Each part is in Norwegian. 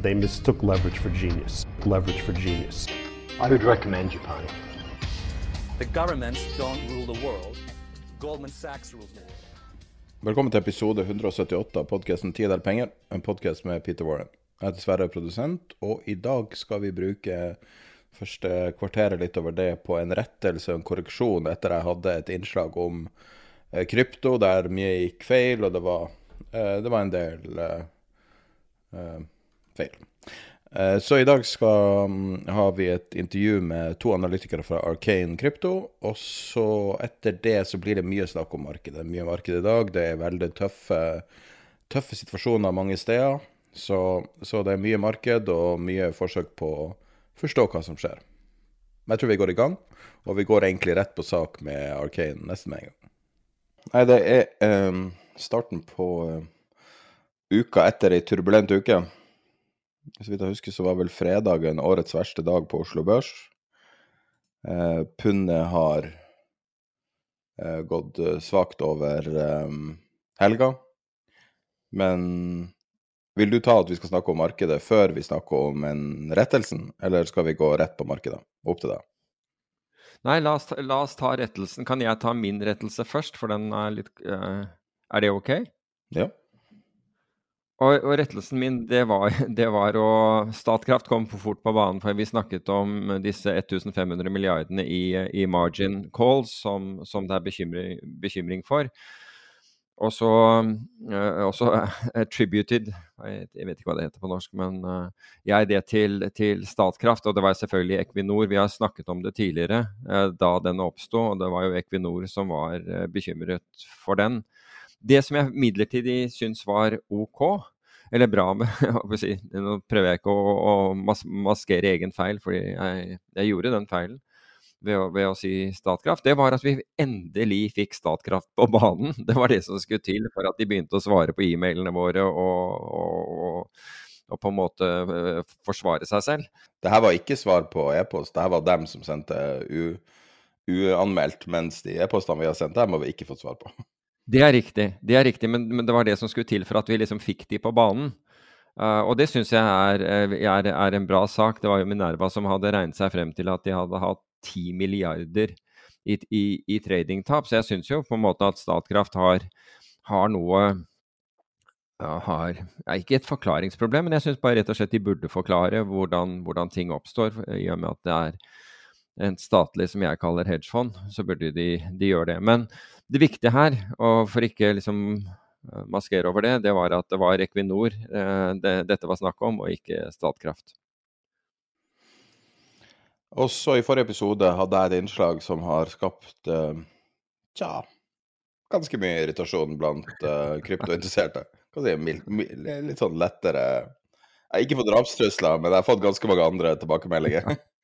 They mistook leverage for genius. Leverage for genius. I would recommend Japan. The governments don't rule the world. Goldman Sachs rules the world. Velkommen til episode 178 av podkasten 'Tid er penger', en podkast med Peter Warren. Jeg heter Sverre, produsent, og i dag skal vi bruke første kvarteret litt over det på en rettelse og en korreksjon etter jeg hadde et innslag om eh, krypto der mye gikk feil, og det var, eh, det var en del eh feil. Eh, så i dag skal, um, har vi et intervju med to analytikere fra Arcane Krypto. Og så etter det så blir det mye snakk om markedet. Mye marked i dag. Det er veldig tøffe, tøffe situasjoner mange steder. Så, så, det er mye marked og mye forsøk på å forstå hva som skjer. Men jeg tror vi går i gang, og vi går egentlig rett på sak med Arcane nesten med en gang. Nei, det er um, starten på uh, uka etter ei turbulent uke. Så vidt jeg husker, så var vel fredagen årets verste dag på Oslo Børs. Eh, pundet har eh, gått eh, svakt over eh, helga. Men vil du ta at vi skal snakke om markedet før vi snakker om en rettelsen, eller skal vi gå rett på markedet? Opp til deg. Nei, la oss, ta, la oss, ta rettelsen. Kan jeg ta min rettelse først, for den er litt uh, Er det OK? Ja. Og, og, rettelsen min, det var, det var, å Statkraft kom for fort på banen, for vi snakket om disse 1500 milliardene i, i margin calls som, som, det er bekymring, bekymring for. Og så uh, også attributed Jeg vet ikke hva det heter på norsk, men uh, jeg det til, til, Statkraft. Og det var selvfølgelig Equinor. Vi har snakket om det tidligere, uh, da den oppsto. Og det var jo Equinor som var bekymret for den. Det som jeg midlertidig syns var OK, eller bra med si, Nå prøver jeg ikke å, å mas maskere egen feil, fordi jeg, jeg gjorde den feilen ved å, ved å, si Statkraft, det var at vi endelig fikk Statkraft på banen. Det var det som skulle til for at de begynte å svare på e-mailene våre og, og, og, på en måte øh, forsvare seg selv. Det her var ikke svar på e-post, det her var dem som sendte uanmeldt, mens de e-postene vi har sendt dem, har vi ikke fått svar på. Det er riktig, det er riktig, men, men, det var det som skulle til for at vi liksom fikk de på banen. Uh, og det syns jeg er, øh, er, er, en bra sak. Det var jo Minerva som hadde regnet seg frem til at de hadde hatt 10 milliarder i, i, i tradingtap. Så jeg syns jo på en måte at Statkraft har, har noe har ja, Ikke et forklaringsproblem, men jeg syns bare rett og slett de burde forklare hvordan, hvordan ting oppstår. I og med at det er en statlig, som jeg kaller hedgefond, så burde de, de gjøre det. Men det viktige her, og for ikke liksom eh, maskere over det, det var at det var Equinor eh, det, dette var snakk om, og ikke Statkraft. Også i forrige episode hadde jeg et innslag som har skapt uh, tja, ganske mye irritasjon blant kryptointeresserte. Si, litt sånn lettere Jeg har ikke fått drapstrusler, men jeg har fått ganske mange andre tilbakemeldinger.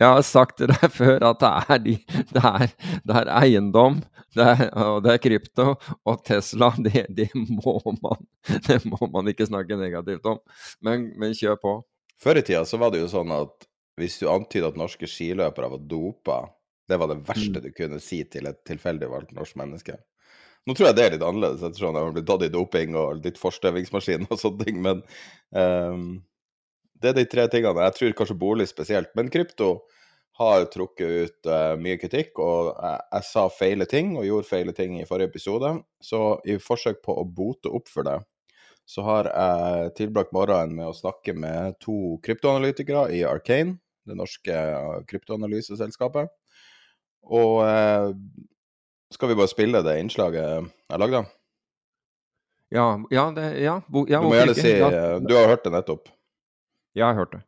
Jeg har sagt til deg før at det er, de, det er, det er eiendom, det er, og det er krypto, og Tesla, det, det, må man, det må man ikke snakke negativt om. Men, men kjør på. Før i tida så var det jo sånn at hvis du antyda at norske skiløpere var dopa, det var det verste mm. du kunne si til et tilfeldig valgt norsk menneske. Nå tror jeg det er litt annerledes, ettersom de har blitt tatt i doping og litt forstøvingsmaskin og sånne ting, men um, det er de tre tingene. Jeg tror kanskje bolig spesielt. Men krypto har trukket ut uh, mye kritikk, og jeg, jeg, sa feile ting og gjorde feile ting i forrige episode. Så i forsøk på å bote opp for det, så har jeg tilbrakt morgenen med å snakke med to kryptoanalytikere i Arcane, det norske kryptoanalyseselskapet. Og uh, Skal vi bare spille det innslaget jeg lagde? Ja, ja, det, ja, ja Du må gjerne si Ja, eh, Du har hørt det nettopp. Jeg har hørt det.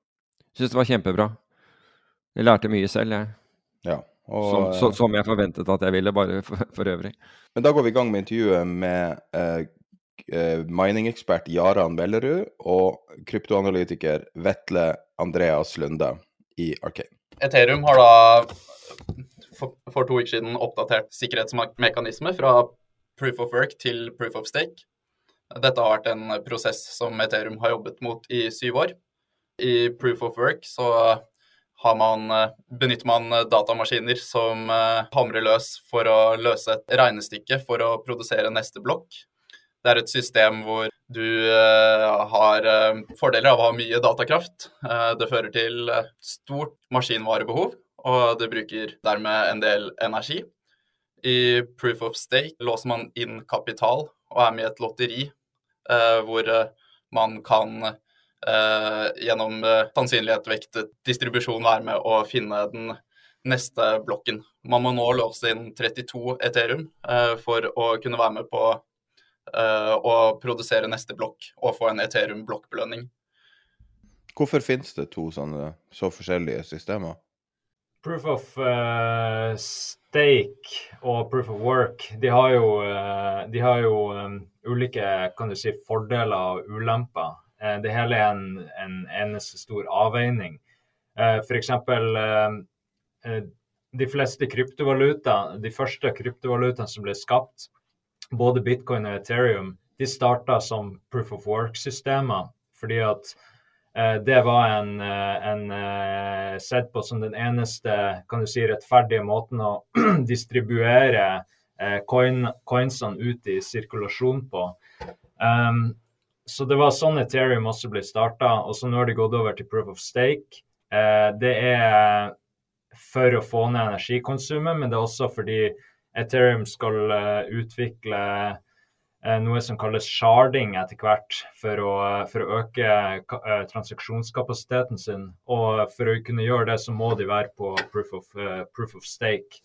Syns det var kjempebra. Jeg lærte mye selv, jeg. Ja. Og, Som, eh, så, som jeg forventet at jeg ville, bare for, for øvrig. Men da går vi i gang med intervjuet med eh, miningekspert mining-ekspert Jaran Bellerud og kryptoanalytiker Vetle Andreas Lunde i Arcane. Ethereum har da for, for to uker siden oppdatert sikkerhetsmekanisme fra proof of work til proof of stake. Dette har vært en prosess som Ethereum har jobbet mot i syv år. I proof of work så man, benytter man datamaskiner som eh, hamrer løs for å løse et regnestykke for å produsere neste blokk. Det er et system hvor du eh, har eh, fordeler av å ha mye datakraft. Eh, det fører til eh, stort maskinvarebehov, og det bruker dermed en del energi. I proof of stake låser man inn kapital og er med i et lotteri eh, hvor eh, man kan eh, gjennom sannsynlighet, sannsynlighetsvektet distribusjon være med å finne den neste blokken. Man må nå låse inn 32 Ethereum eh, for å kunne være med på eh, å produsere neste blokk og få en Ethereum blokkbelønning. Hvorfor finnes det to sånne så forskjellige systemer? Proof of uh, stake og proof of work, de har jo, eh, de har jo um, ulike kan du si, fordeler og ulemper. Eh, det hele er en, en eneste stor avveining. Uh, F.eks. de fleste kryptovaluta, de første kryptovalutaene som ble skapt, både bitcoin og Ethereum, de starta som proof of work-systemer. fordi at Eh, det var en, eh, en eh, sett på som den eneste kan du si, rettferdige måten å distribuere coin, coinsene ut i sirkulasjon på. Um, så det var sånn Ethereum også ble starta, og så nå har de gått over til proof of stake. Eh, det er for å få ned energikonsumet, men det er også fordi Ethereum skal uh, utvikle noe som kalles sharding etter hvert, for å, for å øke transaksjonskapasiteten sin. Og for å kunne gjøre det, så må de være på proof of, uh, proof of stake.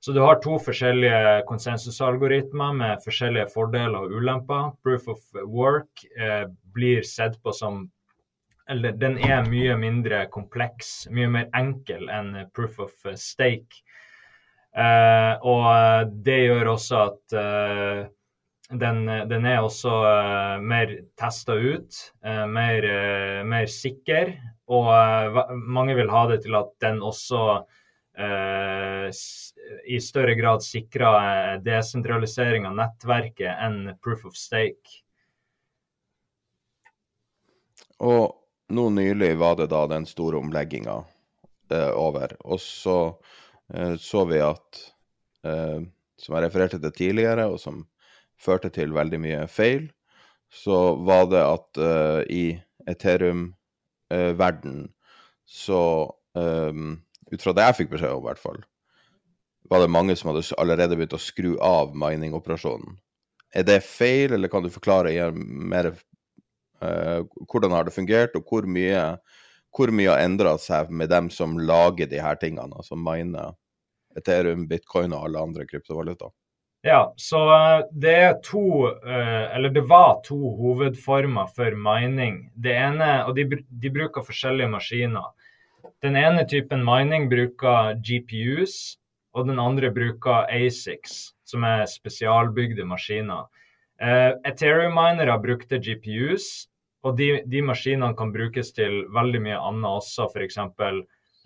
Så du har to forskjellige konsensusalgoritmer med forskjellige fordeler og ulemper. Proof of work eh, blir sett på som Eller den er mye mindre kompleks, mye mer enkel enn proof of stake. Eh, og det gjør også at den, den, er også uh, mer testa ut, uh, mer, uh, mer, sikker. Og mange vil ha det til at den også i større grad sikrer desentralisering av nettverket enn proof of stake. Og nå nylig var det da den store omlegginga over. Og så så vi at, som jeg refererte til tidligere, og som førte til veldig mye feil, så var det at uh, i Ethereum-verden så Ut fra det jeg fikk beskjed om, i hvert fall, var det mange som hadde allerede begynt å skru av mining-operasjonen. Er det feil, eller kan du forklare mer uh, hvordan har det fungert, og hvor mye, hvor mye har endra seg med dem som lager de her tingene, altså miner Ethereum, bitcoin og alle andre kryptovalutaer? Ja, så det er to Eller det var to hovedformer for mining. Det ene, og de, de, bruker forskjellige maskiner. Den ene typen mining bruker GPUs, og den andre bruker ASICs, som er spesialbygde maskiner. Ethereum-minere brukte GPUs, og de, de, maskinene kan brukes til veldig mye annet også, f.eks.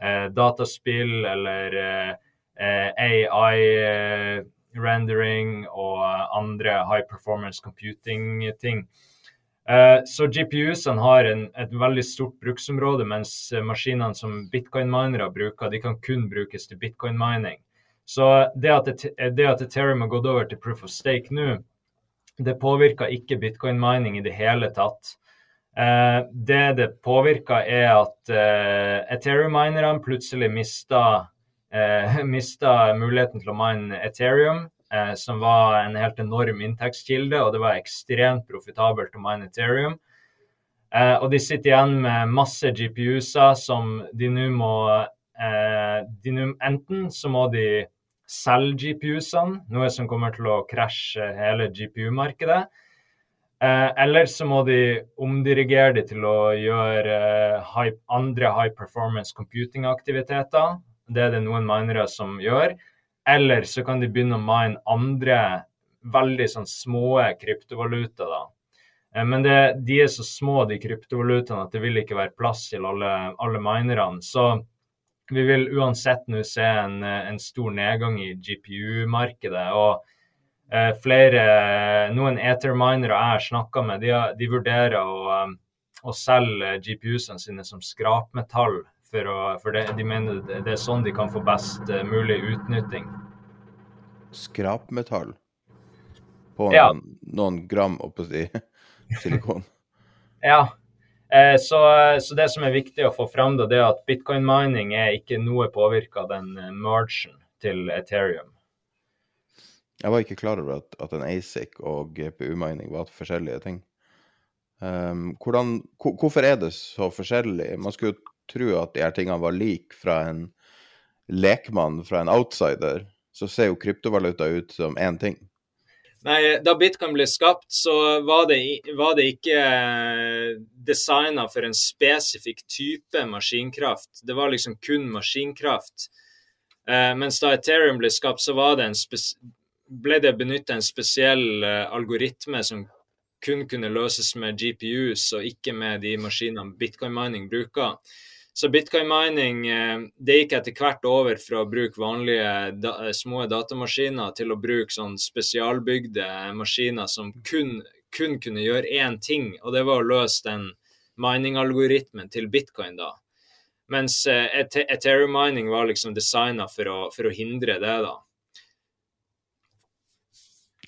Uh, dataspill eller uh, AI rendering og andre high performance computing-ting. Så GPU-ene har en, et veldig stort bruksområde, mens maskinene som bitcoin-minere bruker, de kan kun brukes til bitcoin-mining. Så det at, Ethereum har gått over til proof of stake nå, det påvirker ikke bitcoin-mining i det hele tatt. Det det påvirker, er at Ethereum-minerne plutselig mister eh, mista muligheten til å mine Ethereum, eh, som var en helt enorm inntektskilde, og det var ekstremt profitabelt å mine Ethereum. Eh, og de sitter igjen med masse GPU-er som de nå må de nu, Enten så må de selge-GPU-ene, noe som kommer til å krasje hele GPU-markedet. Eh, eller så må de omdirigere det til å gjøre eh, high, andre high performance computing-aktiviteter. Det er det noen minere som gjør. Eller så kan de begynne å mine andre veldig sånn små kryptovaluta. da. Eh, men det, de er så små, de kryptovalutaene, at det vil ikke være plass til alle, alle minerne. Så vi vil uansett nå se en, en stor nedgang i GPU-markedet. og eh, flere, Noen ether-minere jeg har snakka med, de, de, vurderer å, eh, å selge GPU-ene sine som skrapmetall. For, å, for det, de mener det, det er sånn de kan få best uh, mulig utnytting. Skrapmetall? På ja. noen, noen gram oppå si, silikon? ja. Eh, så, så, det som er viktig å få fram, da, det er at bitcoin mining er ikke noe påvirka av den eh, mergen til Ethereum. Jeg var ikke klar over at, at en ASIC og GPU-mining var forskjellige ting. Um, hvordan, hvorfor er det så forskjellig? Man skulle tro at de her tingene var like fra en lekmann, fra en outsider. Så ser jo kryptovaluta ut som én ting. Nei, Da bitcoin ble skapt, så var det, var det ikke eh, designa for en spesifikk type maskinkraft. Det var liksom kun maskinkraft. Eh, mens da Ethereum ble skapt, så det ble det benytta en spesiell eh, algoritme som kun kunne løses med GPUs, og ikke med de maskinene bitcoin mining bruker. Så bitcoin mining eh, det gikk etter hvert over fra å bruke vanlige eh, små datamaskiner til å bruke sånn spesialbygde maskiner som kun, kun kunne gjøre én ting, og det var å løse den mining-algoritmen til bitcoin. da. Mens eh, Ethereum mining var liksom designa for, for, å hindre det. da.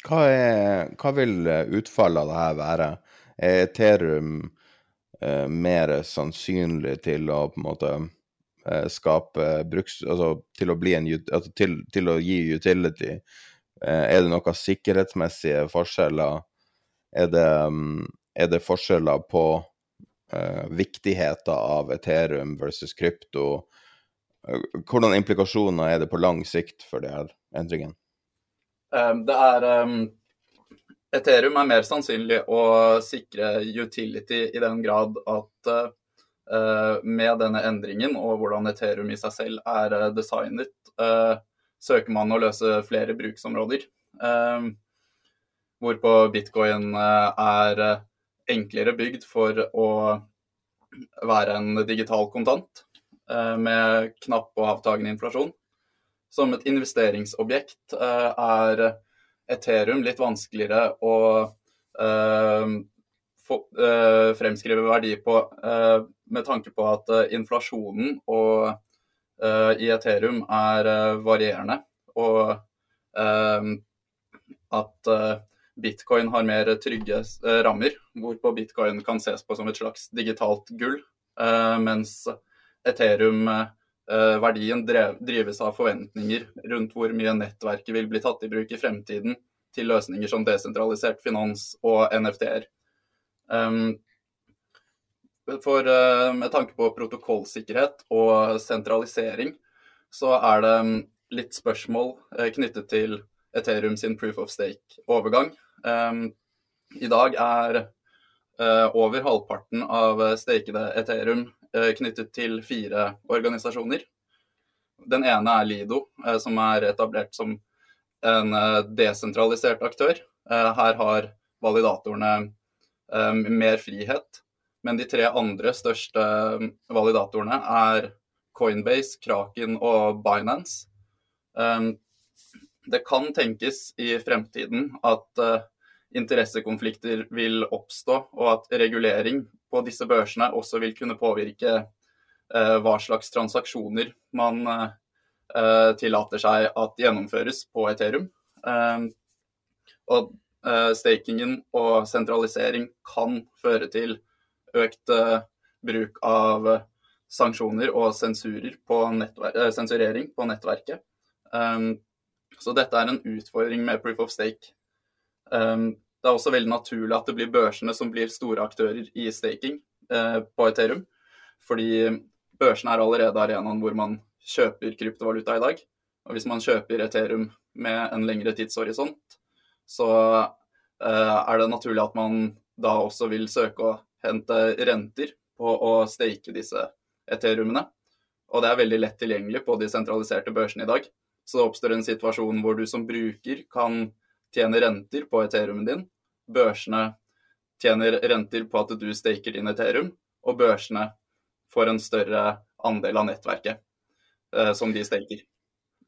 Hva, er, hva vil utfallet av det her være? Er Ethereum eh, mer sannsynlig til å på en måte eh, skape bruks... Altså til å bli en altså, til, til, å gi utility. Eh, er det noen sikkerhetsmessige forskjeller? Er det, um, er det forskjeller på uh, viktigheten av Ethereum versus krypto? Hvordan implikasjoner er det på lang sikt for de her endringene? Um, det er um Ethereum er mer sannsynlig å sikre utility i den grad at uh, med denne endringen og hvordan Ethereum i seg selv er uh, designet, uh, søker man å løse flere bruksområder. hvorpå bitcoin er enklere bygd for å være en digital kontant med knapp og avtagende inflasjon. Som et investeringsobjekt er Ethereum litt vanskeligere å uh, få, uh, fremskrive verdi på uh, med tanke på at inflasjonen og, i Ethereum er varierende. Og at bitcoin har mer trygge rammer, hvorpå bitcoin kan ses på som et slags digitalt gull, mens Ethereum Eh, verdien drives av forventninger rundt hvor mye nettverket vil bli tatt i bruk i fremtiden til løsninger som desentralisert finans og NFT-er. Um, for uh, med tanke på protokollsikkerhet og sentralisering, så er det um, litt spørsmål uh, knyttet til Ethereum sin proof of stake-overgang. Um, I dag er over halvparten av stakede Ethereum Eh, knyttet til fire organisasjoner. Den ene er Lido, eh, som er etablert som en eh, desentralisert aktør. Her har validatorene mer frihet. Men de tre andre største validatorene er Coinbase, Kraken og Binance. Det kan tenkes i fremtiden at interessekonflikter vil oppstå, og at regulering på disse børsene også vil kunne påvirke eh, hva slags transaksjoner man eh, tillater seg at gjennomføres på Ethereum. Eh, og stakingen og sentralisering kan føre til økt bruk av sanksjoner og på sensurering på nettverket. så dette er en utfordring med proof of stake. Det er også veldig naturlig at det blir børsene som blir store aktører i staking eh, på Ethereum. Fordi børsene er allerede arenaen hvor man kjøper kryptovaluta i dag. Og hvis man kjøper Ethereum med en lengre tidshorisont, så eh, er det naturlig at man da også vil søke å hente renter på å stake disse Ethereumene. Og det er veldig lett tilgjengelig på de sentraliserte børsene i dag. Så det oppstår en situasjon hvor du som bruker kan tjene renter på Ethereumen din. Børsene tjener renter på at du staker din Ethereum, og børsene får en større andel av nettverket eh, som de staker.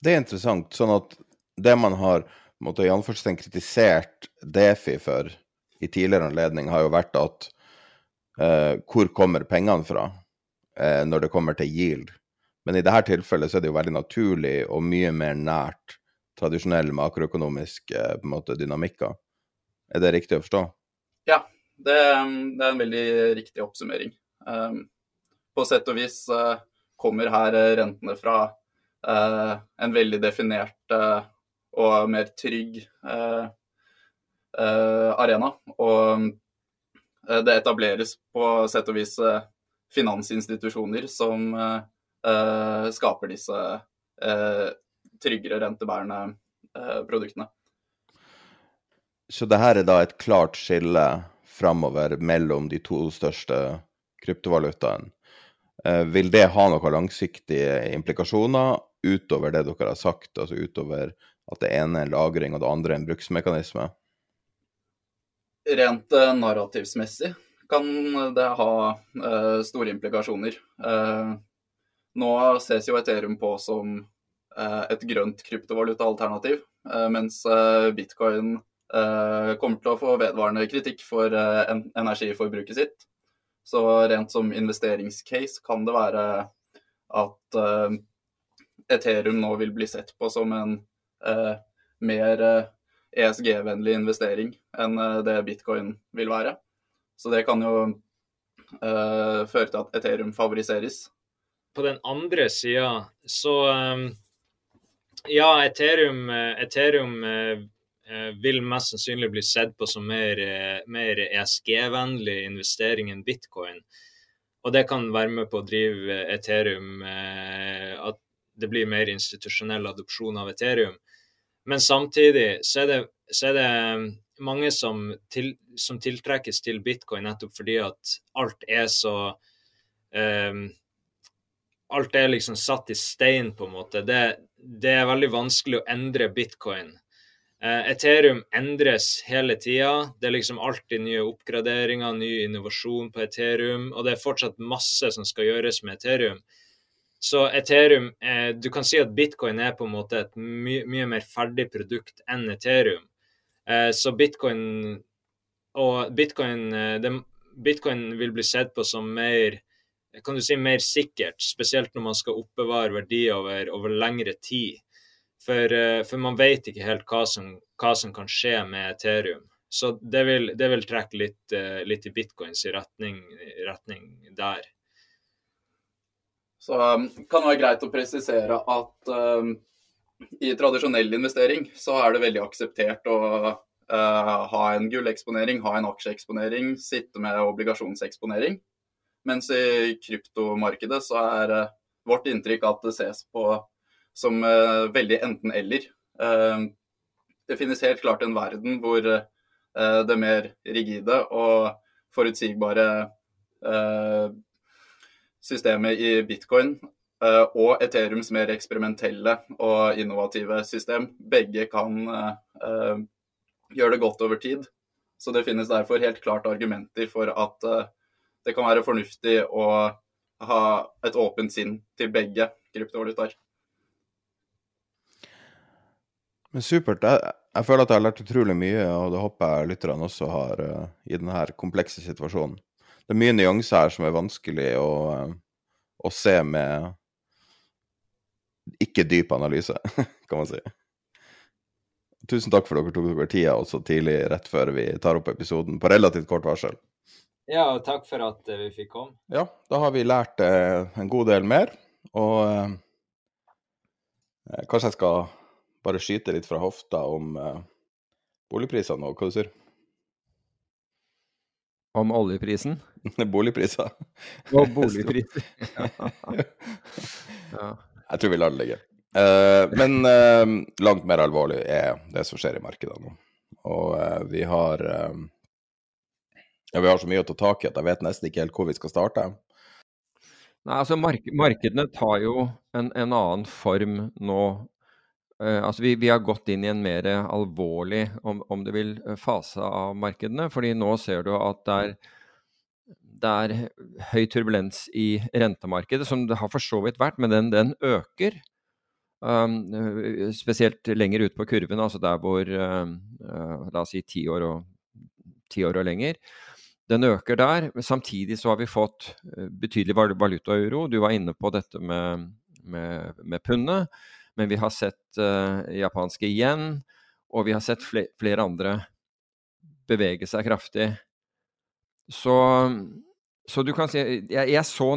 Det er interessant. Sånn at det man har måtte, i anførselstegn kritisert Defi for i tidligere anledning, har jo vært at eh, hvor kommer pengene fra eh, når det kommer til yield? Men i dette tilfellet så er det jo veldig naturlig og mye mer nært tradisjonell makroøkonomisk eh, måte, dynamikker. Er det riktig å forstå? Ja, det, det er en veldig riktig oppsummering. Um, på sett og vis uh, kommer her rentene fra uh, en veldig definert og mer trygg arena. Og det etableres på sett og vis finansinstitusjoner som skaper disse tryggere rentebærende produktene. Så det her er da et klart skille framover mellom de to største kryptovalutaene. Vil det ha noen langsiktige implikasjoner utover det dere har sagt, altså utover at det ene er lagring og det andre er en bruksmekanisme? Rent narrativsmessig kan det ha uh, store implikasjoner. Uh, nå ses jo Ethereum på som eh, et grønt kryptovalutaalternativ, eh, mens eh, bitcoin kommer til å få vedvarende kritikk for energiforbruket sitt. Så rent som investeringscase kan det være at Ethereum nå vil bli sett på som en mer ESG-vennlig investering enn det bitcoin vil være. Så det kan jo føre til at Ethereum favoriseres på den andre sida så Ja, Ethereum, Ethereum vil mest sannsynlig bli sett på som mer, mer ESG-vennlig investering enn bitcoin. Og det kan være med på å drive Ethereum At det blir mer institusjonell adopsjon av Ethereum. Men samtidig så er det, så er det mange som, til, som, tiltrekkes til bitcoin nettopp fordi at alt er så um, alt er liksom satt i stein, på en måte. Det, det er veldig vanskelig å endre bitcoin. Eh, Ethereum endres hele tida. Det er liksom alltid nye oppgraderinger, ny innovasjon på Ethereum, og det er fortsatt masse som skal gjøres med Ethereum. Så Ethereum eh, Du kan si at bitcoin er på en måte et my mye mer ferdig produkt enn Ethereum. Eh, så bitcoin og bitcoin, eh, det, bitcoin vil bli sett på som mer kan du si, mer sikkert, spesielt når man skal oppbevare verdier over, over lengre tid. For, eh, for, man vet ikke helt hva som, hva som, kan skje med Ethereum. Så det vil, det vil trekke litt, eh, litt, i bitcoins i retning, retning der. Så um, kan det være greit å presisere at um, i tradisjonell investering så er det veldig akseptert å uh, ha en gulleksponering, ha en aksjeeksponering, sitte med obligasjonseksponering. Mens i kryptomarkedet så er uh, vårt inntrykk at det ses på som uh, veldig enten-eller. Uh, det finnes helt klart en verden hvor det mer rigide og forutsigbare systemet i bitcoin og Ethereums mer eksperimentelle og innovative system, begge kan gjøre det godt over tid. Så det finnes derfor helt klart argumenter for at det kan være fornuftig å ha et åpent sinn til begge kryptovalutaer. Men supert. Jeg, jeg, føler at jeg har lært utrolig mye, og det håper jeg lytterne også har uh, i denne komplekse situasjonen. Det er mye nyanser her som er vanskelig å, uh, å se med ikke dyp analyse, kan man si. Tusen takk for at dere tok dere tida også tidlig, rett før vi tar opp episoden, på relativt kort varsel. Ja, og takk for at eh, vi fikk komme. Ja, da har vi lært eh, en god del mer. Og eh, eh, kanskje jeg skal bare skyte litt fra hofta om eh, boligprisene og hva du sier? Om oljeprisen? Boligpriser. Og boligpriser. ja. Jeg tror vi lar det ligge. Eh, men eh, langt mer alvorlig er det som skjer i markedet nå. Og uh, vi har Ja, vi har så mye å ta tak i at jeg vet nesten ikke helt hvor vi skal starte. Nei, altså mark Markedene tar jo en, en annen form nå. Altså vi, vi, har gått inn i en mer alvorlig, om, om det vil, fase av markedene. fordi nå ser du at det er det er høy turbulens i rentemarkedet, som det har for så vidt vært, men den, den øker. Um, eh, spesielt lenger ut på kurven, altså der hvor uh, La oss si ti år, ti år og lenger. Den øker der. Samtidig så har vi fått betydelig valutauro. Du var inne på dette med, med, med pundet. Men vi har sett uh, japanske igjen, og vi har sett flere, flere andre bevege seg kraftig. Så så du kan si Jeg, jeg, så,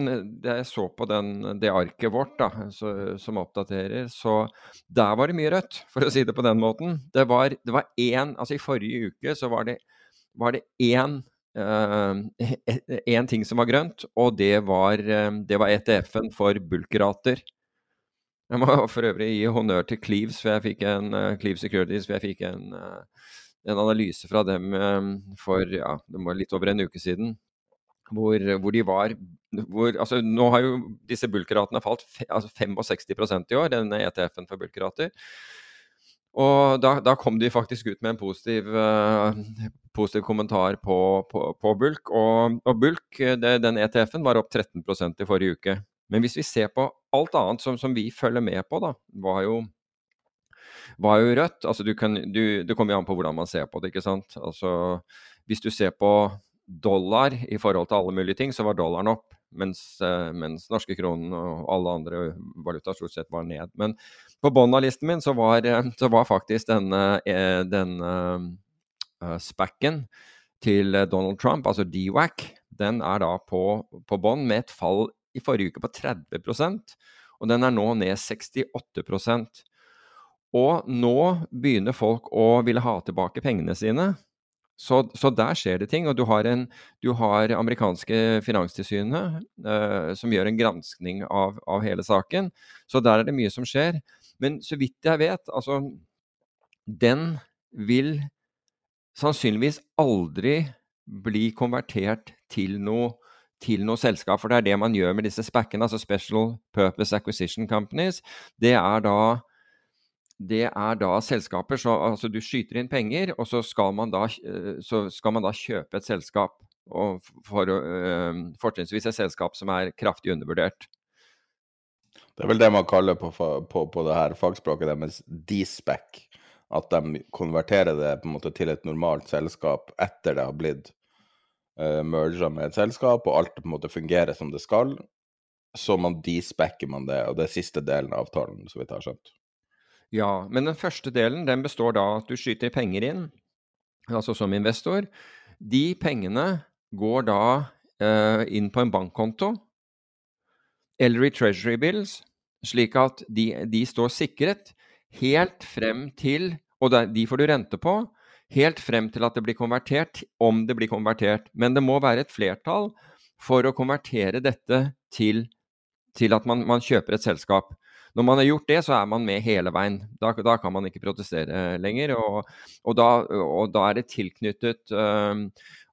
jeg så, på den, det arket vårt da, så, som oppdaterer, så der var det mye rødt, for å si det på den måten. Det var, det var én Altså i forrige uke så var det, var det én én uh, ting som var grønt, og det var, uh, var ETF-en for bulkrater. Jeg må for øvrig gi honnør til Cleaves, for jeg fikk en uh, Cleaves Securities, for jeg fikk en, en analyse fra dem for ja, det var litt over en uke siden hvor, hvor, de var hvor, altså, Nå har jo disse bulkratene falt fe, altså 65% i år, denne ETF-en for bulkrater. Og da, da, kom de faktisk ut med en positiv, uh, positiv kommentar på, på, på, bulk. Og, og bulk, det, den ETF-en, var opp 13% i forrige uke. Men hvis vi ser på alt annet som, som vi følger med på, da, var jo, var jo rødt. Altså du kan, du, det kommer jo an på hvordan man ser på det, ikke sant. Altså, hvis du ser på dollar i forhold til alle mulige ting, så var dollaren opp. Mens, eh, mens norske kronen og alle andre valutaer stort sett var ned. Men på bunnen av listen min så var, eh, så var faktisk denne, eh, denne spacken til Donald Trump, altså DWAC, den er da på, på bånn med et fall i forrige uke på 30% og den er nå ned 68% Og nå begynner folk å ville ha tilbake pengene sine. Så, så, der skjer det ting. Og du har, en, du har amerikanske finanstilsynet eh, som gjør en granskning av, av, hele saken. Så der er det mye som skjer. Men så vidt jeg vet, altså Den vil sannsynligvis aldri bli konvertert til noe, til noe selskap. For det er det man gjør med disse spackene, altså Special Purpose Acquisition Companies. Det er da det er da selskaper så altså Du skyter inn penger, og så skal man da, eh, skal man da kjøpe et selskap. Og for, øh, fortrinnsvis et selskap som er kraftig undervurdert. Det er vel det man kaller på, på, på det her fagspråket deres D-spec. At de konverterer det på en måte til et normalt selskap etter det har blitt uh, merga med et selskap, og alt på en måte fungerer som det skal. Så man D-specker man det, og det er siste delen av avtalen, så vidt jeg har skjønt. Ja, men den første delen den består da at du skyter penger inn, altså som investor. De pengene går da eh, inn på en bankkonto eller i Treasury Bills, slik at de, de står sikret helt frem til Og de får du rente på helt frem til at det blir konvertert, om det blir konvertert. Men det må være et flertall for å konvertere dette til, til at man, man kjøper et selskap. Når man har gjort det, så er man med hele veien. Da, da kan man ikke protestere lenger. Og, og, da, og da, er det tilknyttet øh,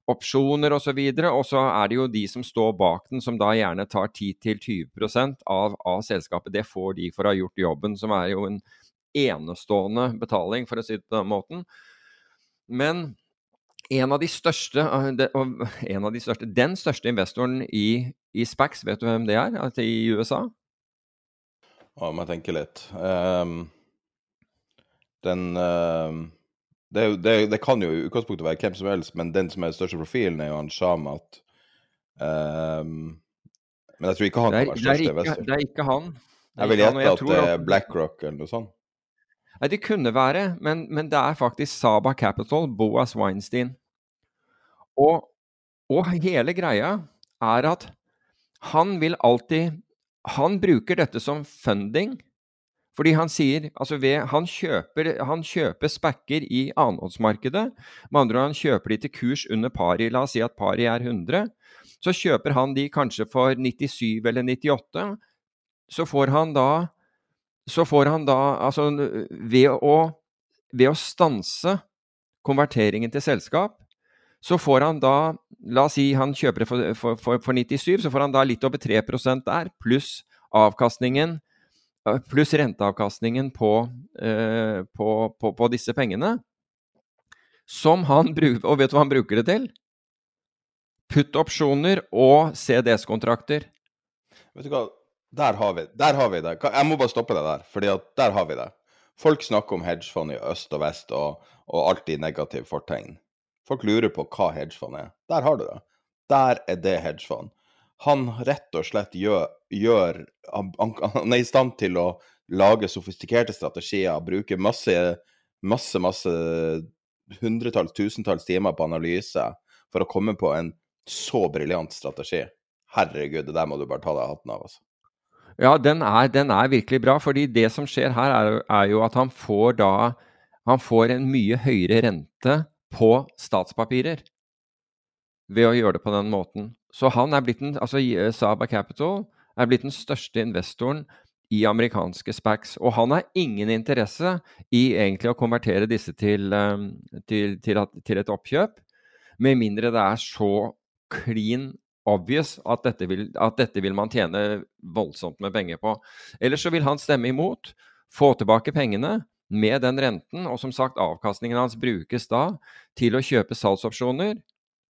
opsjoner osv. Og, så videre, og så er det jo de som står bak den, som da gjerne tar 10-20% av, av selskapet. Det får de for å ha gjort jobben, som er jo en enestående betaling, for å si det på den måten. Men en av de største, en av de største Den største investoren i, i Spax, vet du hvem det er i USA? Ja, må jeg tenke litt. Um, den um, det, det, det, kan jo i utgangspunktet være hvem som helst, men den som er den største profilen, er jo han Shamat. Um, men jeg tror ikke han kan være største investor. Det er ikke han. jeg vil gjette at det er BlackRock eller noe sånt. Nei, det kunne være, men, men, det er faktisk Saba Capital, Boas Weinstein. Og, og hele greia er at han vil alltid han bruker dette som funding. Fordi han sier altså ved, han, kjøper, han kjøper spekker i annenhåndsmarkedet. Med andre ord, han kjøper de til kurs under pari. La oss si at pari er 100. Så kjøper han de kanskje for 97 eller 98. Så får han da så får han da Altså, ved å, ved å stanse konverteringen til selskap, så får han da La oss si han kjøper det for, for, for, for 97, så får han da litt over 3% der, pluss avkastningen Pluss renteavkastningen på, eh, på, på, på, disse pengene. Som han bruker Og vet du hva han bruker det til? Putt-opsjoner og CDS-kontrakter. Vet du hva, der har, vi, der har vi det. Jeg må bare stoppe det der, for der har vi det. Folk snakker om hedgefond i øst og vest og, og alltid negativ fortegn. Folk lurer på hva hedgefond er. Der har du det. Der er det hedgefond. Han rett og slett gjør, gjør han, han, er i stand til å lage sofistikerte strategier, bruke masse, masse, masse hundretalls, tusentalls timer på analyse for å komme på en så briljant strategi. Herregud, det der må du bare ta deg hatten av, altså. Ja, den er, den er, virkelig bra. fordi det som skjer her, er, er, jo at han får da Han får en mye høyere rente på statspapirer ved å gjøre det på den måten. Så han er blitt den, altså Saba Capital er blitt den største investoren i amerikanske SPACs. Og han har ingen interesse i egentlig å konvertere disse til, um, til, til, til et oppkjøp, med mindre det er så clean obvious at dette, vil, at dette vil man tjene voldsomt med penger på. Ellers så vil han stemme imot, få tilbake pengene med den renten, og som sagt, avkastningen hans brukes da til å kjøpe salgsopsjoner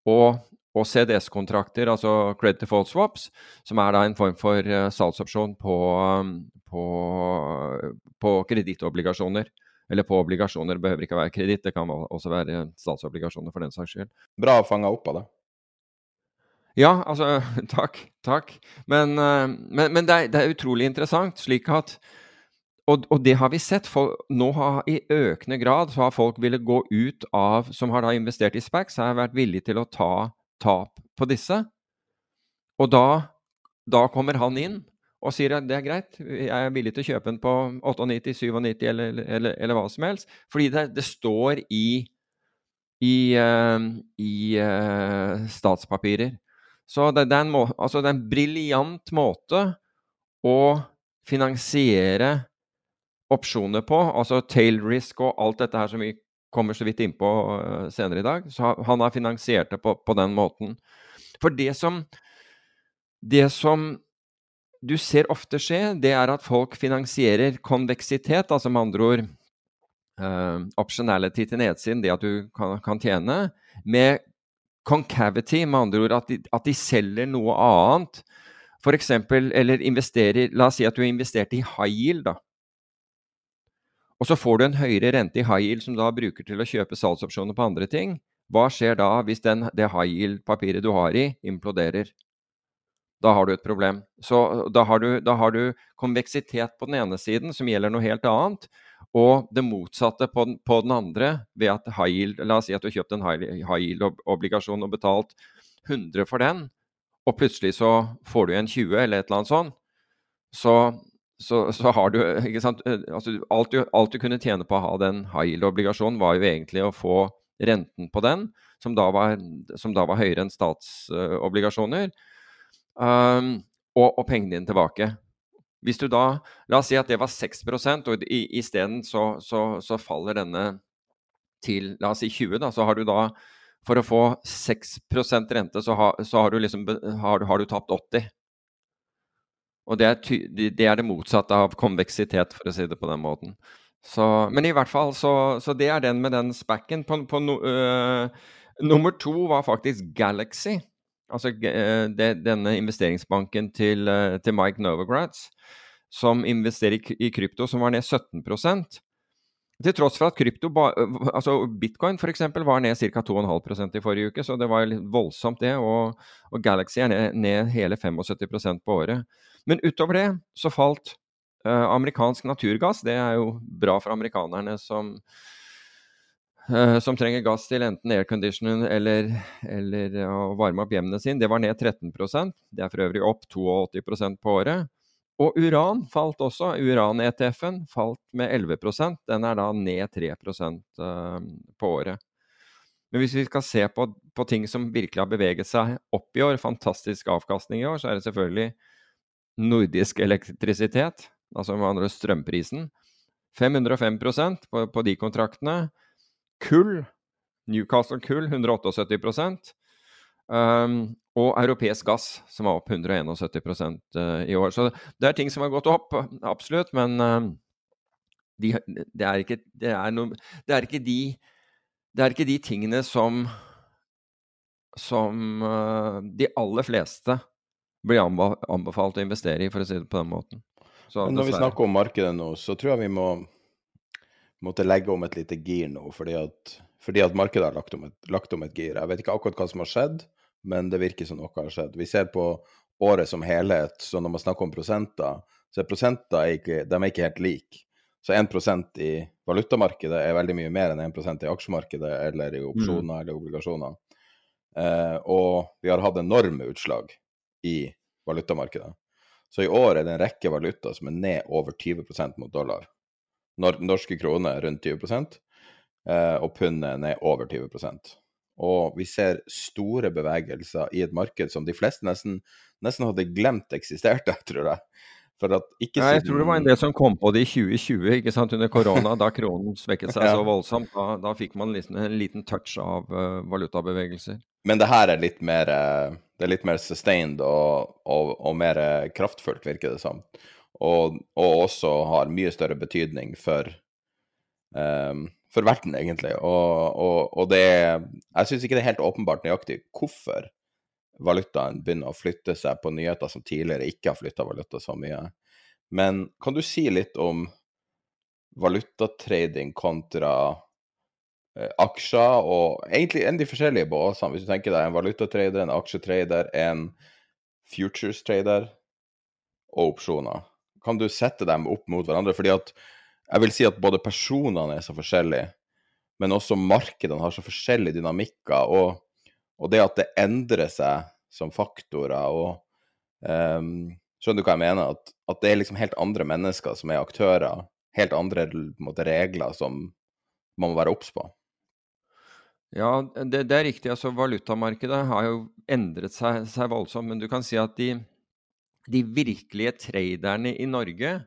og, og CDS-kontrakter, altså credit default swaps, som er da en form for uh, salgsopsjon på, um, på, på kredittobligasjoner. Eller på obligasjoner. Det behøver ikke være kreditt, det kan også være statsobligasjoner for den saks skyld. Bra fanga opp av det. Ja, altså Takk. Takk. Men, eh, men, men det, er, det, er, utrolig interessant, slik at og, og, det har vi sett. For, nå har i økende grad så har folk ville gå ut av Som har da investert i SPACs, har vært villige til å ta tap på disse. Og da, da kommer han inn og sier at det er greit, jeg er villig til å kjøpe den på 98, 97 eller, eller, eller hva som helst. Fordi det, det står i, i, uh, i uh, statspapirer. Så det, det, er en, må, altså det er en briljant måte å finansiere opsjoner på, altså tail risk og alt dette her som vi kommer så vidt innpå uh, senere i dag. Så han har finansiert det på, på den måten. For det som, det som du ser ofte skje, det er at folk finansierer konveksitet, altså med andre ord uh, optionality til nedsiden, det at du kan, kan tjene, med concavity, med andre ord at de, at de selger noe annet. For eksempel, eller investerer La oss si at du har investert i high yield, da. Og så får du en høyere rente i high yield som da bruker til å kjøpe salgsopsjoner på andre ting. Hva skjer da hvis den, det high yield-papiret du har i, imploderer? Da har du et problem. Så da har du, da har du konveksitet på den ene siden, som gjelder noe helt annet og det motsatte på den, på den, andre ved at high yield La oss si at du har kjøpt en high yield-obligasjon og betalt 100 for den, og plutselig så får du en 20 eller et eller annet sånt, så, så, så har du ikke sant, altså, alt, du, alt, du, kunne tjene på å ha den high yield-obligasjonen, var jo egentlig å få renten på den, som da var, som da var høyere enn statsobligasjoner, um, og, og pengene dine tilbake. Hvis du da La oss si at det var 6% og isteden så, så, så faller denne til la oss si 20, da, så har du da For å få 6% rente, så, har, så har, du liksom, har, har, du tapt 80. Og det er, ty, det er, det motsatte av konveksitet, for å si det på den måten. Så, men i hvert fall, så, så det er den med den spacken. På, på no, øh, nummer to var faktisk Galaxy. Altså øh, det, denne investeringsbanken til, øh, til Mike Novogratz som investerer i, krypto, som var ned 17% til tross for at krypto, altså bitcoin f.eks. var ned ca. 2,5% i forrige uke, så det var litt voldsomt det. Og, og Galaxy er ned, ned, hele 75% på året. Men utover det så falt uh, amerikansk naturgass. Det er jo bra for amerikanerne som, som trenger gass til enten airconditioning eller, eller å varme opp hjemmene sine. Det var ned 13 Det er for øvrig opp 82% på året. Og uran falt også. Uran-ETF-en falt med 11% Den er da ned 3 uh, på året. Men hvis vi skal se på, på, ting som virkelig har beveget seg opp i år, fantastisk avkastning i år, så er det selvfølgelig nordisk elektrisitet. altså med andre strømprisen. 505 på, på de kontraktene. Kull, Newcastle Kull 178 um, og europeisk gass, som var opp 171 uh, i år. Så det er ting som har gått opp, absolutt, men uh, de, det, er ikke, det, er no, det, er ikke, de Det er ikke de tingene som som uh, de aller fleste blir anbefalt å investere i, for å si det på den måten. Så, Men når vi snakker om markedet nå, så tror jeg vi må måtte legge om et lite gir nå, fordi at, fordi at markedet har lagt om, et, lagt om, et, gir. Jeg vet ikke akkurat hva som har skjedd, men det virker som noe har skjedd. Vi ser på året som helhet, så når man snakker om prosenter, så er prosenter ikke, de er ikke helt like. Så 1% i valutamarkedet er veldig mye mer enn 1% i aksjemarkedet eller i opsjoner mm. eller obligasjoner. Eh, og vi har hatt enorme utslag i valutamarkedet. Så i år er det en rekke valuta som er ned over 20% mot dollar. Nor norske kroner er rundt 20 eh, og pundet er ned over 20 Og vi ser store bevegelser i et marked som de fleste nesten, nesten hadde glemt eksisterte, tror jeg. Siden... Jeg tror det var en del som kom på det i 2020, ikke sant, under korona, da kronen svekket seg ja. så voldsomt. Da, da, fikk man liksom en liten touch av uh, valutabevegelser. Men det her er litt mer, uh, det er litt mer sustained og, og, og mer kraftfullt, virker det som. Og, og, også har mye større betydning for, um, for verden, egentlig. Og, det Jeg syns ikke det er helt åpenbart nøyaktig hvorfor valutaen begynner å flytte seg på nyheter som tidligere ikke har flytta valuta så mye. Men kan du si litt om valutatrading kontra eh, aksjer, og egentlig en de forskjellige båsene, hvis du tenker deg en valutatrader, en aksjetrader, en futures trader og opsjoner. Kan du sette dem opp mot hverandre? Fordi at jeg vil si at både personene er så forskjellige, men også markedene har så forskjellige dynamikker. og og det at det endrer seg som faktorer og um, Skjønner du hva jeg mener? At, at, det er liksom helt andre mennesker som er aktører. Helt andre måte, regler som man må være obs på. Ja, det, det, er riktig. altså Valutamarkedet har jo endret seg, seg voldsomt. Men du kan si at de, de, virkelige traderne i Norge,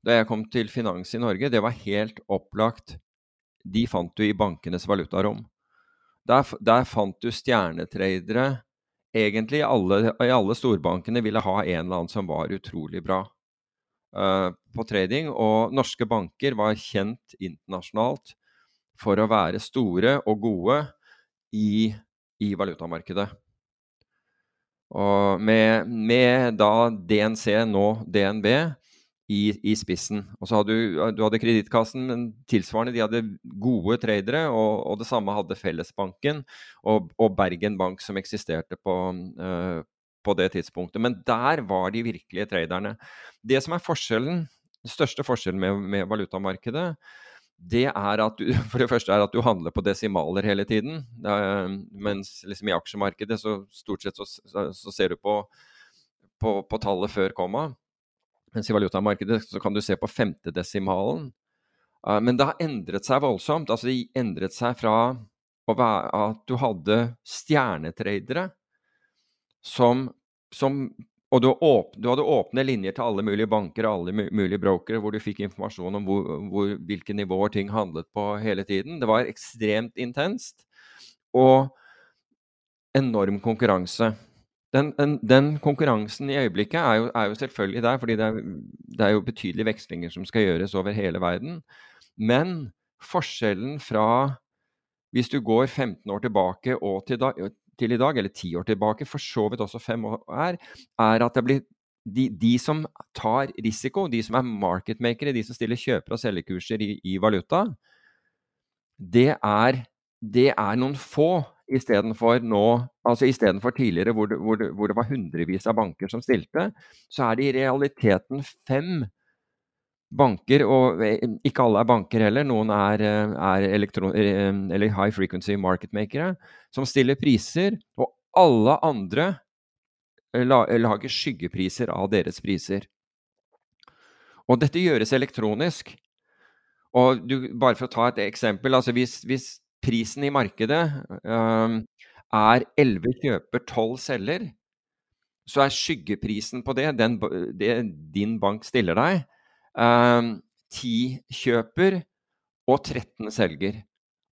da jeg kom til finans i Norge, det var helt opplagt. De fant du i bankenes valutarom. Der, der fant du stjernetradere. Egentlig alle, alle storbankene ville ha en eller annen som var utrolig bra uh, på trading. Og norske banker var kjent internasjonalt for å være store og gode i, i valutamarkedet. Og med, med da DNC, nå DNB, i, i spissen. Og så hadde du, du hadde Kredittkassen, men tilsvarende, de hadde gode tradere. Og, og det samme hadde Fellesbanken og, og, Bergen Bank, som eksisterte på, uh, på det tidspunktet. Men der var de virkelige traderne. Det som er forskjellen, den største forskjellen med, med valutamarkedet, det er at du for det første er at du handler på desimaler hele tiden. Er, mens liksom i aksjemarkedet så stort sett så, så, ser du på, på, på tallet før komma. Mens i valutamarkedet så kan du se på femtedesimalen. Uh, men det har endret seg voldsomt. Altså det endret seg fra at du hadde stjernetradere som, som og du, åp, du, hadde åpne linjer til alle mulige banker og alle mulige brokere, hvor du fikk informasjon om hvor, hvor, hvilke nivåer ting handlet på hele tiden. Det var ekstremt intenst. Og enorm konkurranse den, den, den, konkurransen i øyeblikket er jo, er jo selvfølgelig der, fordi det er, det er, jo betydelige vekslinger som skal gjøres over hele verden. Men forskjellen fra hvis du går 15 år tilbake og til, da, til i dag, eller ti år tilbake, for så vidt også fem år, er, er at det blir de, de, som tar risiko, de som er marketmakere, de som stiller kjøper- og selgerkurser i, i valuta, det er, det er noen få Istedenfor nå, altså istedenfor tidligere hvor det, hvor, det, hvor det, var hundrevis av banker som stilte, så er det i realiteten fem banker, og eh, ikke alle er banker heller, noen er, eh, er elektron, eller high frequency market-makere, som stiller priser, og alle andre lager skyggepriser av deres priser. Og dette gjøres elektronisk. Og du, bare for å ta et eksempel, altså hvis, hvis prisen i markedet um, er 11 kjøper, 12 selger, så er skyggeprisen på det, den, det din bank stiller deg, eh, 10 kjøper og 13 selger.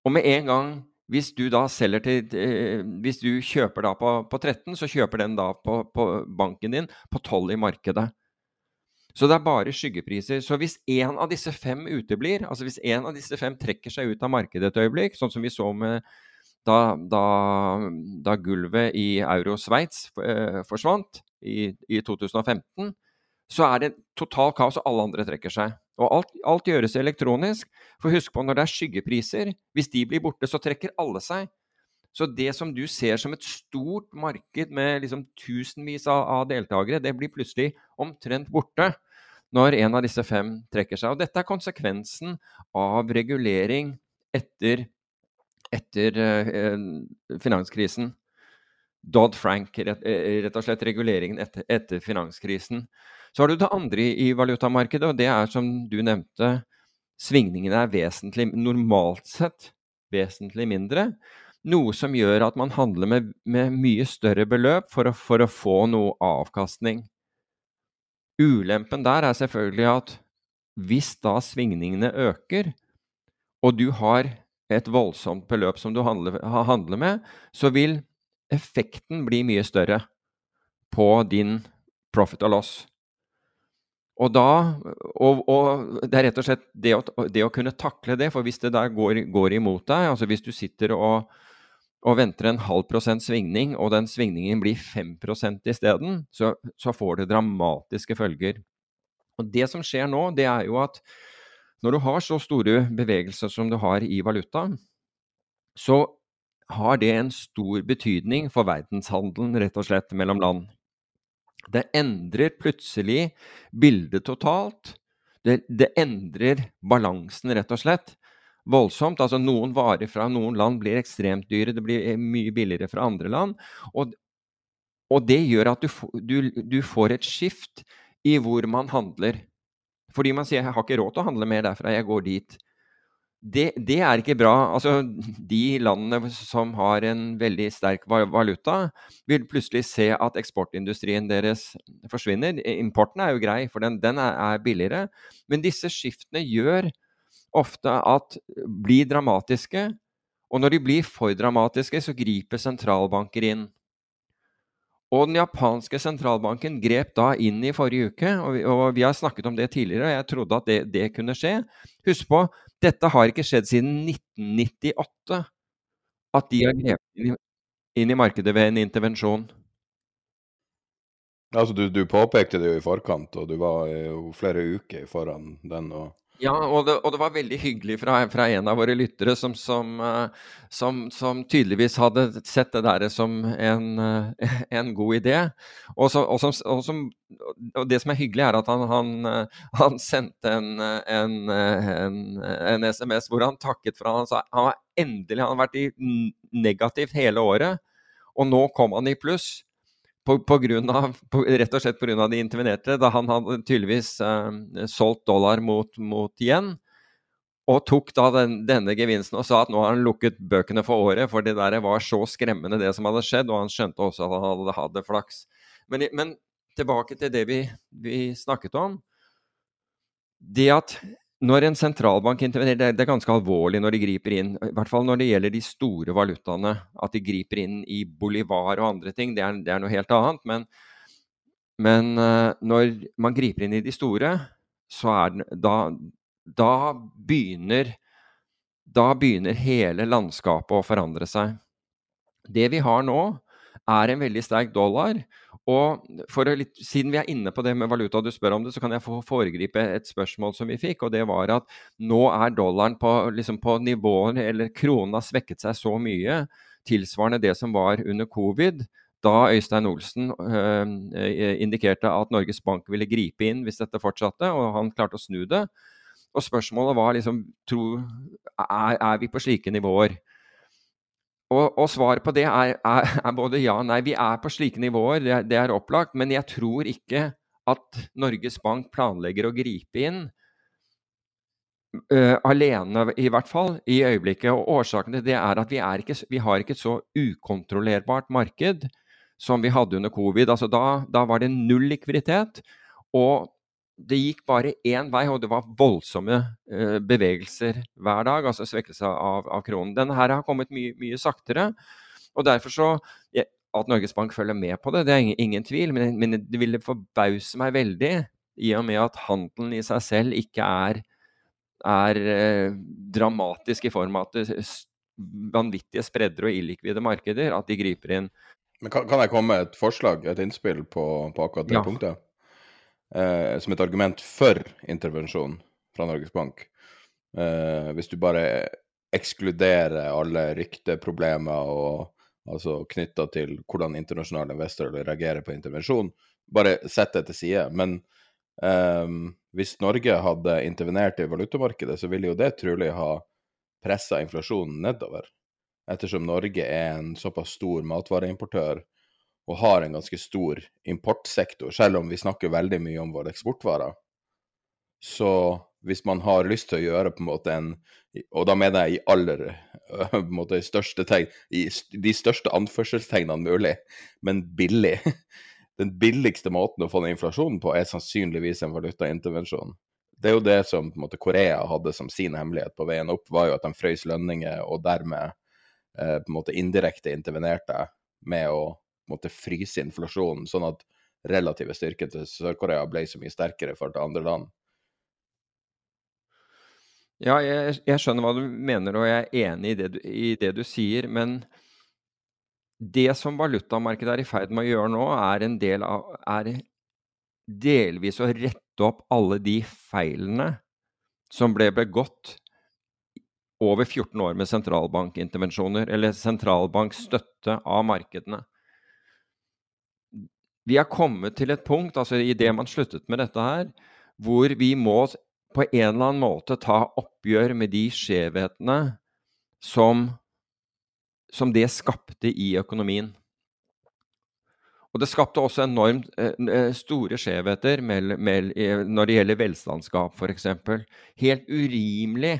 Og med en gang hvis du da selger til eh, Hvis du kjøper da på, på 13, så kjøper den da på, på, banken din på 12 i markedet. Så det er bare skyggepriser. Så hvis én av disse fem uteblir, altså hvis én av disse fem trekker seg ut av markedet et øyeblikk, sånn som vi så med da, da, da gulvet i euro-Sveits eh, forsvant i, i 2015, så er det total kaos, og alle andre trekker seg. Og alt, alt, gjøres elektronisk. For husk på, når det er skyggepriser, hvis de blir borte, så trekker alle seg. Så det som du ser som et stort marked med liksom tusenvis av, av deltakere, det blir plutselig omtrent borte når en av disse fem trekker seg. Og dette er konsekvensen av regulering etter, etter eh, finanskrisen. Dodd-Frank, rett, eh, rett, og slett reguleringen etter, etter finanskrisen. Så har du det andre i valutamarkedet, og det er som du nevnte, svingningene er vesentlig, normalt sett vesentlig mindre. Noe som gjør at man handler med, med mye større beløp for å, for å, få noe avkastning. Ulempen der er selvfølgelig at hvis da svingningene øker, og du har et voldsomt beløp som du handler, handler med, så vil effekten bli mye større på din profit og loss. Og, da, og, og, det er rett og slett det å, det å, kunne takle det, for hvis det der går, går imot deg, altså hvis du sitter og, og, venter en halv prosent svingning, og den svingningen blir 5% isteden, så, så får det dramatiske følger. Og Det som skjer nå, det er jo at når du har så store bevegelser som du har i valuta, så har det en stor betydning for verdenshandelen, rett og slett, mellom land. Det endrer plutselig bildet totalt. Det, det, endrer balansen, rett og slett. Voldsomt. Altså noen varer fra noen land blir ekstremt dyre, det blir eh, mye billigere fra andre land. Og, og det gjør at du, du, du, får et skift i hvor man handler. Fordi man sier 'jeg har ikke råd til å handle mer derfra, jeg går dit' det, det, er ikke bra. Altså, de landene som har en veldig sterk valuta, vil plutselig se at eksportindustrien deres forsvinner. Importen er jo grei, for den, den er, er, billigere. Men disse skiftene gjør ofte at blir dramatiske. Og når de blir for dramatiske, så griper sentralbanker inn. Og den japanske sentralbanken grep da inn i forrige uke, og vi, og vi har snakket om det tidligere, og jeg trodde at det, det kunne skje. Husk på, dette har ikke skjedd siden 1998 at de har grepet inn, inn i markedet ved en intervensjon. Altså, du, du, påpekte det jo i forkant, og du var jo flere uker foran den. og ja, og det, og det, var veldig hyggelig fra, fra en av våre lyttere som, som, eh, som, som, tydeligvis hadde sett det der som en, eh, en god idé. Og, og, og, det som er hyggelig, er at han, han, eh, han sendte en, en, SMS hvor han takket for han sa han var endelig han har vært i negativt hele året, og nå kom han i pluss på, på grunn av, på, rett og slett pga. de intervenerte, da han hadde tydeligvis eh, solgt dollar mot, mot yen. Og tok da den, denne gevinsten og sa at nå har han lukket bøkene for året, for det der var så skremmende det som hadde skjedd, og han skjønte også at han hadde hatt flaks. Men, men, tilbake til det vi, vi snakket om. Det at når en sentralbank intervenerer, det er ganske alvorlig når de griper inn. I hvert fall når det gjelder de store valutaene. At de griper inn i bolivar og andre ting, det er, det er noe helt annet. Men, men, eh, når man griper inn i de store, så er den da, da begynner Da begynner hele landskapet å forandre seg. Det vi har nå, er en veldig sterk dollar. Og litt, Siden vi er inne på det med valuta, og du spør om det, så kan jeg få foregripe et spørsmål som vi fikk. og Det var at nå er dollaren på, liksom på nivåer, eller kronen har svekket seg så mye, tilsvarende det som var under covid. Da Øystein Olsen øh, indikerte at Norges Bank ville gripe inn hvis dette fortsatte, og han klarte å snu det. Og spørsmålet var liksom tro, er, er vi på slike nivåer? Og, og, svaret på det er, er, er, både ja og nei. Vi er på slike nivåer, det, det, er opplagt. Men jeg tror ikke at Norges Bank planlegger å gripe inn. Uh, alene, i hvert fall, i øyeblikket. Og årsaken til det er at vi, er ikke, vi har ikke et så ukontrollerbart marked som vi hadde under covid. Altså da, da var det null likviditet. Og det gikk bare én vei, og det var voldsomme uh, bevegelser hver dag. Altså svekkelse av, av kronen. Denne her har kommet mye, mye saktere. Og derfor så ja, At Norges Bank følger med på det, det er ingen, ingen tvil. Men, men, det ville forbause meg veldig, i og med at handelen i seg selv ikke er, er uh, dramatisk i form av at det vanvittige spredder og illikvide markeder, at de griper inn. Men kan, kan jeg komme med et forslag, et innspill på, på akkurat det ja. punktet? Eh, som et argument for intervensjon fra Norges Bank. Eh, hvis du bare ekskluderer alle rykteproblemer og altså knytta til hvordan internasjonale investorer reagerer på intervensjon, bare sett det til side. Men eh, hvis Norge hadde intervenert i valutamarkedet, så ville jo det trolig ha pressa inflasjonen nedover. Ettersom Norge er en såpass stor matvareimportør og har en ganske stor importsektor, selv om vi snakker veldig mye om våre eksportvarer. Så hvis man har lyst til å gjøre på en måte en Og da mener jeg i aller på en måte i største tegn, i de største anførselstegnene mulig, men billig. Den billigste måten å få ned inflasjonen på er sannsynligvis en valutaintervensjon det er jo det som måte, Korea hadde som sin hemmelighet på veien opp, var jo at de frøys lønninger og dermed eh, på en måte indirekte intervenerte med å måte, fryse inflasjonen, sånn at relative styrken til Sør-Korea ble så mye sterkere for til andre land. Ja, jeg, jeg, skjønner hva du mener, og jeg er enig i det, du, i det du sier. Men det som valutamarkedet er i ferd med å gjøre nå, er del av er delvis å rette opp alle de feilene som ble begått over 14 år med sentralbankintervensjoner, eller sentralbankstøtte av markedene. Vi er kommet til et punkt, altså idet man sluttet med dette her, hvor vi må på en eller annen måte ta oppgjør med de skjevhetene som, som det skapte i økonomien. Og det skapte også enormt eh, eh store skjevheter mell, når det gjelder velstandsgap, f.eks. Helt urimelig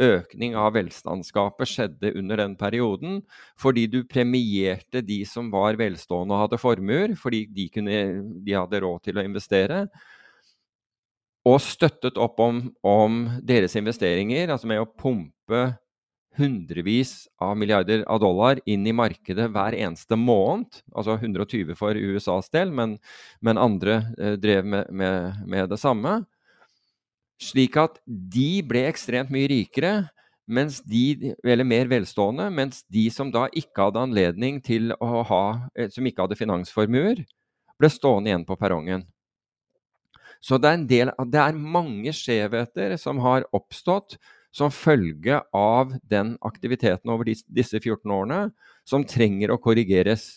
økning av velstandsgapet skjedde under den perioden, fordi du premierte de som var velstående og hadde formuer, fordi de, kunne, de hadde råd til å investere. Og støttet opp om, om deres investeringer, altså med å pumpe hundrevis av milliarder av dollar inn i markedet hver eneste måned. Altså 120 for USAs del, men, men andre eh, drev med, med, med, det samme. Slik at de ble ekstremt mye rikere, de, eller mer velstående, mens de som da ikke hadde anledning til å ha eh, Som ikke hadde finansformuer, ble stående igjen på perrongen. Så det er, del, det er mange skjevheter som har oppstått som følge av den aktiviteten over disse 14 årene, som trenger å korrigeres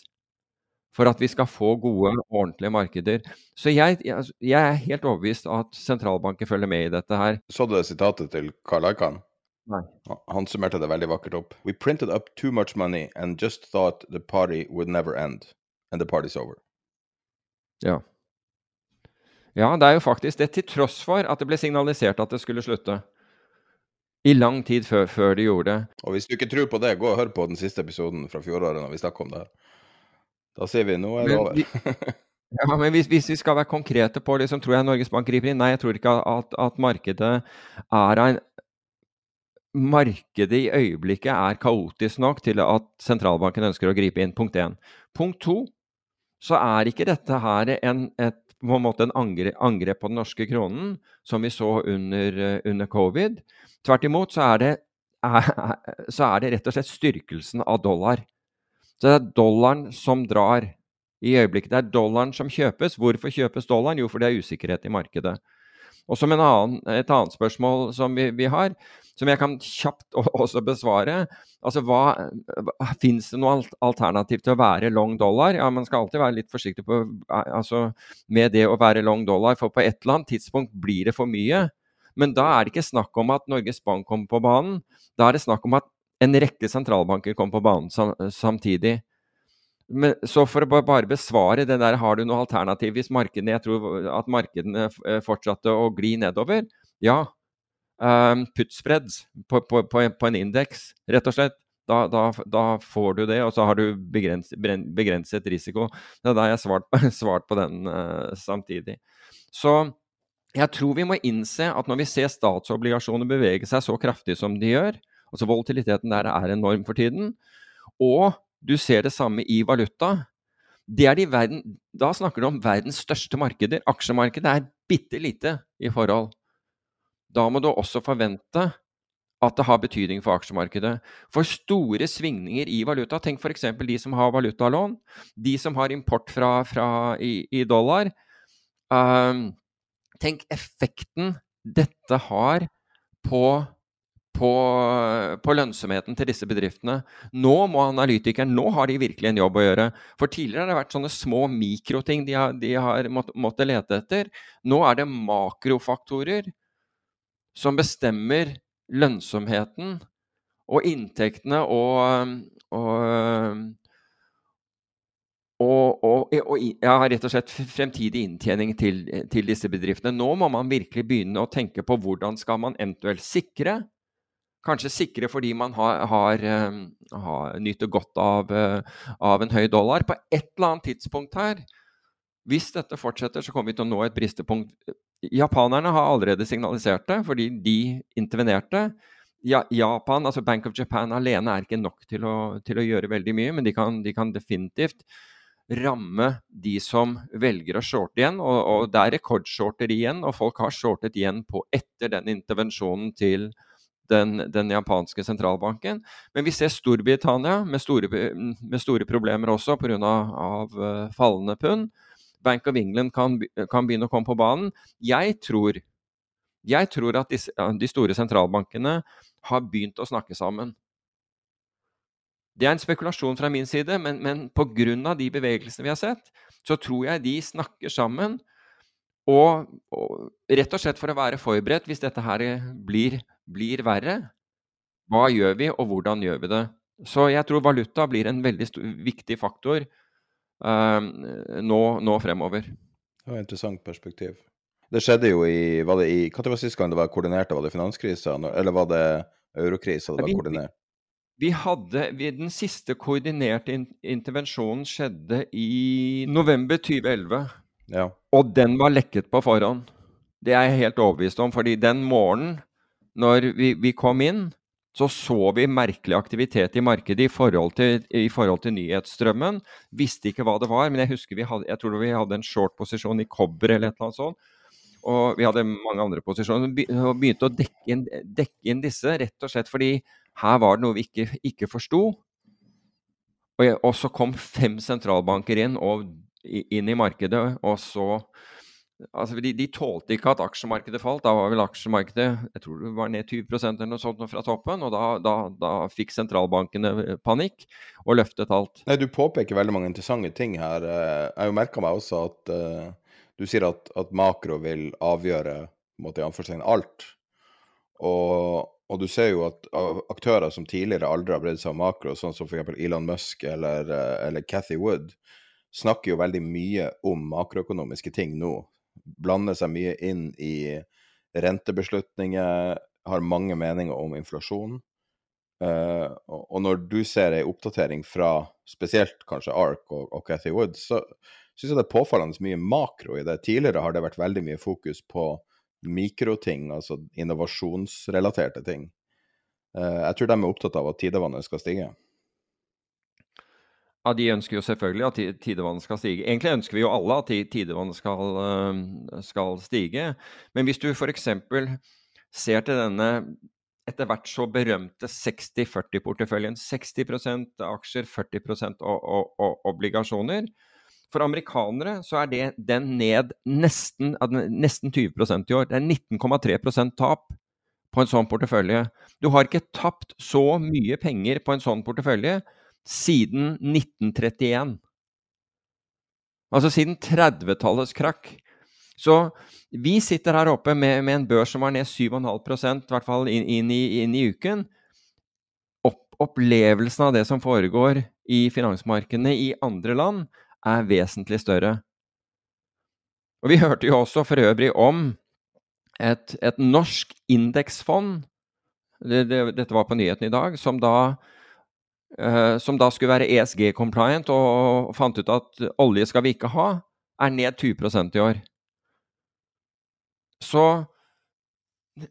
for at vi skal få gode, ordentlige markeder. Så jeg, jeg er helt overbevist at sentralbanken følger med i dette her. Så du det sitatet til Karl Aikan? Nei. Han summerte det veldig vakkert opp. We printed up too much money and just thought the party would never end. And the party's over. Ja. Ja, det er jo faktisk det, til tross for at det ble signalisert at det skulle slutte. I lang tid før, før, de gjorde det. Og hvis du ikke tror på det, gå og hør på den siste episoden fra fjoråret når vi snakker om det. Da sier vi nå er det over. ja, men hvis, hvis, vi skal være konkrete på liksom, tror jeg Norges Bank griper inn? Nei, jeg tror ikke at, at markedet er en Markedet i øyeblikket er kaotisk nok til at sentralbanken ønsker å gripe inn. Punkt én. Punkt to, så er ikke dette her en, et, på en måte en angrep, angrep på den norske kronen, som vi så under, under covid. Tvert imot så er, det, er, så er det rett og slett styrkelsen av dollar. Så det er dollaren som drar i øyeblikket. Det er dollaren som kjøpes. Hvorfor kjøpes dollaren? Jo, for det er usikkerhet i markedet. Og som annen, et annet spørsmål som vi, vi, har, som jeg kan kjapt også besvare altså hva, Fins det noe alternativ til å være long dollar? Ja, Man skal alltid være litt forsiktig på, altså, med det å være long dollar, for på et eller annet tidspunkt blir det for mye. Men da er det ikke snakk om at Norges Bank kommer på banen. Da er det snakk om at en rekke sentralbanker kom på banen samtidig. Men, så for å bare besvare det der, har du noe alternativ hvis markedene, jeg tror at markedene eh, fortsatte å gli nedover? Ja. Um, put spreads på, på, på, på en indeks, rett og slett. Da, da, da, får du det, og så har du begrenset, begrenset risiko. Det er da jeg svart, svart, på den uh, samtidig. Så jeg tror vi må innse at når vi ser statsobligasjoner bevege seg så kraftig som de gjør, altså volatiliteten der er enorm for tiden, og du ser det samme i valuta, de verden, da snakker du om verdens største markeder. Aksjemarkedet er bitte lite i forhold. Da må du også forvente at det har betydning for aksjemarkedet. For store svingninger i valuta, tenk f.eks. de som har valutalån, de som har import fra, fra i, i, dollar. Um, tenk effekten dette har på på, på, lønnsomheten til disse bedriftene. Nå må analytikeren, nå har de virkelig en jobb å gjøre. For tidligere har det vært sånne små mikroting de har, de har måttet lete etter. Nå er det makrofaktorer som bestemmer lønnsomheten og inntektene og, og, og, og, ja, rett og slett fremtidig inntjening til, til disse bedriftene. Nå må man virkelig begynne å tenke på hvordan skal man eventuelt sikre Kanskje sikre fordi man har, har, ehm, har nyter godt av, eh, av, en høy dollar. På et eller annet tidspunkt her, hvis dette fortsetter, så kommer vi til å nå et bristepunkt. Japanerne har allerede signalisert det, fordi de intervenerte. Ja, Japan, altså Bank of Japan alene er ikke nok til å, til å gjøre veldig mye, men de kan, de kan, definitivt ramme de som velger å shorte igjen. Og, og det er rekordshorter igjen, og folk har shortet igjen på etter den intervensjonen til Japan den, den, japanske sentralbanken. Men vi ser Storbritannia med store, med store problemer også pga. Av, av fallende pund. Bank of England kan, kan, begynne å komme på banen. Jeg tror, jeg tror at disse, de store sentralbankene har begynt å snakke sammen. Det er en spekulasjon fra min side, men, men pga. de bevegelsene vi har sett, så tror jeg de snakker sammen og, og, rett og slett for å være forberedt hvis dette her blir, blir, verre. Hva gjør vi, og hvordan gjør vi det? Så jeg tror valuta blir en veldig viktig faktor uh, nå, nå, fremover. Det var et interessant perspektiv. Det skjedde jo i Var det i Når var sist gang det var koordinert? Var det finanskrisa, eller var det eurokrisa det var vi, koordinert? Vi hadde, vi, Den siste koordinerte in, intervensjonen skjedde i november 2011. Ja. Og den var lekket på forhånd. Det er jeg helt overbevist om. fordi den morgenen når vi, vi kom inn, så så vi merkelig aktivitet i markedet i forhold, til, i forhold til nyhetsstrømmen. Visste ikke hva det var, men jeg husker vi hadde, jeg tror vi hadde en short-posisjon i kobber eller et eller annet sånt. Og vi hadde mange andre posisjoner. Og begynte å dekke inn, dekke inn, disse rett og slett fordi her var det noe vi ikke, ikke forsto. Og, og så kom fem sentralbanker inn og inn i markedet, og så Altså, de, de, tålte ikke at aksjemarkedet falt. Da var vel aksjemarkedet jeg tror det var ned 20% eller noe sånt fra toppen. og Da, da, da fikk sentralbankene panikk og løftet alt. Nei, Du påpeker veldig mange interessante ting her. Eh, jeg har merka meg også at uh, du sier at, at, makro vil avgjøre måtte jeg alt. Og, og, du ser jo at aktører som tidligere aldri har bredd seg om makro, sånn som f.eks. Elon Musk eller, eh, eller Cathy Wood, snakker jo veldig mye om makroøkonomiske ting nå. Blander seg mye inn i rentebeslutninger, har mange meninger om inflasjon. Uh, og når du ser ei oppdatering fra spesielt kanskje ARK og, og Cathy Wood, så syns jeg det er påfallende mye makro i det. Tidligere har det vært veldig mye fokus på mikroting, altså innovasjonsrelaterte ting. Uh, jeg tror de er opptatt av at tidevannet skal stige. Ja, De ønsker jo selvfølgelig at tidevannet skal stige. Egentlig ønsker vi jo alle at tidevannet skal, eh, skal stige. Men hvis du f.eks. ser til denne etter hvert så berømte 60-40-porteføljen, 60%, aksjer, 40% obligasjoner. For amerikanere så er det den ned nesten, nesten 20% i år. Det er 19,3% tap på en sånn portefølje. Du har ikke tapt så mye penger på en sånn portefølje siden 1931. Altså siden 30-tallets krakk. Så vi sitter her oppe med, med en børs som var ned 7,5% i hvert fall inn, inn, i, inn i, uken. Opp, opplevelsen av det som foregår i finansmarkedene i andre land, er vesentlig større. Og Vi hørte jo også for øvrig om et, et norsk indeksfond, det, det, dette var på nyheten i dag, som da som da skulle være ESG-compliant, og fant ut at olje skal vi ikke ha, er ned 20% i år. så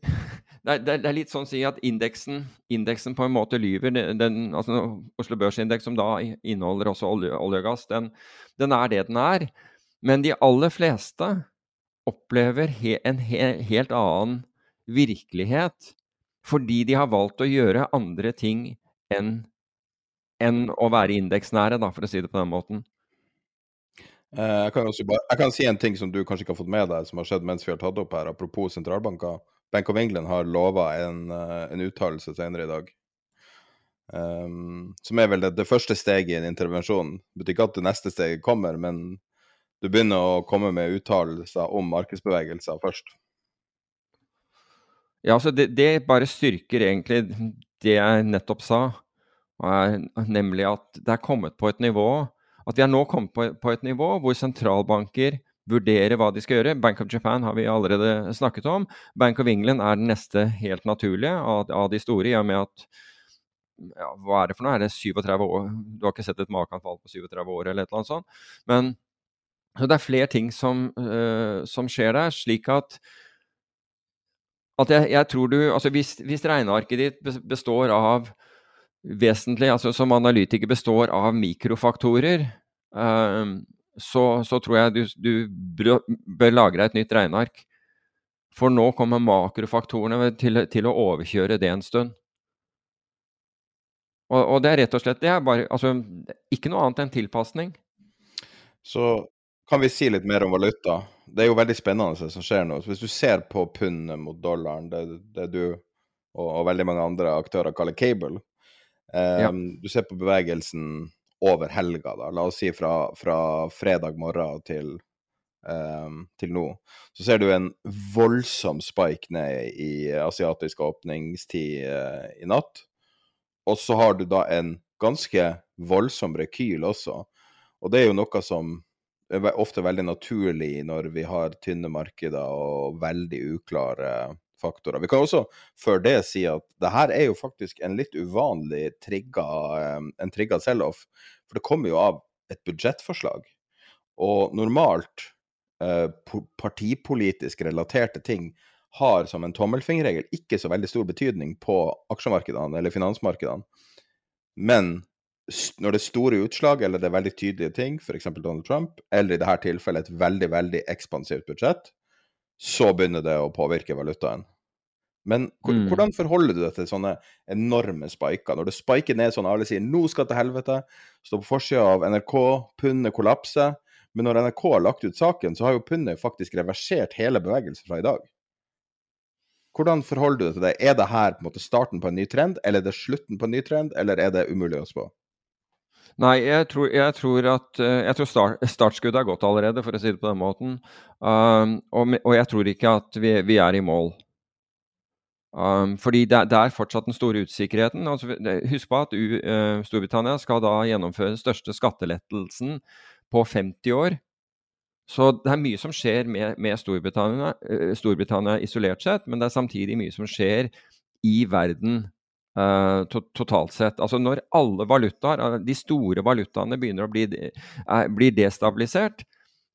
det det er, litt sånn å si at indeksen, indeksen på en måte lyver. Den, altså Oslo Børsindeks, som da inneholder også olje, olje og gass, den, den, er det den er. Men de aller fleste opplever he, en he, helt annen virkelighet fordi de har valgt å gjøre andre ting enn enn å være indeksnære, da, for å si det på den måten. Eh, jeg kan, bare, jeg kan, si en ting som du kanskje ikke har fått med deg, som har skjedd mens vi har tatt opp her, apropos sentralbanker. Bank of England har lova en, eh, en uttalelse senere i dag. Um, som er vel det, det, første steget i en intervensjon. Det betyr ikke at det neste steget kommer, men du begynner å komme med uttalelser om markedsbevegelser først. Ja, altså det, det, bare styrker egentlig det jeg nettopp sa, nemlig at det er kommet på et nivå At vi er nå kommet på, et nivå hvor sentralbanker vurdere hva de skal gjøre. Bank of Japan har vi allerede snakket om. Bank of England er den neste helt naturlige av de store, i og med at ja, Hva er det for noe? Er det 37 år? Du har ikke sett et makanfall på 37 år, eller et eller annet sånt. Men så det er flere ting som, uh, som skjer der, slik at at jeg, jeg tror du Altså hvis, hvis regnearket ditt består av vesentlig, altså som analytiker består av mikrofaktorer, uh, så, så tror jeg du, du, bør deg et nytt regneark. For nå kommer makrofaktorene til, til, å overkjøre det en stund. Og, og, det er rett og slett det er bare, altså, ikke noe annet enn tilpasning. Så kan vi si litt mer om valuta. Det er jo veldig spennende det som skjer nå. Hvis du ser på pundet mot dollaren, det, det du og, og, veldig mange andre aktører kaller cable, ja. du ser på bevegelsen over helga, da. La oss si fra, fra fredag morgen til, um, til nå. Så ser du en voldsom spike ned i asiatisk åpningstid uh, i natt. Og så har du da en ganske voldsom rekyl også. Og det er jo noe som er ofte veldig naturlig når vi har tynne markeder og veldig uklare faktorer. Vi kan også før det si at det her er jo faktisk en litt uvanlig trigga, en trigga sell-off. For det kommer jo av et budsjettforslag. Og normalt eh, partipolitisk relaterte ting har som en tommelfingerregel ikke så veldig stor betydning på aksjemarkedene eller finansmarkedene. Men når det er store utslag eller det er veldig tydelige ting, f.eks. Donald Trump, eller i dette tilfellet et veldig, veldig ekspansivt budsjett, så begynner det å påvirke valutaen. Men mm. hvordan forholder du deg til sånne enorme spiker? Når det spiker ned sånn alle sier 'nå skal til helvete', står på forsida av NRK, pundet kollapser. Men når NRK har lagt ut saken, så har jo pundet faktisk reversert hele bevegelsen fra i dag. Hvordan forholder du deg til det? Er det her på en måte starten på en ny trend, eller er det slutten på en ny trend, eller er det umulig å spå? Nei, jeg tror, jeg tror at eh, jeg tror start, startskuddet er gått allerede, for å si det på den måten. Um, og, og, jeg tror ikke at vi, vi er i mål. Um, fordi det, det, er fortsatt den store usikkerheten. Altså, husk på at U, uh, Storbritannia skal da gjennomføre den største skattelettelsen på 50 år. Så det er mye som skjer med, med Storbritannia, uh, Storbritannia, isolert sett, men det er samtidig mye som skjer i verden uh, to, totalt sett. Altså når alle valutaer, de store valutaene, begynner å bli, blir destabilisert,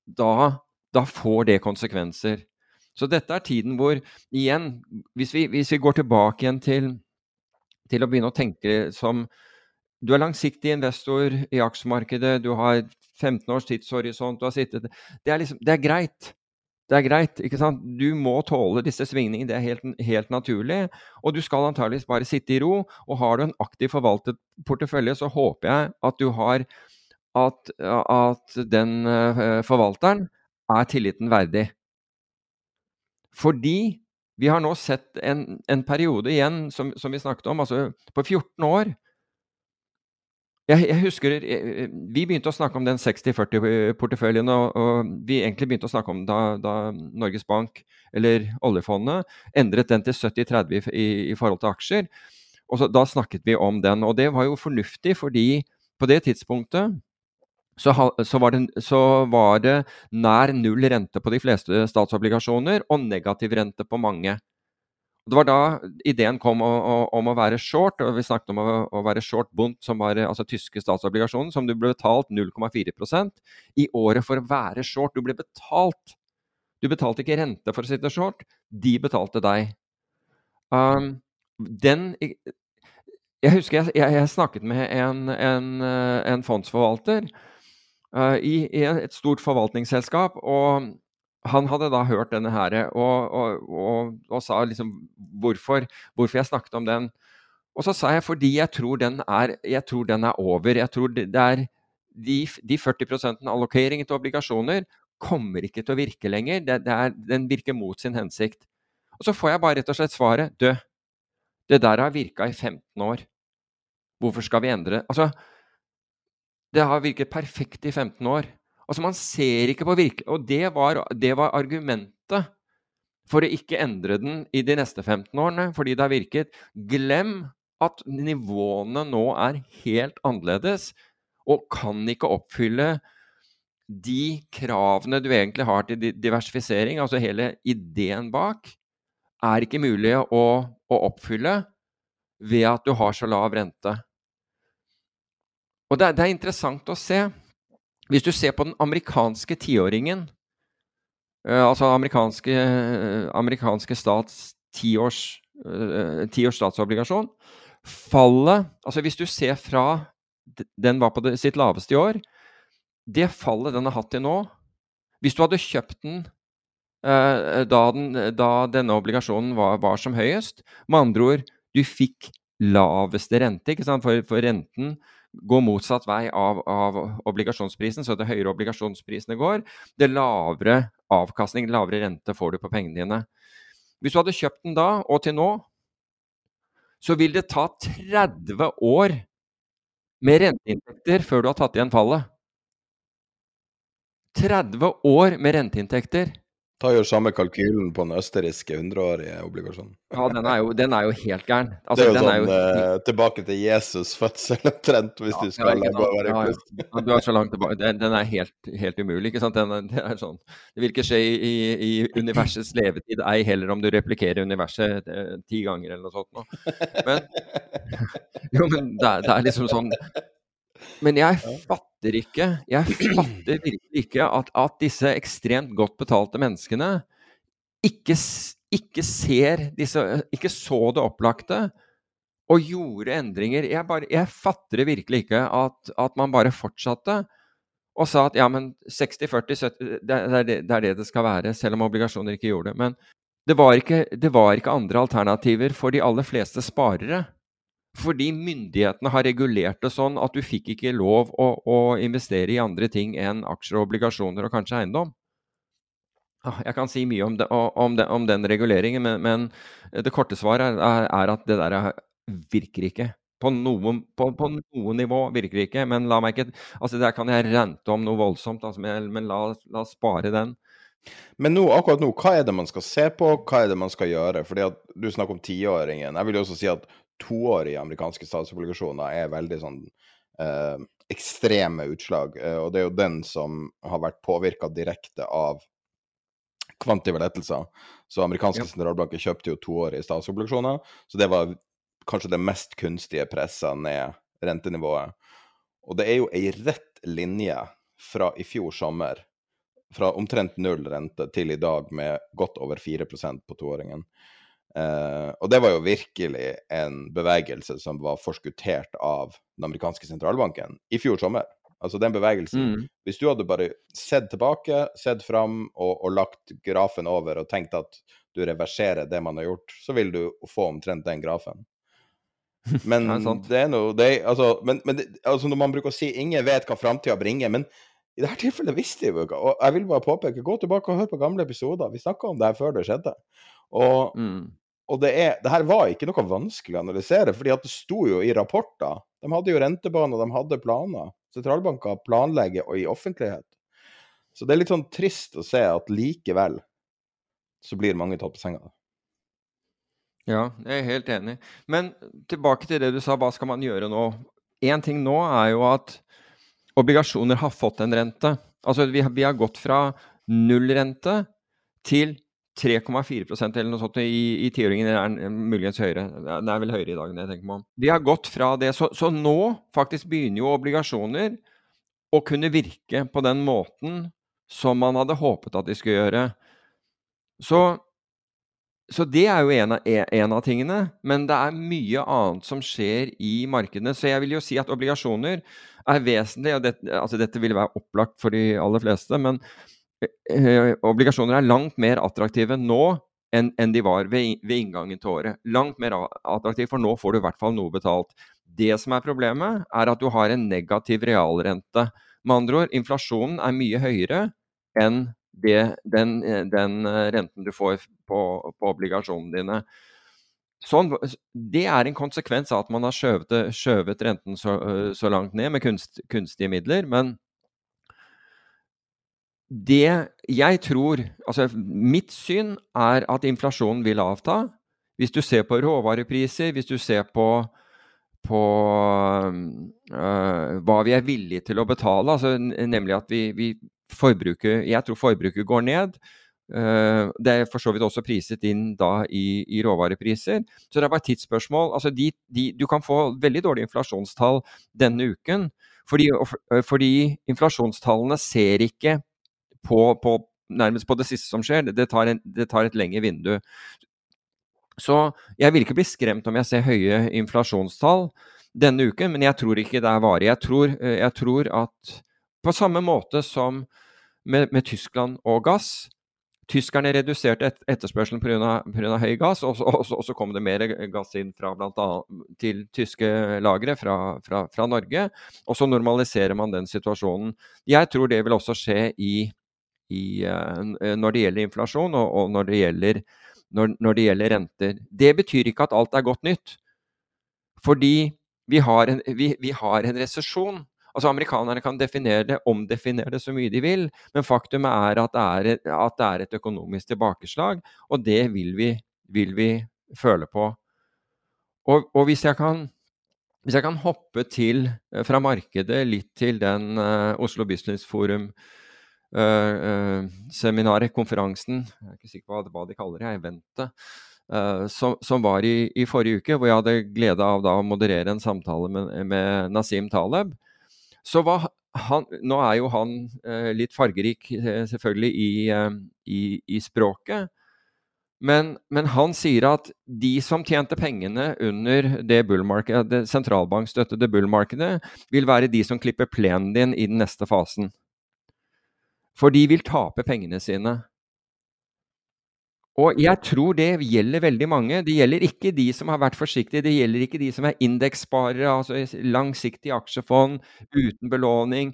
da, da får det konsekvenser. Så dette er tiden hvor, igjen, hvis vi, hvis vi går tilbake igjen til, til, å begynne å tenke som Du er langsiktig investor i aksjemarkedet, du har 15 års tidshorisont, du har sittet Det er, liksom, det er greit. Det er greit. ikke sant? Du må tåle disse svingningene, det er helt, helt, naturlig. Og du skal antageligvis bare sitte i ro. Og har du en aktiv forvaltet portefølje, så håper jeg at du har at, at den uh, forvalteren er tilliten verdig. Fordi vi har nå sett en, en periode igjen, som, som, vi snakket om, altså på 14 år. Jeg, jeg husker jeg, Vi begynte å snakke om den 60-40-porteføljen, og, og, vi egentlig begynte å snakke om da, da Norges Bank, eller oljefondet, endret den til 70-30 i, i, forhold til aksjer. Og så, Da snakket vi om den, og det var jo fornuftig, fordi på det tidspunktet så, så, var det, så, var det, nær null rente på de fleste statsobligasjoner og negativ rente på mange. Det var da ideen kom om å være short, og vi snakket om å, være short Bund, som var altså tyske statsobligasjoner, som du ble betalt 0,4% i året for å være short. Du ble betalt Du betalte ikke rente for å sitte short, de betalte deg. Um, den Jeg husker jeg, jeg, jeg snakket med en, en, eh, en fondsforvalter i, i, et stort forvaltningsselskap, og han hadde da hørt denne her og, og, og, og sa liksom hvorfor, hvorfor jeg snakket om den. Og så sa jeg fordi jeg tror den er, tror den er over. Jeg tror det er de, de 40% allokering til obligasjoner kommer ikke til å virke lenger. Det, det er, den virker mot sin hensikt. Og så får jeg bare rett og slett svaret død. det der har virka i 15 år. Hvorfor skal vi endre Altså, det har virket perfekt i 15 år. Altså, man ser ikke på virke... Og det var, det var argumentet for å ikke endre den i de neste 15 årene, fordi det har virket. Glem at nivåene nå er helt annerledes og kan ikke oppfylle de kravene du egentlig har til diversifisering, altså hele ideen bak, er ikke mulig å, å oppfylle ved at du har så lav rente. Og det, det er interessant å se. Hvis du ser på den amerikanske tiåringen, uh, altså amerikanske, amerikanske stats tiårs, uh, tiårs statsobligasjon, fallet Altså hvis du ser fra den var på det, sitt laveste i år. Det fallet den har hatt til nå Hvis du hadde kjøpt den eh, da, den, da, denne obligasjonen var, var, som høyest Med andre ord, du fikk laveste rente, ikke sant? For, for renten går motsatt vei av, av, obligasjonsprisen, så det høyere obligasjonsprisene går, det lavere avkastning, lavere rente får du på pengene dine. Hvis du hadde kjøpt den da, og til nå, så vil det ta 30 år med renteinntekter før du har tatt igjen fallet. 30 år med renteinntekter. Ta gjør samme kalkylen på den østerrikske 100-årige obligasjonen. Ja, den er, jo, den er jo, helt gæren. Altså, det er jo sånn er jo... Eh, tilbake til Jesus' fødsel omtrent, hvis ja, du skal ja, gå være ja, ja. Du er så langt tilbake. Den, den er helt, helt, umulig. ikke sant? Den, den er sånn. Det vil ikke skje i, i, i, universets levetid, ei heller om du replikerer universet eh, ti ganger eller noe sånt. Nå. Men, jo, men det er, det er liksom sånn men jeg fatter ikke Jeg fatter virkelig ikke at, at disse ekstremt godt betalte menneskene ikke, ikke, ser disse Ikke så det opplagte og gjorde endringer. Jeg, bare, jeg fatter virkelig ikke at, at, man bare fortsatte og sa at ja, men 60-40 det, det, det, er det det skal være, selv om obligasjoner ikke gjorde det. Men det var ikke, det var ikke andre alternativer for de aller fleste sparere. Fordi myndighetene har regulert det sånn at du fikk ikke lov å, å investere i andre ting enn aksjer og obligasjoner og kanskje eiendom. Ah, jeg kan si mye om, det, om, det, om den reguleringen, men, men, det korte svaret er, er, at det der virker ikke. På noe, på, på noe, nivå virker det ikke. Men la meg ikke altså Der kan jeg rente om noe voldsomt, altså, men, la, oss spare den. Men nå, akkurat nå, hva er det man skal se på, hva er det man skal gjøre? Fordi at Du snakker om tiåringen. Jeg vil jo også si at toårige amerikanske statsobligasjoner er veldig sånn eh, ekstreme utslag. Eh, og det er jo den som har vært påvirka direkte av kvantive lettelser. Så amerikanske ja. sentralbanker kjøpte jo toårige statsobligasjoner, så det var kanskje det mest kunstige pressa ned rentenivået. Og det er jo ei rett linje fra i fjor sommer, fra omtrent null rente til i dag med godt over 4% på toåringen. Uh, og det var jo virkelig en bevegelse som var forskuttert av den amerikanske sentralbanken i fjor sommer. Altså den bevegelsen. Mm. Hvis du hadde bare sett tilbake, sett fram og, og, lagt grafen over og tenkt at du reverserer det man har gjort, så vil du få omtrent den grafen. Men det er noe det, altså, men, men det, altså Når man bruker å si 'ingen vet hva framtida bringer', men i dette tilfellet visste jeg jo ikke. Og jeg vil bare påpeke, gå tilbake og hør på gamle episoder. Vi snakka om det her før det skjedde. Og, mm. Og det, er, det, her var ikke noe vanskelig å analysere, fordi at det sto jo i rapporter. De hadde jo rentebaner, de hadde planer. Sentralbanker planlegger og i offentlighet. Så det er litt sånn trist å se at likevel så blir mange tatt på senga. Ja, jeg er helt enig. Men tilbake til det du sa, hva skal man gjøre nå? Én ting nå er jo at obligasjoner har fått en rente. Altså vi har, vi har gått fra null rente til 3,4% eller noe sånt i, i tiåringen. er muligens høyere. Det er vel høyere i dag enn jeg tenker meg om. De har gått fra det. Så, så, nå faktisk begynner jo obligasjoner å kunne virke på den måten som man hadde håpet at de skulle gjøre. Så, så det er jo en av, en av, tingene. Men det er mye annet som skjer i markedene. Så jeg vil jo si at obligasjoner er vesentlig. og det, altså Dette vil være opplagt for de aller fleste. Men obligasjoner er langt mer attraktive nå enn en de var ved, ved, inngangen til året. Langt mer attraktive, for nå får du i hvert fall noe betalt. Det som er problemet, er at du har en negativ realrente. Med andre ord, inflasjonen er mye høyere enn det, den, den, renten du får på, på obligasjonene dine. Sånn, det er en konsekvens av at man har skjøvet, skjøvet renten så, så, langt ned med kunst, kunstige midler. Men det jeg tror Altså mitt syn er at inflasjonen vil avta. Hvis du ser på råvarepriser, hvis du ser på, på øh, hva vi er villige til å betale, altså, nemlig at vi, vi forbruket Jeg tror forbruket går ned. Uh, det er for så vidt også priset inn da i, i råvarepriser. Så det er bare et tidsspørsmål. Altså de, de, du kan få veldig dårlige inflasjonstall denne uken. Fordi, fordi inflasjonstallene ser ikke på, på, nærmest på det siste som skjer. Det tar, en, det tar et lengre vindu. Så jeg vil ikke bli skremt om jeg ser høye inflasjonstall denne uken, men jeg tror ikke det er varig. Jeg tror, eh, jeg tror at på samme måte som med, med Tyskland og gass, Tyskerne reduserte et, etterspørselen pga. høy gass, og, og, og, så kom det mer gass inn fra blant annet, til tyske lagre fra, fra, fra, Norge. Og så normaliserer man den situasjonen. Jeg tror det vil også skje i, i, uh, når det gjelder inflasjon og, og når, det gjelder, når, når, det gjelder, renter. Det betyr ikke at alt er godt nytt. Fordi vi har en, vi, vi har en resesjon. Altså Amerikanerne kan definere det, omdefinere det så mye de vil, men faktum er at det er et, at det er et økonomisk tilbakeslag, og det vil vi, vil vi føle på. Og, og hvis, jeg kan, hvis, jeg kan, hoppe til, eh, fra markedet litt til den uh, Oslo Business Forum uh, seminaret, konferansen, jeg er ikke sikker på hva, de kaller det, eventet, uh, som, som, var i, i, forrige uke, hvor jeg hadde glede av da, å moderere en samtale med, med Nasim Taleb. Så var han, nå er jo han eh, litt fargerik, eh, selvfølgelig, i, eh, i, i språket. Men, men, han sier at de som tjente pengene under det, det sentralbankstøttede bullmarkedet, vil være de som klipper plenen din i den neste fasen. For de vil tape pengene sine. Og jeg tror det gjelder veldig mange. Det gjelder ikke de som har vært forsiktige. Det gjelder ikke de som er indekssparere, altså langsiktige aksjefond uten belåning.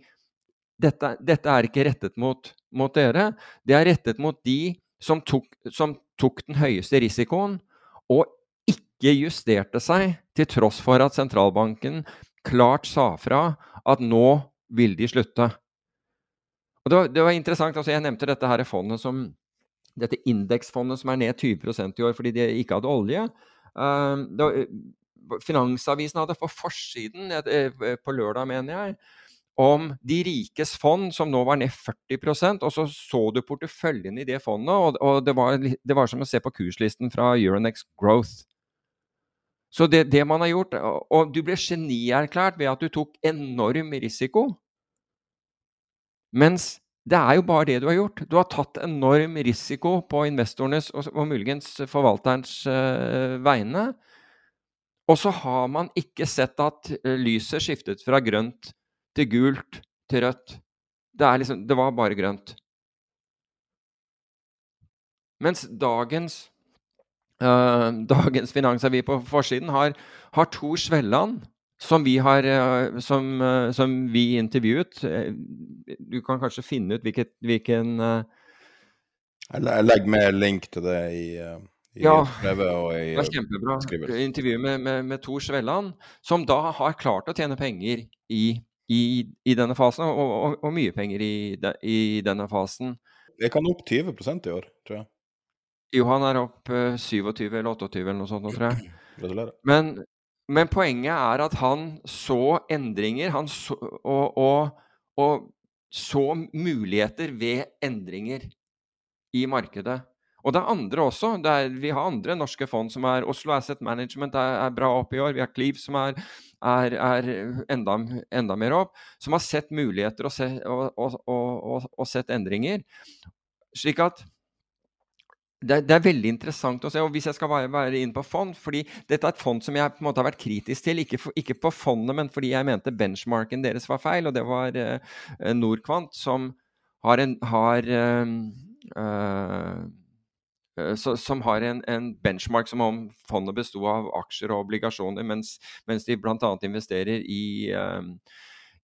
Dette, dette er ikke rettet mot, mot, dere. Det er rettet mot de som tok, som tok den høyeste risikoen, og ikke justerte seg, til tross for at sentralbanken klart sa fra at nå vil de slutte. Det var, det var interessant, altså Jeg nevnte dette her fondet som dette indeksfondet som er ned 20% i år fordi de ikke hadde olje. Uh, det, Finansavisen hadde på forsiden eh, på lørdag, mener jeg, om de rikes fond, som nå var ned 40% og så så du porteføljen i det fondet, og, og det, var, det, var, som å se på kurslisten fra Euronex Growth. Så det, det man har gjort Og du ble genierklært ved at du tok enorm risiko. Mens det er jo bare det du har gjort. Du har tatt enorm risiko på investorenes og, og muligens forvalterens uh, vegne. Og så har man ikke sett at uh, lyset skiftet fra grønt til gult til rødt. Det, liksom, det var bare grønt. Mens dagens, uh, dagens Finansavis på forsiden har, har Tor Svelland som vi, har, eh, som, eh, som vi intervjuet. Eh, du kan kanskje finne ut hvilket, hvilken Jeg legger med link til det i, i ja, i det er kjempebra. Intervju med, med, med Tor Svelland, som da har klart å tjene penger i, i, i denne fasen, og, og, og, mye penger i, i denne fasen. Det kan opp 20 i år, tror jeg. Jo, han er opp 27 eller 28 eller noe sånt, tror jeg. Men men poenget er at han så endringer han så, og, og, og, så muligheter ved endringer i markedet. Og det er andre også. Er, vi har andre norske fond som er Oslo Asset Management er, er bra opp i år. Vi har Cleave som er, er, enda, enda, mer opp. Som har sett muligheter og, se, og, og sett endringer. Slik at det, det, er veldig interessant å se. og Hvis jeg skal være, være inn på fond fordi Dette er et fond som jeg på en måte har vært kritisk til. Ikke, for, ikke på fondet, men fordi jeg mente benchmarken deres var feil. Og det var uh, Norquant som har en har, uh, uh, så, som har en, en, benchmark som om fondet besto av aksjer og obligasjoner, mens, mens de bl.a. investerer i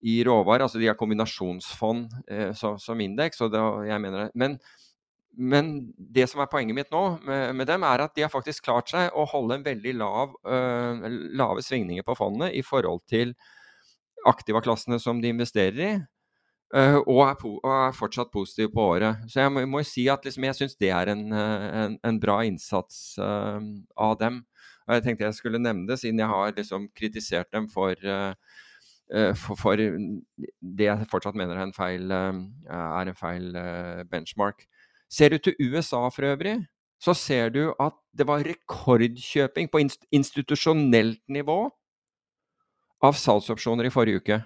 i råvarer, altså de har kombinasjonsfond som, som indeks. Men men det som er poenget mitt nå med, med, dem, er at de har faktisk klart seg å holde en veldig lav, uh, lave svingninger på fondet i forhold til aktivaklassene som de investerer i. Uh, og, er og, er fortsatt positive på året. Så jeg må, må si at liksom, jeg syns det er en, en, en bra innsats uh, av dem. Og jeg tenkte jeg skulle nevne det, siden jeg har liksom kritisert dem for, for, for det jeg fortsatt mener er en feil, er en feil benchmark. Ser du til USA for øvrig, så ser du at det var rekordkjøping på institusjonelt nivå av salgsopsjoner i forrige uke.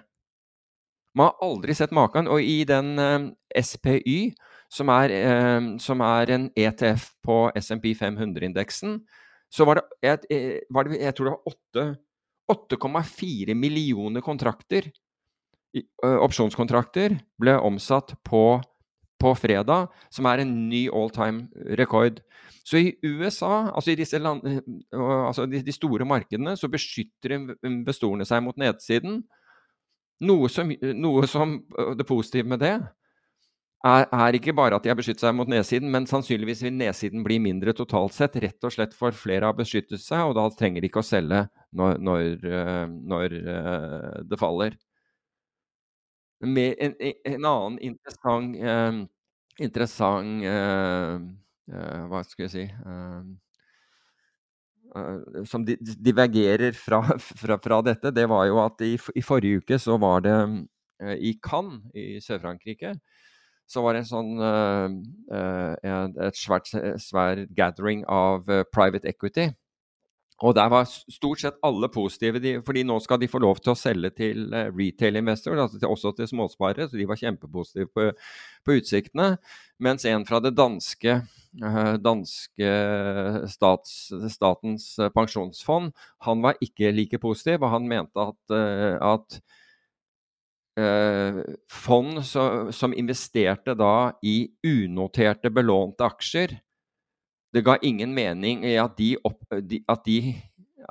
Man har aldri sett maken. Og i den eh, SPY, som er, eh, som er, en ETF på SMP 500-indeksen, så var det, et, eh, var det, Jeg tror det var 8,4 millioner kontrakter, opsjonskontrakter, ble omsatt på på fredag, som er en ny all time rekord. Så i USA, altså i land, altså de, store markedene, så beskytter investorene seg mot nedsiden. Noe som, noe som Det positive med det er, er, ikke bare at de har beskyttet seg mot nedsiden, men sannsynligvis vil nedsiden bli mindre totalt sett, rett og slett for flere har beskyttet seg, og da trenger de ikke å selge når, når, når det faller. Med en, en annen interessant, eh, interessant eh, eh, Hva skal jeg si eh, eh, Som divergerer fra, fra, fra, dette, det var jo at i, i forrige uke så var det eh, i Cannes i Sør-Frankrike så var det en sånn et svært svær gathering av private equity. Og der var stort sett alle positive, fordi nå skal de få lov til å selge til uh, retail-investorer, altså også til småsparere, så de var kjempepositive på, på utsiktene. Mens en fra det danske, uh, danske stats, Statens pensjonsfond, han var ikke like positiv, og han mente at, at fond som, som investerte da i unoterte, belånte aksjer, det ga ingen mening at, de opp, de, at, de,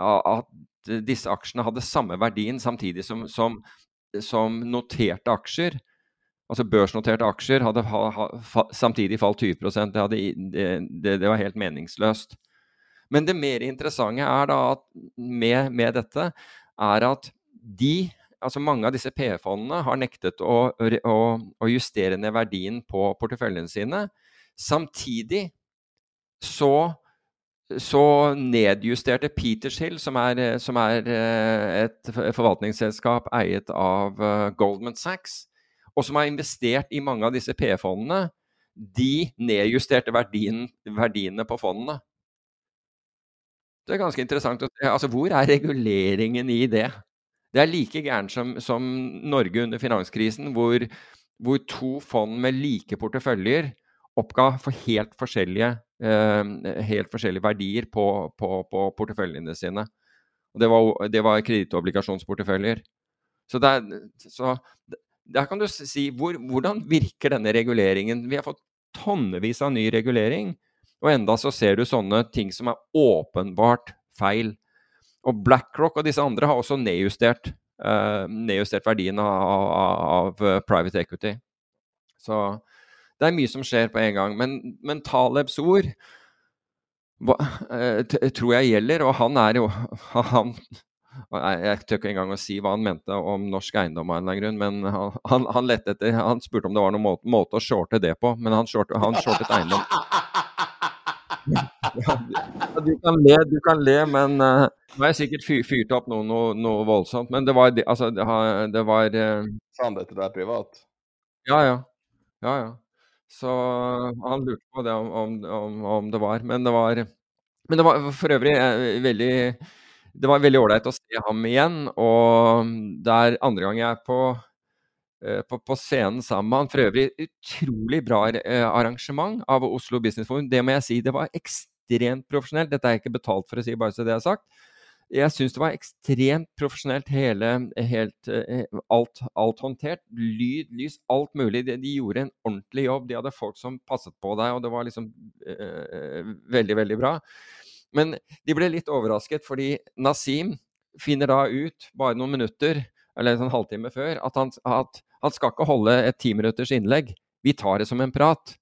at disse aksjene hadde samme verdien samtidig som, som, som noterte aksjer. Altså børsnoterte aksjer hadde ha, ha, samtidig falt 20% det, hadde, det, det, det, var helt meningsløst. Men det mer interessante er da at med, med dette er at de altså mange av disse PE-fondene har nektet å, å, å, justere ned verdien på porteføljene sine. Samtidig så, så nedjusterte Petershill, som er, som er eh, et forvaltningsselskap eiet av eh, Goldman Sachs, og som har investert i mange av disse P-fondene, de nedjusterte verdien, verdiene på fondene. Det er ganske interessant å se. Altså, hvor er reguleringen i det? Det er like gærent som, som Norge under finanskrisen, hvor, hvor to fond med like porteføljer oppga for helt forskjellige, eh, helt forskjellige verdier på, på, på, porteføljene sine. Og det var, det var kredittobligasjonsporteføljer. Så, der, så der kan du si hvor, hvordan virker denne reguleringen? Vi har fått tonnevis av ny regulering, og enda så ser du sånne ting som er åpenbart feil. Og BlackRock og disse andre har også nedjustert, uh, nedjustert verdien av, av, av, private equity. Så det er mye som skjer på en gang. Men, men Talebs ord hva, eh, tror jeg gjelder, og han er jo han, jeg tør ikke engang å si hva han mente om norsk eiendom, av en eller annen grunn, men han, han, etter, han spurte om det var noen måte, måte, å shorte det på, men han, shortet, han shortet eiendom. Du, kan le, du kan le, men uh, nå har jeg sikkert fyrt opp noe, noe, noe, voldsomt. Men det var altså, det, var uh, Sa han det til deg privat? Ja, ja. ja, ja. Så han lurte på det om, om, om, om det var. Men det var, men det var for øvrig eh, veldig det var veldig ålreit å se ham igjen. Og det er andre gang jeg er på eh, på, på, scenen sammen med han. For øvrig utrolig bra eh, arrangement av Oslo Business Forum. Det må jeg si, det var ekstremt profesjonelt. Dette er jeg ikke betalt for å si, bare så det er sagt. Jeg syns det var ekstremt profesjonelt, hele, helt, alt, alt, håndtert. Lyd, lys, alt mulig. De, de, gjorde en ordentlig jobb. De hadde folk som passet på deg, og det var liksom eh, veldig, veldig bra. Men de ble litt overrasket, fordi Nasim finner da ut, bare noen minutter, eller en sånn halvtime før, at han, at han skal ikke holde et timinutters innlegg. Vi tar det som en prat.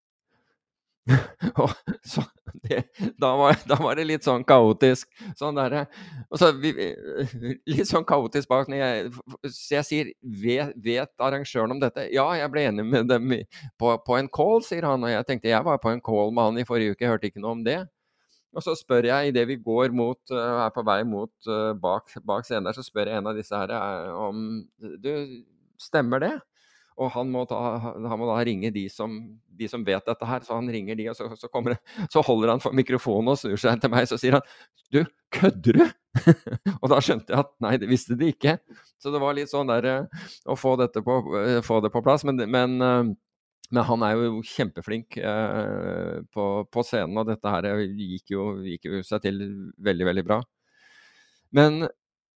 så, det, da, var, da, var, det litt sånn kaotisk. Sånn der, så litt sånn kaotisk bak. Jeg, så jeg sier vet, vet, arrangøren om dette? Ja, jeg ble enig med dem på, på, en call, sier han. Og jeg tenkte jeg var på en call med han i forrige uke, jeg hørte ikke noe om det. Og så spør jeg idet vi går mot, uh, er på vei mot uh, bak, bak, scenen der, så spør jeg en av disse her uh, om Du, stemmer det? Og han må, ta, han må da ringe de som, de som, vet dette her, så han ringer de, og så, så, kommer, så holder han for mikrofonen og snur seg til meg, så sier han Du, kødder du? og da skjønte jeg at nei, det visste de ikke. Så det var litt sånn der å få, på, få det på plass. Men, men men han er jo kjempeflink eh, på, på, scenen, og dette her gikk jo, gikk jo, seg til veldig, veldig bra. Men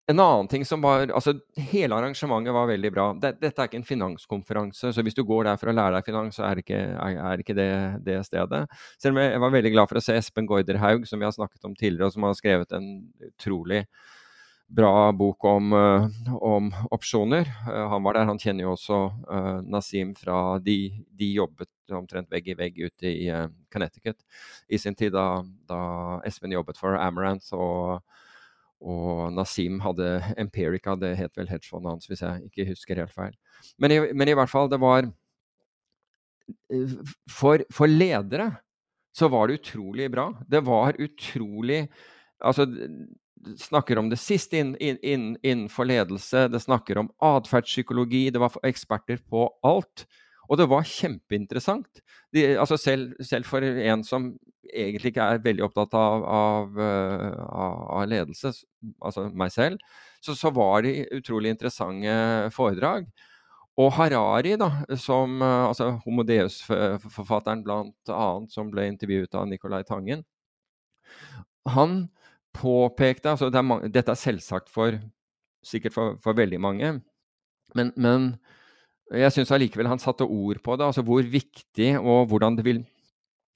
en annen ting som var Altså, hele arrangementet var veldig bra. Dette er ikke en finanskonferanse, så hvis du går der for å lære deg finans, så er ikke, er, ikke det, det stedet. Selv om jeg var veldig glad for å se Espen Gaarder som vi har snakket om tidligere, og som har skrevet en utrolig bra bok om, uh, om opsjoner. Uh, han var der. Han kjenner jo også uh, Nasim fra de, de, jobbet omtrent vegg i vegg ute i Connecticut i sin tid, da, da Espen jobbet for Amaranth. Og, og Nasim hadde Empirica, det het vel hedgefondet hans, hvis jeg ikke husker helt feil. Men i, men i hvert fall, det var for, for ledere så var det utrolig bra. Det var utrolig Altså, snakker om det siste inn, inn, innenfor ledelse, det snakker om atferdspsykologi, det var eksperter på alt. Og det var kjempeinteressant. De, altså selv, selv, for en som egentlig ikke er veldig opptatt av, av, eh, av ledelse, altså meg selv, så, så, var det utrolig interessante foredrag. Og Harari, da, som eh, altså Homodeus-forfatteren bl.a., som ble intervjuet av Nicolai Tangen, han påpekte altså det er Dette er selvsagt for sikkert for, for veldig mange, men, men jeg syns allikevel han satte ord på det. altså Hvor viktig og hvordan det vil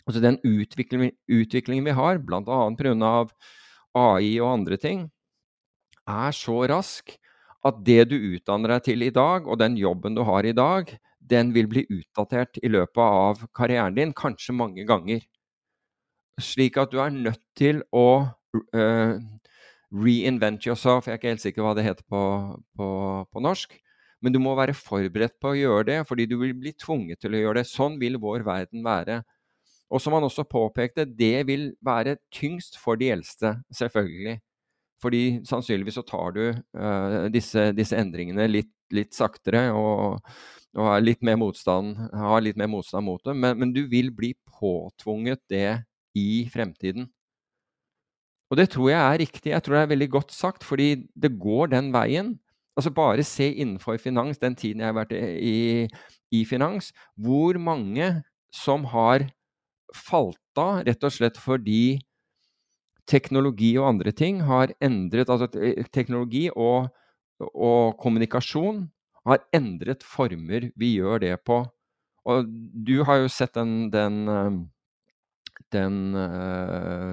altså Den utviklingen, utviklingen vi har, bl.a. pga. AI og andre ting, er så rask at det du utdanner deg til i dag, og den jobben du har i dag, den vil bli utdatert i løpet av karrieren din, kanskje mange ganger. Slik at du er nødt til å uh, reinvent yourself. Jeg er ikke helt sikker hva det heter på, på, på, norsk. Men du må være forberedt på å gjøre det, fordi du vil bli tvunget til å gjøre det. Sånn vil vår verden være. Og som han også påpekte, det vil være tyngst for de eldste, selvfølgelig. Fordi sannsynligvis så tar du uh, disse, disse, endringene litt, litt saktere og, og har, litt motstand, har litt mer motstand mot det. Men, men du vil bli påtvunget det i fremtiden. Og det tror jeg er riktig. Jeg tror det er veldig godt sagt, fordi det går den veien. Altså Bare se innenfor finans, den tiden jeg har vært i, i finans, hvor mange som har falt av rett og slett fordi teknologi og andre ting har endret Altså teknologi og, og kommunikasjon har endret former vi gjør det på. Og du har jo sett den, den, den uh,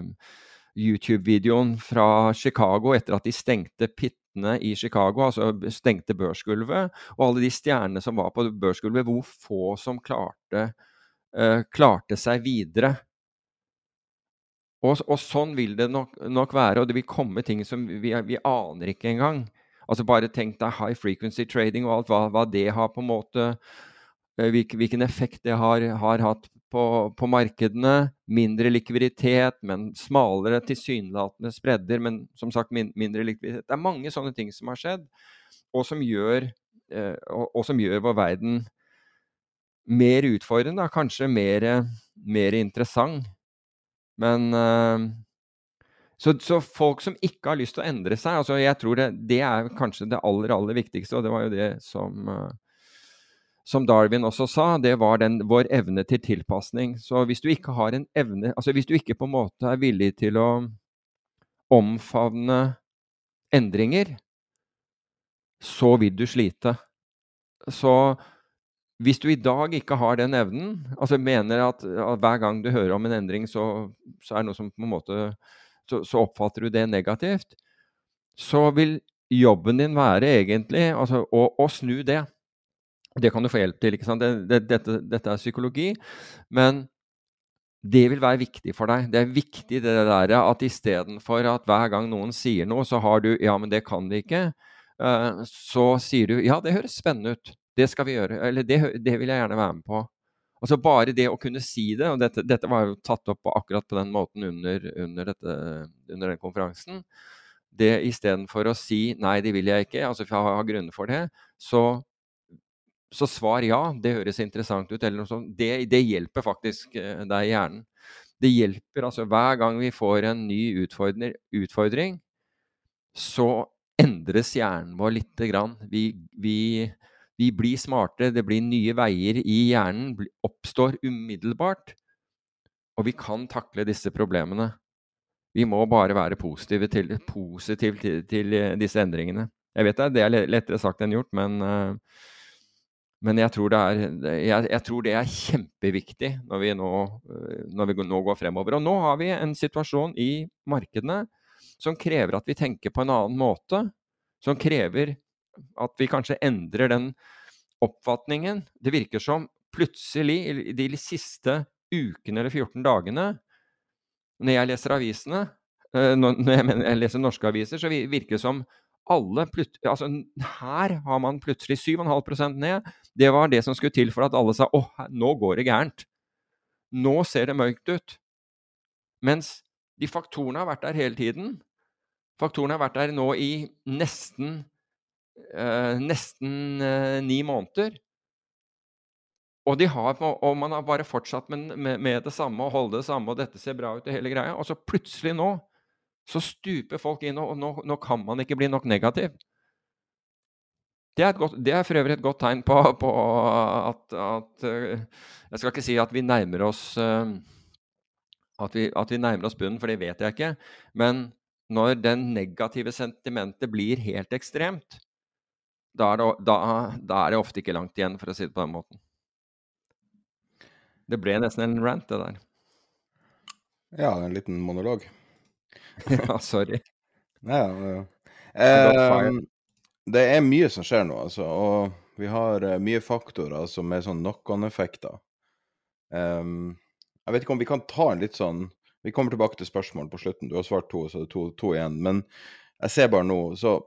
YouTube-videoen fra Chicago etter at de stengte pittene i Chicago, altså stengte børsgulvet, og alle de stjernene som var på børsgulvet, hvor få som klarte, uh, klarte seg videre. Og, og, sånn vil det nok, nok, være, og det vil komme ting som vi, vi aner ikke engang. Altså Bare tenk deg high frequency trading og alt, hva, hva det har på en måte uh, hvilken effekt det har, har hatt på, på, markedene. Mindre likviditet, men smalere tilsynelatende spredder, men som sagt min, mindre likviditet. Det er mange sånne ting som har skjedd, og som gjør, eh, og, og som gjør vår verden mer utfordrende, kanskje mer, mer interessant. Men eh, så, så, folk som ikke har lyst til å endre seg altså jeg tror det, det, er kanskje det aller, aller viktigste, og det var jo det som, eh, som Darwin også sa, det var den, vår evne til tilpasning. Så hvis du ikke har en evne Altså hvis du ikke på en måte er villig til å omfavne endringer, så vil du slite. Så hvis du i dag ikke har den evnen, altså mener at, at hver gang du hører om en endring, så, så en måte så, så, oppfatter du det negativt, så vil jobben din være egentlig altså, å, å, snu det. Det kan du få hjelp til. ikke sant? Det, det, dette, dette, er psykologi. Men det vil være viktig for deg. Det er viktig det der at istedenfor at hver gang noen sier noe, så har du 'ja, men det kan vi ikke', uh, så sier du 'ja, det høres spennende ut'. Det skal vi gjøre. Eller det, det, vil jeg gjerne være med på. Altså Bare det å kunne si det, og dette, dette var jo tatt opp akkurat på den måten under, under, dette, under den konferansen det Istedenfor å si 'nei, det vil jeg ikke', altså for jeg har grunner for det, så, så svar ja. Det høres interessant ut. eller noe sånt. Det, det hjelper faktisk eh, deg i hjernen. Det hjelper altså hver gang vi får en ny utfordring, så endres hjernen vår lite grann. Vi, vi, vi blir smartere, det blir nye veier i hjernen, oppstår umiddelbart. Og vi kan takle disse problemene. Vi må bare være positive til, positive til, til, disse endringene. Jeg vet det, det er lettere sagt enn gjort, men, eh, men jeg, tror er, jeg, jeg, tror det er, kjempeviktig når vi, nå, eh, når vi nå går fremover. Og nå har vi en situasjon i markedene som krever at vi tenker på en annen måte. Som krever at vi kanskje endrer den oppfatningen. Det virker som plutselig, i de siste ukene eller 14 dagene, når jeg leser avisene, eh, når jeg leser norske aviser, så virker det som alle altså Her har man plutselig 7,5% ned. Det var det som skulle til for at alle sa åh, nå går det gærent. Nå ser det mørkt ut. Mens de faktorene har vært der hele tiden. Faktorene har vært der nå i nesten eh, nesten eh, ni måneder. Og, har, og, man har bare fortsatt med, med, med, det samme og holde det samme, og dette ser bra ut, og hele greia. Og så plutselig nå så stuper folk inn, og nå, nå kan man ikke bli nok negativ. Det er, godt, det er, for øvrig et godt tegn på, på at, at, eh, Jeg skal ikke si at vi nærmer oss eh, at vi, at vi nærmer oss bunnen, for det vet jeg ikke. Men når den negative sentimentet blir helt ekstremt, da er, det, da, da er, det, ofte ikke langt igjen, for å si det på den måten. Det ble nesten en rant, det der. Ja, en liten monolog. ja, sorry. Ja, ja. Eh, det er mye som skjer nå, altså. Og vi har uh, mye faktorer som er sånn knock-on-effekter. Um, jeg vet ikke om vi kan ta en litt sånn Vi kommer tilbake til spørsmål på slutten. Du har svart to, så det er to, to igjen. Men jeg ser bare nå så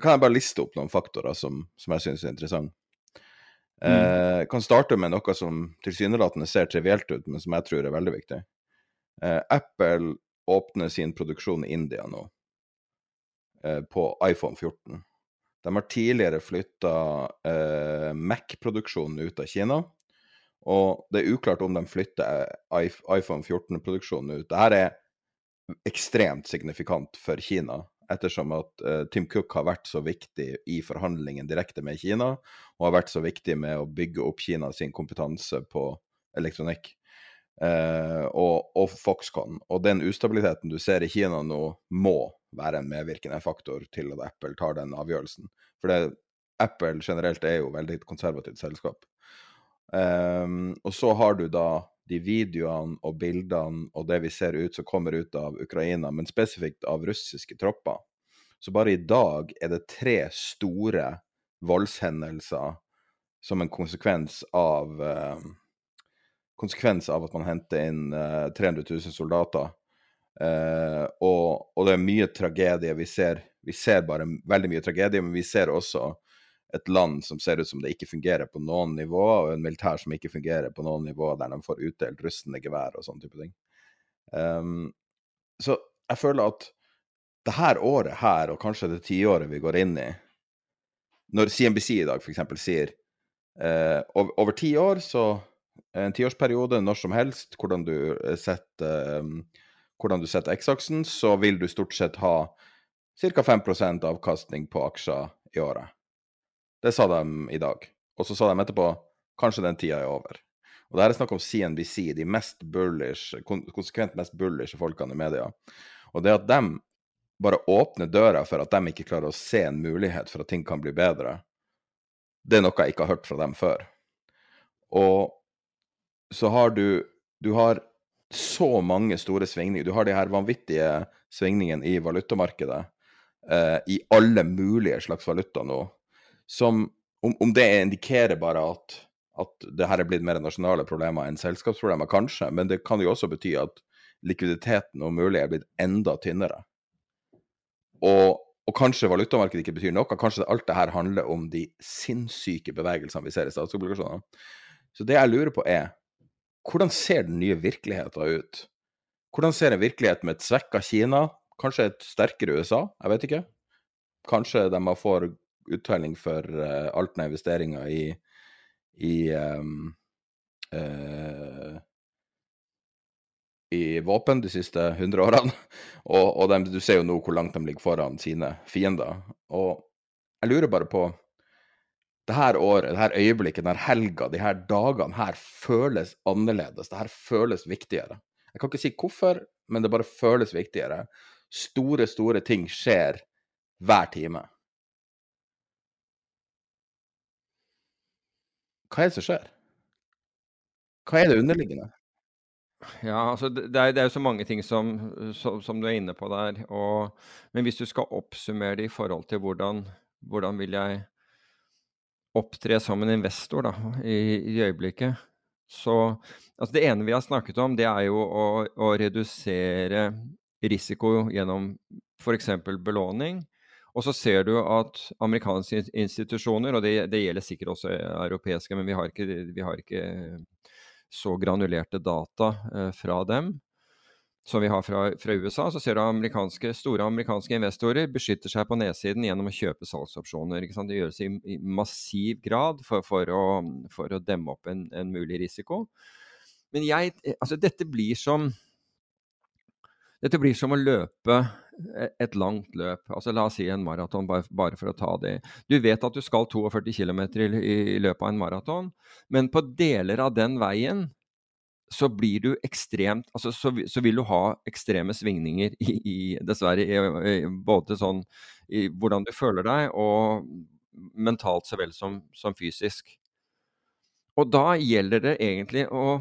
Kan jeg bare liste opp noen faktorer som, som jeg syns er interessante? Mm. Uh, kan starte med noe som tilsynelatende ser trivielt ut, men som jeg tror er veldig viktig. Uh, Apple åpner sin produksjon i India nå, på iPhone 14. De har tidligere flytta eh, Mac-produksjonen ut av Kina, og det er uklart om de flytter eh, iPhone 14-produksjonen ut. Dette er ekstremt signifikant for Kina ettersom at eh, Tim Cook har vært så viktig i forhandlingen direkte med Kina, og har vært så viktig med å bygge opp Kina sin kompetanse på elektronikk. Eh, og, og, Foxconn. Og den ustabiliteten du ser i Kina nå, må være en medvirkende faktor til at Apple tar den avgjørelsen. For det, Apple generelt er jo veldig konservativt selskap. Um, og så har du da de videoene og bildene og det vi ser ut som kommer ut av Ukraina, men spesifikt av russiske tropper. Så bare i dag er det tre store voldshendelser som en konsekvens av eh, konsekvens av at man henter inn eh, 300 000 soldater. Eh, og, og, det er mye tragedie. Vi ser, vi ser bare veldig mye tragedie, men vi ser også et land som ser ut som det ikke fungerer på noen nivå, og en militær som ikke fungerer på noen nivå, der de får utdelt rustne gevær og sånne type ting. Um, så jeg føler at det her året her, og kanskje det tiåret vi går inn i Når CNBC i dag f.eks. sier uh, over ti år, så en tiårsperiode, når som helst, hvordan du eh, setter, um, hvordan du setter X-aksen, så vil du stort sett ha ca. 5% avkastning på aksjer i året. Det sa de i dag. Og så sa de etterpå kanskje den tida er over. Og det her er snakk om CNBC, de mest bullish, konsekvent mest bullish folkene i media. Og det at de bare åpner døra for at de ikke klarer å se en mulighet for at ting kan bli bedre, det er noe jeg ikke har hørt fra dem før. Og så har du Du har så mange store svingninger. Du har de her vanvittige svingningene i valutamarkedet eh, i alle mulige slags valuta nå, som om, om det indikerer bare at at det her er blitt mer nasjonale problemer enn selskapsproblemer, kanskje, men det kan jo også bety at likviditeten om mulig er blitt enda tynnere. Og, og kanskje valutamarkedet ikke betyr noe, kanskje alt det her handler om de sinnssyke bevegelsene vi ser i statsobligasjonene. Så det jeg lurer på er, hvordan ser den nye virkeligheten ut? Hvordan ser en virkelighet med et svekka Kina, kanskje et sterkere USA, jeg vet ikke. Kanskje de får uttelling for uh, med investeringer i i um, i våpen de siste 100 årene. Og, og de, du ser jo nå hvor langt de ligger foran sine fiender. Og jeg lurer bare på det her året, det her øyeblikket, den helga, de her dagene her føles annerledes. Det her føles viktigere. Jeg kan ikke si hvorfor, men det bare føles viktigere. Store, store ting skjer hver time. Hva er det som skjer? Hva er det underliggende? Ja, altså det er, det er jo så mange ting som, som, som, du er inne på der. Og, men hvis du skal oppsummere det i forhold til hvordan, hvordan vil jeg opptre som en investor da, i, i øyeblikket, så altså Det ene vi har snakket om, det er jo å, å redusere risiko gjennom f.eks. belåning. Og så ser du at amerikanske institusjoner, og det, det gjelder sikkert også europeiske, men vi har ikke, vi har ikke så granulerte data eh, fra dem som vi har fra, fra, USA, så ser du amerikanske, store amerikanske investorer beskytter seg på nedsiden gjennom å kjøpe salgsopsjoner. Det gjøres i, i massiv grad for, for, å, for, å, demme opp en, en mulig risiko. Men jeg, altså dette blir som dette blir som å løpe e, et langt løp. Altså La oss si en maraton, bare, bare, for å ta det. Du vet at du skal 42 km i, i løpet av en maraton, men på deler av den veien så blir du ekstremt altså så, så vil du ha ekstreme svingninger i, i dessverre, i, både sånn i hvordan du føler deg, og mentalt så vel som, som fysisk. Og da gjelder det egentlig å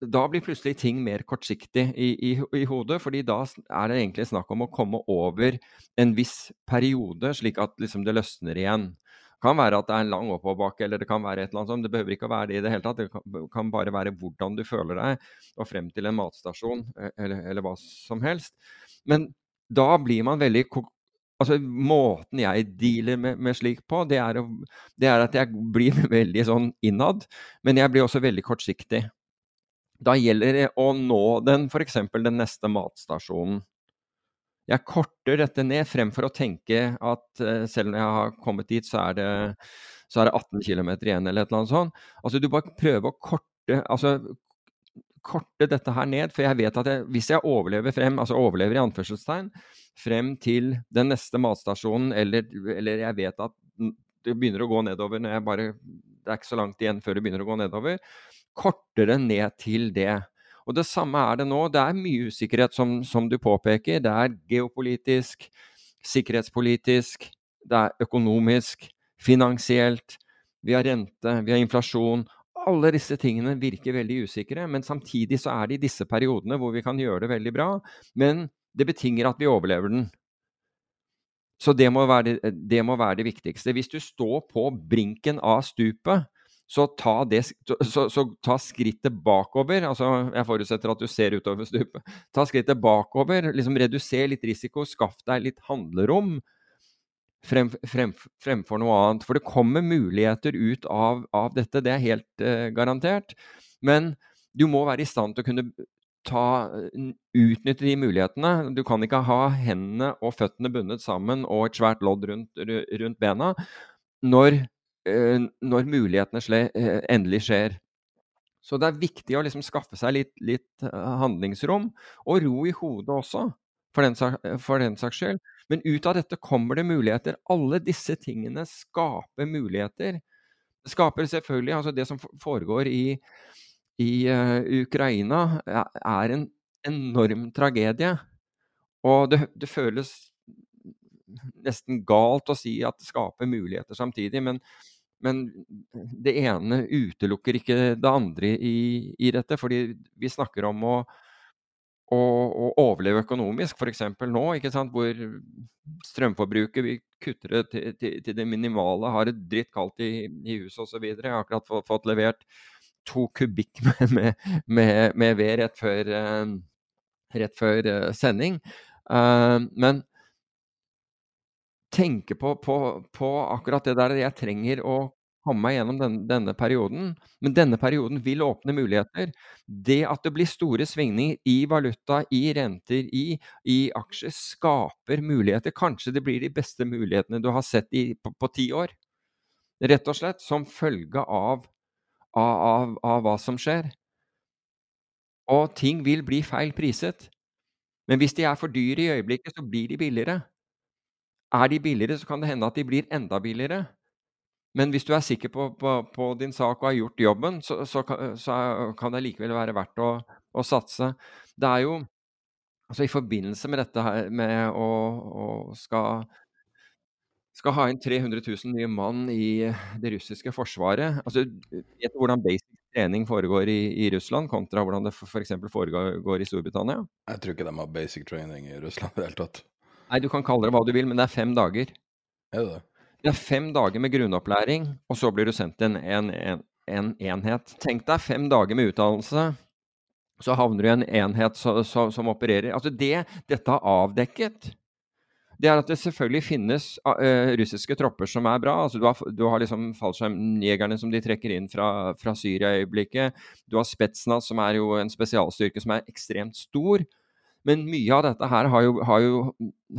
da blir plutselig ting mer kortsiktig i, i, i, hodet, fordi da er det egentlig snakk om å komme over en viss periode, slik at liksom det løsner igjen. Kan være at det er en lang oppoverbakke, eller det kan være et eller annet sånt. Det behøver ikke å være det i det hele tatt. Det kan, bare være hvordan du føler deg, og frem til en matstasjon, e, eller, eller hva som helst. Men da blir man veldig Altså, Måten jeg dealer med, med slikt på, det er, det er, at jeg blir veldig sånn innad, men jeg blir også veldig kortsiktig. Da gjelder det å nå den, f.eks. den neste matstasjonen. Jeg korter dette ned fremfor å tenke at uh, selv når jeg har kommet dit, så er det, så er det 18 km igjen, eller et eller annet sånt. Altså, du bare prøver å korte, altså, korte dette her ned, for jeg vet at jeg, hvis jeg overlever frem, altså overlever i anførselstegn, frem til den neste matstasjonen, eller, eller jeg vet at det begynner å gå nedover når jeg bare Det er ikke så langt igjen før det begynner å gå nedover kortere ned til det. Og Det samme er det nå. Det er mye usikkerhet, som, som du påpeker. Det er geopolitisk, sikkerhetspolitisk, det er økonomisk, finansielt. Vi har rente, vi har inflasjon. Alle disse tingene virker veldig usikre, men samtidig så er det i disse periodene hvor vi kan gjøre det veldig bra. Men det betinger at vi overlever den. Så det må være det, det, må være det viktigste. Hvis du står på brinken av stupet, så ta, det, så, så ta, skrittet bakover. altså Jeg forutsetter at du ser utover stupet. Ta skrittet bakover, liksom reduser litt risiko, skaff deg litt handlerom frem, frem, fremfor noe annet. For det kommer muligheter ut av, av dette, det er helt uh, garantert. Men du må være i stand til å kunne ta, utnytte de mulighetene. Du kan ikke ha hendene og føttene bundet sammen og et svært lodd rundt, rundt bena når Eh, når mulighetene eh, endelig skjer. Så det er viktig å liksom skaffe seg litt, litt, eh, handlingsrom, og ro i hodet også, for den, for den, saks skyld. Men ut av dette kommer det muligheter. Alle disse tingene skaper muligheter. Det skaper selvfølgelig Altså, det som foregår i, i uh, Ukraina, er en enorm tragedie. Og det, det, føles nesten galt å si at det skaper muligheter samtidig, men, men det ene utelukker ikke det andre i, i dette. Fordi vi snakker om å, å, å overleve økonomisk, f.eks. nå, hvor strømforbruket vi kutter det til, til, til, det minimale, har det dritt kaldt i, i huset osv. Jeg har akkurat fått, fått, levert to kubikk med, med, med, med ved rett før, uh, rett før uh, sending. Uh, men tenke på, på, på, akkurat det der jeg trenger å komme meg gjennom den, denne perioden. Men denne perioden vil åpne muligheter. Det at det blir store svingninger i valuta, i renter, i, i aksjer, skaper muligheter. Kanskje det blir de beste mulighetene du har sett i, på, på ti år. Rett og slett som følge av, av, av, av hva som skjer. Og ting vil bli feil priset. Men hvis de er for dyre i øyeblikket, så blir de billigere. Er de billigere, så kan det hende at de blir enda billigere. Men hvis du er sikker på, på, på din sak og har gjort jobben, så, så, så kan det likevel være verdt å, å, satse. Det er jo altså I forbindelse med dette her med å, å skal, skal ha inn 300 000 nye mann i det russiske forsvaret altså Vet du hvordan basic trening foregår i, i Russland, kontra hvordan det f.eks. foregår i Storbritannia? Jeg tror ikke de har basic training i Russland i det hele tatt. Nei, du kan kalle det hva du vil, men det er fem dager. Er det det? Det er fem dager med grunnopplæring, og så blir du sendt til en, en, en, en, enhet. Tenk deg fem dager med utdannelse, så havner du i en enhet så, så, som opererer Altså det dette har avdekket, det er at det selvfølgelig finnes uh, russiske tropper som er bra. Altså, du har, du har liksom fallskjermjegerne som de trekker inn fra, fra Syria i øyeblikket. Du har Spetsnaz, som er jo en spesialstyrke som er ekstremt stor. Men mye av dette her har jo, har jo,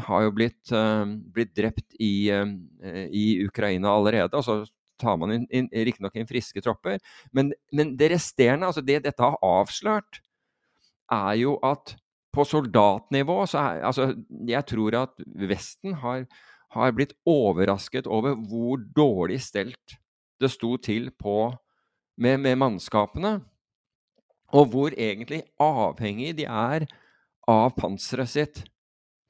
har jo blitt, uh, blitt, drept i, uh, i, Ukraina allerede. og så tar man inn, inn riktignok inn friske tropper. Men, men, det resterende, altså det dette har avslørt, er jo at på soldatnivå så er altså, Jeg tror at Vesten har, har blitt overrasket over hvor dårlig stelt det sto til på, med, med mannskapene. Og hvor egentlig avhengig de er av panseret sitt.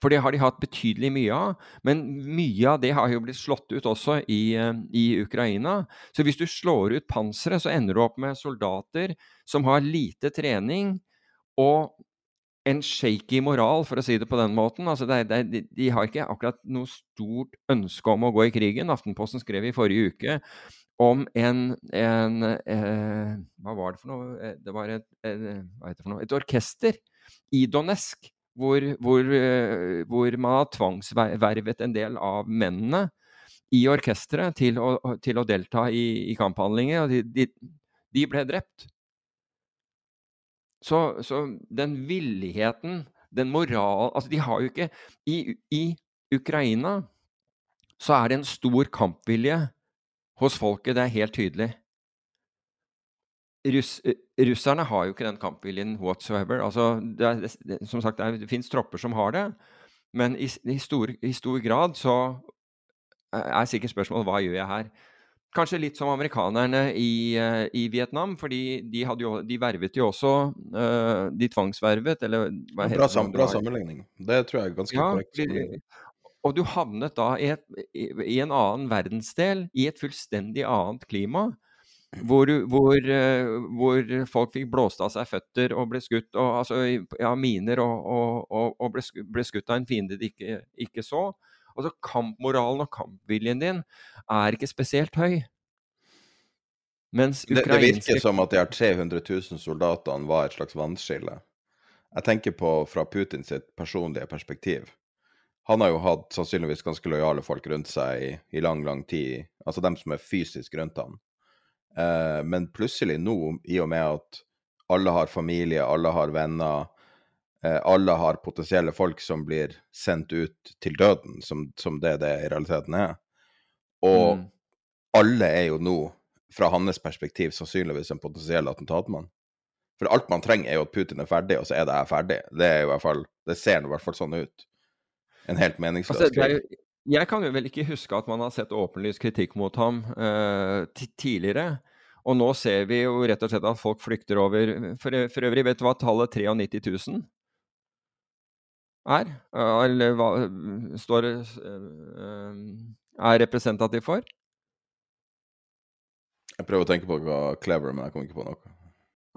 For det har de hatt betydelig mye av. Men mye av det har jo blitt slått ut også i, eh, i Ukraina. Så hvis du slår ut panseret, så ender du opp med soldater som har lite trening og en shaky moral, for å si det på den måten. Altså det, det, de har ikke akkurat noe stort ønske om å gå i krigen. Aftenposten skrev i forrige uke om en, en eh, Hva var det for noe? Eh, det var et, et, et, et orkester i Donetsk, hvor, hvor, eh, hvor man har tvangsvervet en del av mennene i orkesteret til, til, å delta i, i kamphandlinger, og de, de, de, ble drept. Så, så, den villigheten, den moral Altså, de har jo ikke I, i Ukraina så er det en stor kampvilje hos folket, det er helt tydelig. Russ, eh, russerne har jo ikke den kampviljen whatsoever. Altså, det er, det, som sagt, det, er, det fins tropper som har det, men i, i, stor, i, stor, grad så er sikkert spørsmålet hva gjør jeg her? Kanskje litt som amerikanerne i, uh, i Vietnam, fordi de, jo, de, vervet jo også De tvangsvervet, eller hva heter bra, det? Bra sammenligning. Det tror jeg er ganske ja, korrekt. Og du havnet da i, et, i, en annen verdensdel, i et fullstendig annet klima. Hvor, hvor, eh, hvor, folk fikk blåst av seg føtter og ble skutt og, altså, ja, miner og, og, og ble, ble, skutt av en fiende de ikke, ikke, så. Altså Kampmoralen og kampviljen din er ikke spesielt høy. Ukrainske... det, det virker som at de her 300 000 soldatene var et slags vannskille. Jeg tenker på fra Putins personlige perspektiv. Han har jo hatt sannsynligvis ganske lojale folk rundt seg i, i lang, lang tid. Altså dem som er fysisk rundt han. Eh, men plutselig nå, i og med at alle har familie, alle har venner, eh, alle har potensielle folk som blir sendt ut til døden, som, som det det i realiteten er. Og mm. alle er jo nå, fra hans perspektiv, sannsynligvis en potensiell attentatmann. For alt man trenger, er jo at Putin er ferdig, og så er det her ferdig. Det er jo i hvert fall, det ser i hvert fall sånn ut. En helt meningsløs altså, Jeg kan jo vel ikke huske at man har sett åpenlys kritikk mot ham uh, tidligere. Og nå ser vi jo rett og slett at folk flykter over For, for øvrig, vet du hva tallet 93 000 er? Eller hva står uh, er representativ for? Jeg prøver å tenke på hva clever, men jeg kommer ikke på noe.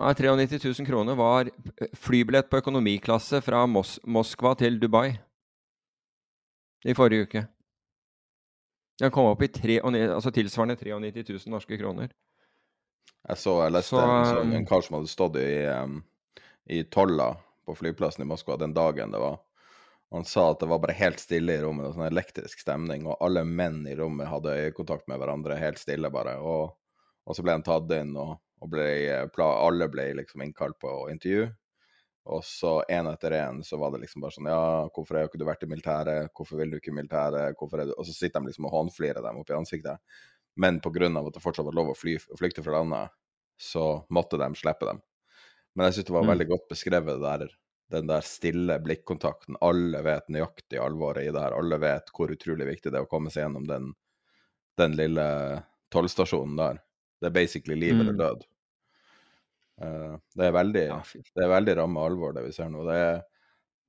Nei, 93 000 kroner var flybillett på økonomiklasse fra Mos Moskva til Dubai i forrige uke. Den kom opp i tre, altså tilsvarende 93 000 norske kroner. Jeg så jeg leste så, en, en, kar som hadde stått i, um, i tolla på flyplassen i Moskva den dagen det var. Han sa at det var bare helt stille i rommet, sånn elektrisk stemning, og alle menn i rommet hadde øyekontakt med hverandre, helt stille bare. Og, og så ble han tatt inn, og, og ble, alle ble liksom innkalt på intervju. Og så én etter én så var det liksom bare sånn Ja, hvorfor har ikke du vært i militæret? Hvorfor vil du ikke i militæret? Hvorfor er du Og så sitter de liksom og hånflirer dem opp i ansiktet. Men pga. at det fortsatt var lov å fly, flykte fra landet, så måtte de slippe dem. Men jeg syns det var mm. veldig godt beskrevet der, den der stille blikkontakten. Alle vet nøyaktig alvoret i det her. Alle vet hvor utrolig viktig det er å komme seg gjennom den, den lille tollstasjonen der. Det er basically liv eller mm. død. Uh, det er veldig, det er veldig ramme alvor, det vi ser nå. Det er,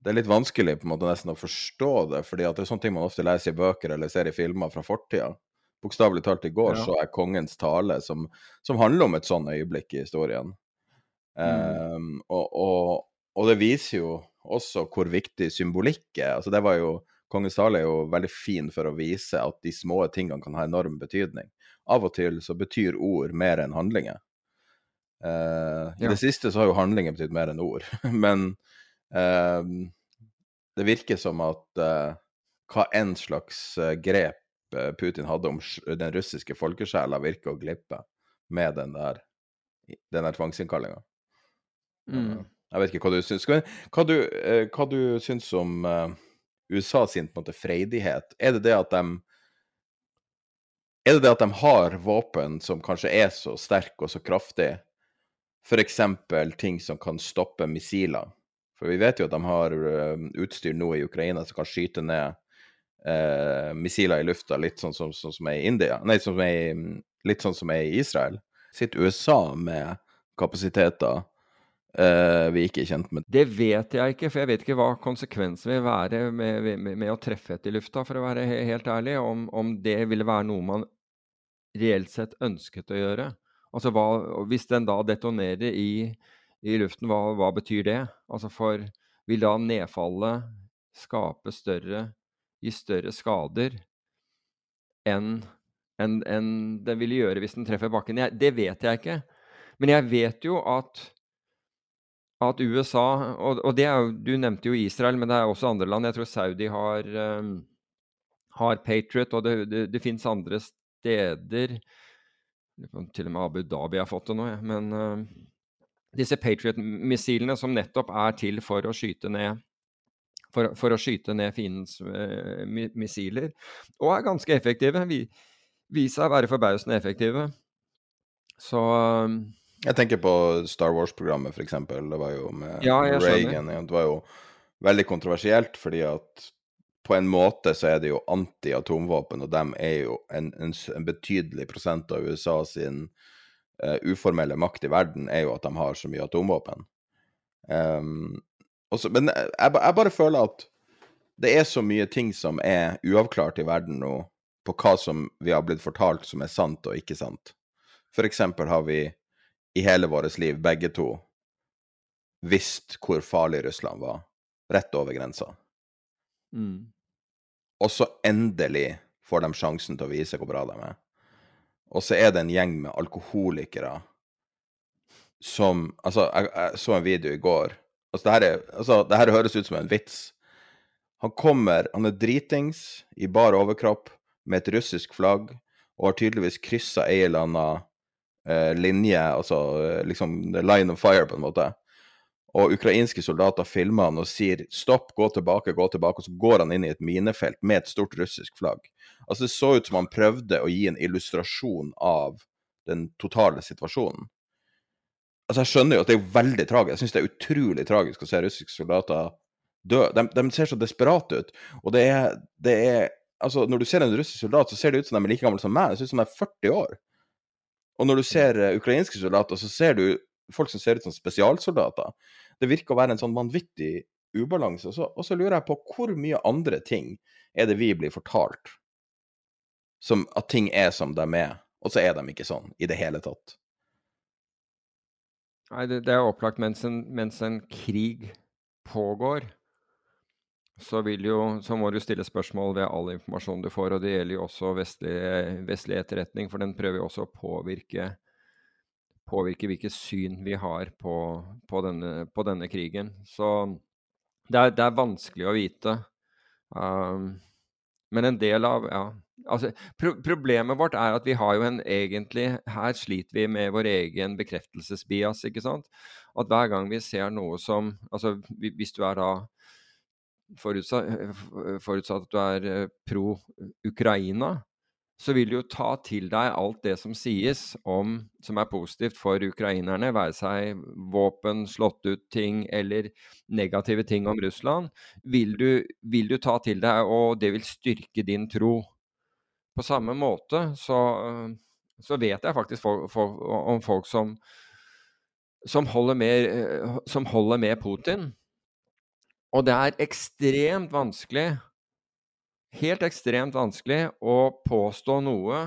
det er litt vanskelig på en måte nesten å forstå det, fordi at det er sånne ting man ofte leser i bøker eller ser i filmer fra fortida. Bokstavelig talt i går ja. så er kongens tale som, som, handler om et sånn øyeblikk i historien. Mm. Um, og, og, og, det viser jo også hvor viktig symbolikk er. Altså det var jo, Kongens tale er jo veldig fin for å vise at de små tingene kan ha enorm betydning. Av og til så betyr ord mer enn handlinger. Uh, I det siste så har jo handlinger betydd mer enn ord. Men uh, det virker som at uh, hva enn slags uh, grep Putin hadde om den russiske folkesjela, virker å glippe med den der, den der tvangsinnkallinga. Mm. Jeg vet ikke hva du syns. Hva du, hva du syns om USA sin på en måte freidighet? Er det det at de er det det at de har våpen som kanskje er så sterke og så kraftige F.eks. ting som kan stoppe missiler. For vi vet jo at de har utstyr nå i Ukraina som kan skyte ned eh, missiler i lufta, litt sånn som, sånn som er i India. Nei, sånn er, litt sånn som er i Israel. Sitter USA med kapasiteter eh, vi ikke er kjent med? Det vet jeg ikke, for jeg vet ikke hva konsekvensen vil være med, med, med å treffe et i lufta, for å være helt ærlig. Om, om det ville være noe man reelt sett ønsket å gjøre. Altså hva, Hvis den da detonerer i, i luften, hva, hva, betyr det? Altså for Vil da nedfallet skape større Gi større skader enn en, en den ville gjøre hvis den treffer bakken? Jeg, det vet jeg ikke. Men jeg vet jo at, at USA og, og jo, Du nevnte jo Israel, men det er også andre land. Jeg tror Saudi har, um, har Patriot, og det, det, det fins andre steder til og med Abu Dhabi har fått det nå, ja. men uh, disse Patriot-missilene som nettopp er til for å skyte ned for, for å skyte ned fiendens uh, missiler, og er ganske effektive. Vi, viser seg å være forbausende effektive. Så uh, Jeg tenker på Star Wars-programmet, f.eks. Det var jo med ja, Reagan. Det var jo veldig kontroversielt, fordi at på en måte så er det jo anti-atomvåpen, og de er jo en, en, en, betydelig prosent av USA sin uh, uformelle makt i verden, er jo at de har så mye atomvåpen. Um, også, men jeg, jeg, bare føler at det er så mye ting som er uavklart i verden nå, på hva som vi har blitt fortalt som er sant og ikke sant. For eksempel har vi i hele vårt liv, begge to, visst hvor farlig Russland var, rett over grensa. Mm. Og så endelig får de sjansen til å vise hvor bra de er. Og så er det en gjeng med alkoholikere som Altså, jeg, jeg så en video i går. Altså, det her, er, altså, det her høres ut som en vits. Han kommer, han er dritings i bar overkropp med et russisk flagg og har tydeligvis kryssa ei eller anna eh, linje, altså eh, liksom line of fire, på en måte og ukrainske soldater filmer han og sier 'stopp, gå tilbake, gå tilbake', og så går han inn i et minefelt med et stort russisk flagg. Altså Det så ut som han prøvde å gi en illustrasjon av den totale situasjonen. Altså Jeg skjønner jo at det er veldig tragisk. Jeg syns det er utrolig tragisk å se russiske soldater dø. De, de ser så desperate ut. Og det er, det er altså, Når du ser en russisk soldat, så ser det ut som de er like gamle som meg. Det ser ut som de er 40 år. Og når du ser uh, ukrainske soldater, så ser du folk som ser ut som spesialsoldater. Det virker å være en sånn vanvittig ubalanse. Og så, og så lurer jeg på hvor mye andre ting er det vi blir fortalt som at ting er som de er, og så er de ikke sånn i det hele tatt. Nei, det, det er opplagt mens en, mens en krig pågår, så, jo, så, må du stille spørsmål ved all informasjon du får. Og det gjelder jo også vestlig, vestlig etterretning, for den prøver jo også å påvirke, påvirke hvilket syn vi har på, på, denne, på denne, krigen. Så det er, det er vanskelig å vite. Um, men en del av ja, altså, pro Problemet vårt er at vi har jo en egentlig Her sliter vi med vår egen bekreftelsesbias, ikke sant? At hver gang vi ser noe som Altså hvis du er da forutsatt, forutsatt at du er eh, pro Ukraina, så vil du jo ta til deg alt det som sies om som er positivt for ukrainerne, være seg våpen, slått ut ting eller negative ting om Russland, vil du, vil du ta til deg, og det vil styrke din tro. På samme måte så, så vet jeg faktisk for, for, om folk som, som, holder med, som holder med Putin. Og det er ekstremt vanskelig helt ekstremt vanskelig å påstå noe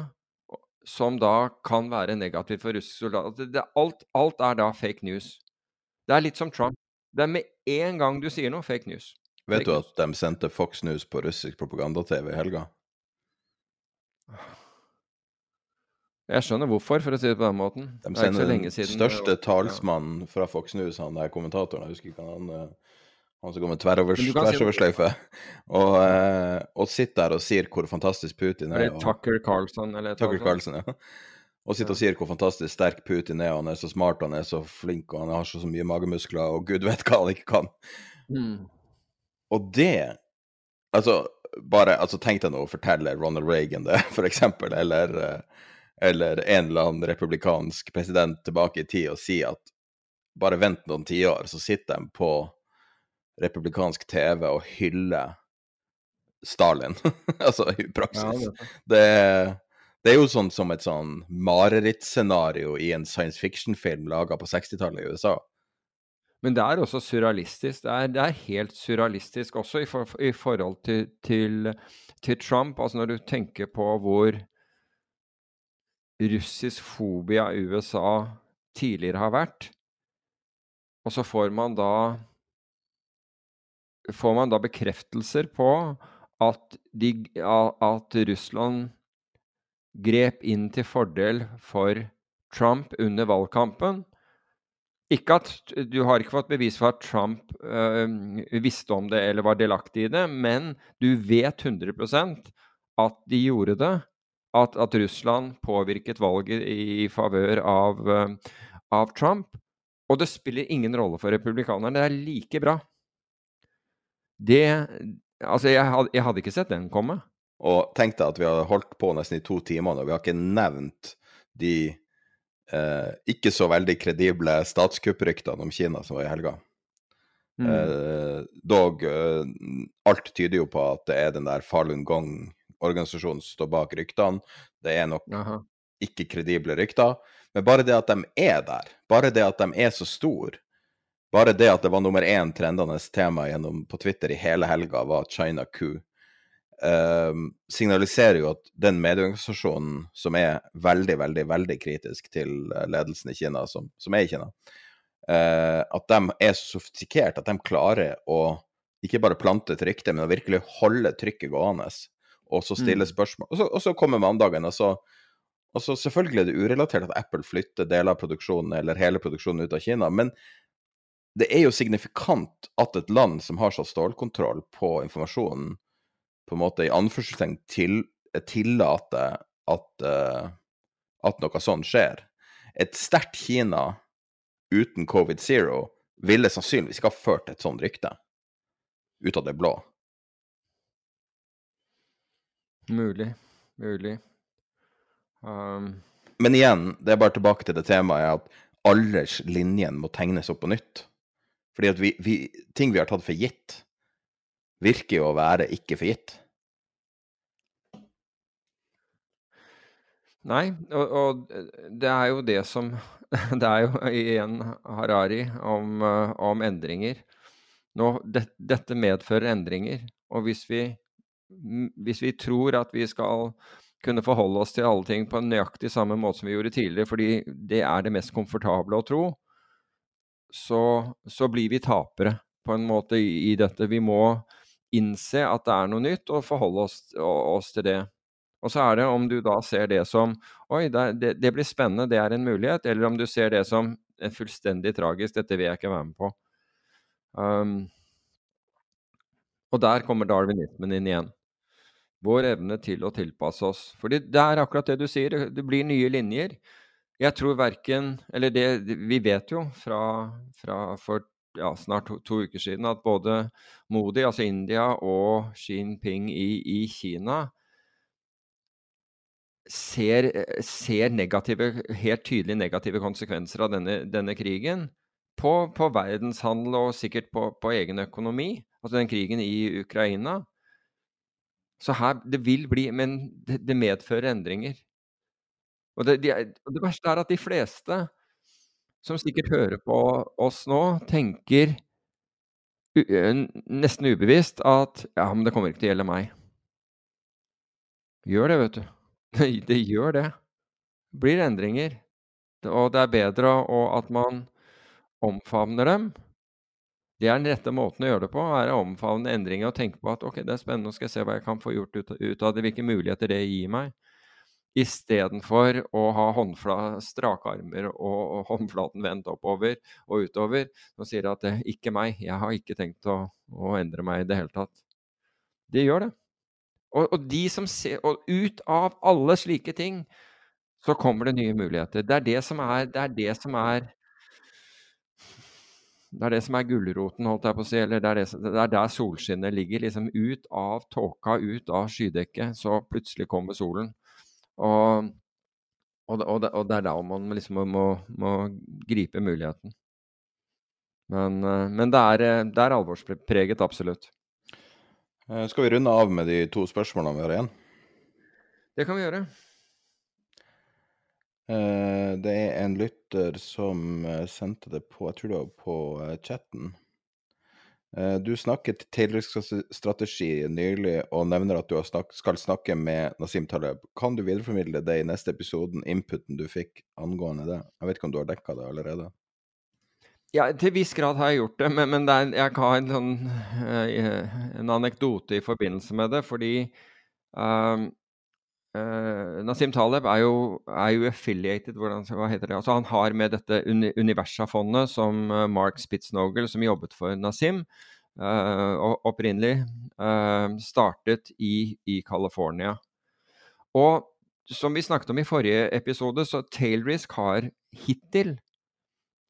som da kan være negativt for russiske soldater. Alt, alt, er da fake news. Det er litt som Trump. Det er med en gang du sier noe, fake news. Vet fake du at de sendte Fox News på russisk propaganda-TV i helga? Jeg skjønner hvorfor, for å si det på den måten. De sender den største talsmannen fra Fox News, han der kommentatoren, jeg husker ikke han uh, han som går med tverroversløyfe, og, uh, og sitter der og sier hvor fantastisk Putin er. Eller Tucker Carlson, eller Tucker Carlson, ja. Og sitter og sier hvor fantastisk sterk Putin er, og han er så smart, han er så flink, og han har så, så mye magemuskler, og gud vet hva han ikke kan. Mm. Og det Altså, bare altså, tenk deg nå å fortelle Ronald Reagan det, for eksempel, eller, eh, eller en eller annen republikansk president tilbake i tid og si at bare vent noen tiår, så sitter de på republikansk TV og hylle Stalin, altså i praksis. Ja, det, det, er jo sånn som et sånn marerittscenario i en science fiction-film laga på 60-tallet i USA. Men det er også surrealistisk. Det er, det er helt surrealistisk også i, for, i forhold til, til, til, Trump. Altså når du tenker på hvor russisk fobia USA tidligere har vært, og så får man da får man da bekreftelser på at, de, at Russland grep inn til fordel for Trump under valgkampen. Ikke at Du har ikke fått bevis for at Trump øh, visste om det eller var delaktig i det, men du vet 100% at de gjorde det. At, at Russland påvirket valget i, i favør av, øh, av Trump. Og det spiller ingen rolle for republikanerne. Det er like bra. Det Altså, jeg hadde, jeg hadde ikke sett den komme. Og tenk deg at vi har holdt på nesten i to timer nå. Vi har ikke nevnt de eh, ikke så veldig kredible statskuppryktene om Kina som var i helga. Mm. Eh, dog eh, Alt tyder jo på at det er den der Falun Gong-organisasjonen som står bak ryktene. Det er nok Aha. ikke kredible rykter. Men bare det at de er der, bare det at de er så store, bare det at det var nummer én trendende tema gjennom, på Twitter i hele helga, var China Coup. Eh, signaliserer jo at den medieorganisasjonen som er veldig, veldig veldig kritisk til eh, ledelsen i Kina, som, som er i Kina, eh, at de er så sofistikert at de klarer å ikke bare plante et rykte, men å virkelig holde trykket gående, og så stille mm. spørsmål. Og så, og så kommer mandagen, og så og så Selvfølgelig er det urelatert at Apple flytter deler av produksjonen eller hele produksjonen ut av Kina, men det er jo signifikant at et land som har så stålkontroll på informasjonen, på en måte i anførselstegn til, tillater at, uh, at noe sånt skjer. Et sterkt Kina uten covid zero ville sannsynligvis ikke ha ført et sånt rykte ut av det blå. Mulig. Mulig. Um... Men igjen, det er bare tilbake til det temaet at alders linjen må tegnes opp på nytt. Fordi at vi, vi, ting vi har tatt for gitt, virker jo å være ikke for gitt. Nei, og, og, det er jo det som Det er jo igjen Harari om, om endringer. Nå, det, dette medfører endringer. Og hvis vi, hvis vi tror at vi skal kunne forholde oss til alle ting på en nøyaktig samme måte som vi gjorde tidligere, fordi det er det mest komfortable å tro, så, så blir vi tapere på en måte i, i, dette. Vi må innse at det er noe nytt, og forholde oss, oss til det. Og så er det om du da ser det som Oi, det, det, blir spennende, det er en mulighet. Eller om du ser det som fullstendig tragisk. Dette vil jeg ikke være med på. Um, og der kommer darwinismen inn igjen. Vår evne til å tilpasse oss. Fordi det er akkurat det du sier. Det blir nye linjer. Jeg tror verken Eller det Vi vet jo fra, fra for ja, snart to, to, uker siden at både Modi, altså India, og Xi Jinping i, i Kina ser, ser, negative, helt tydelig negative konsekvenser av denne, denne krigen. På, på, verdenshandel og sikkert på, på, egen økonomi. Altså den krigen i Ukraina. Så her Det vil bli Men det, det medfører endringer. Og det, de, det verste er at de fleste som sikkert hører på oss nå, tenker nesten ubevisst at ja, men det kommer ikke til å gjelde meg. Gjør det, vet du. Det gjør det. Det blir endringer. Og det er bedre at man omfavner dem. Det er den rette måten å gjøre det på, er å omfavne endringer og tenke på at ok, det er spennende, nå skal jeg se hva jeg kan få gjort ut, ut av det, hvilke muligheter det gir meg. Istedenfor å ha strake armer og, håndflaten vendt oppover og utover. så sier de at det, 'ikke meg', jeg har ikke tenkt å, å endre meg i det hele tatt. De gjør det. Og, og, de som ser, og ut av alle slike ting så kommer det nye muligheter. Det er det som er Det er det som er, det er, det som er gulroten, holdt jeg på å si. Eller det er, det, det er der solskinnet ligger. liksom Ut av tåka, ut av skydekket, så plutselig kommer solen. Og, og, og det, er da man liksom må, må, gripe muligheten. Men, eh, men det, er, det er alvorspreget, absolutt. Eh, skal vi runde av med de to spørsmålene vi har igjen? Det kan vi gjøre. Eh, det er en lytter som eh, sendte det på jeg tror det var på chatten. Du snakket Taylor-strategi nylig og nevner at du snak skal snakke med Nasim Taleb. Kan du videreformidle det i neste episoden, inputen du fikk angående det? Jeg vet ikke om du har dekka det allerede? Ja, til viss grad har jeg gjort det, men, men det er, jeg har ha en, sånn, uh, en anekdote i forbindelse med det. Fordi uh, uh, Nasim Taleb er jo, er jo affiliated hvordan, Hva heter det? Altså, han har med dette Universa-fondet som Mark Spitznogel, som jobbet for Nasim opprinnelig, startet i, i California. Og som vi snakket om i forrige episode, så Tailrisk har hittil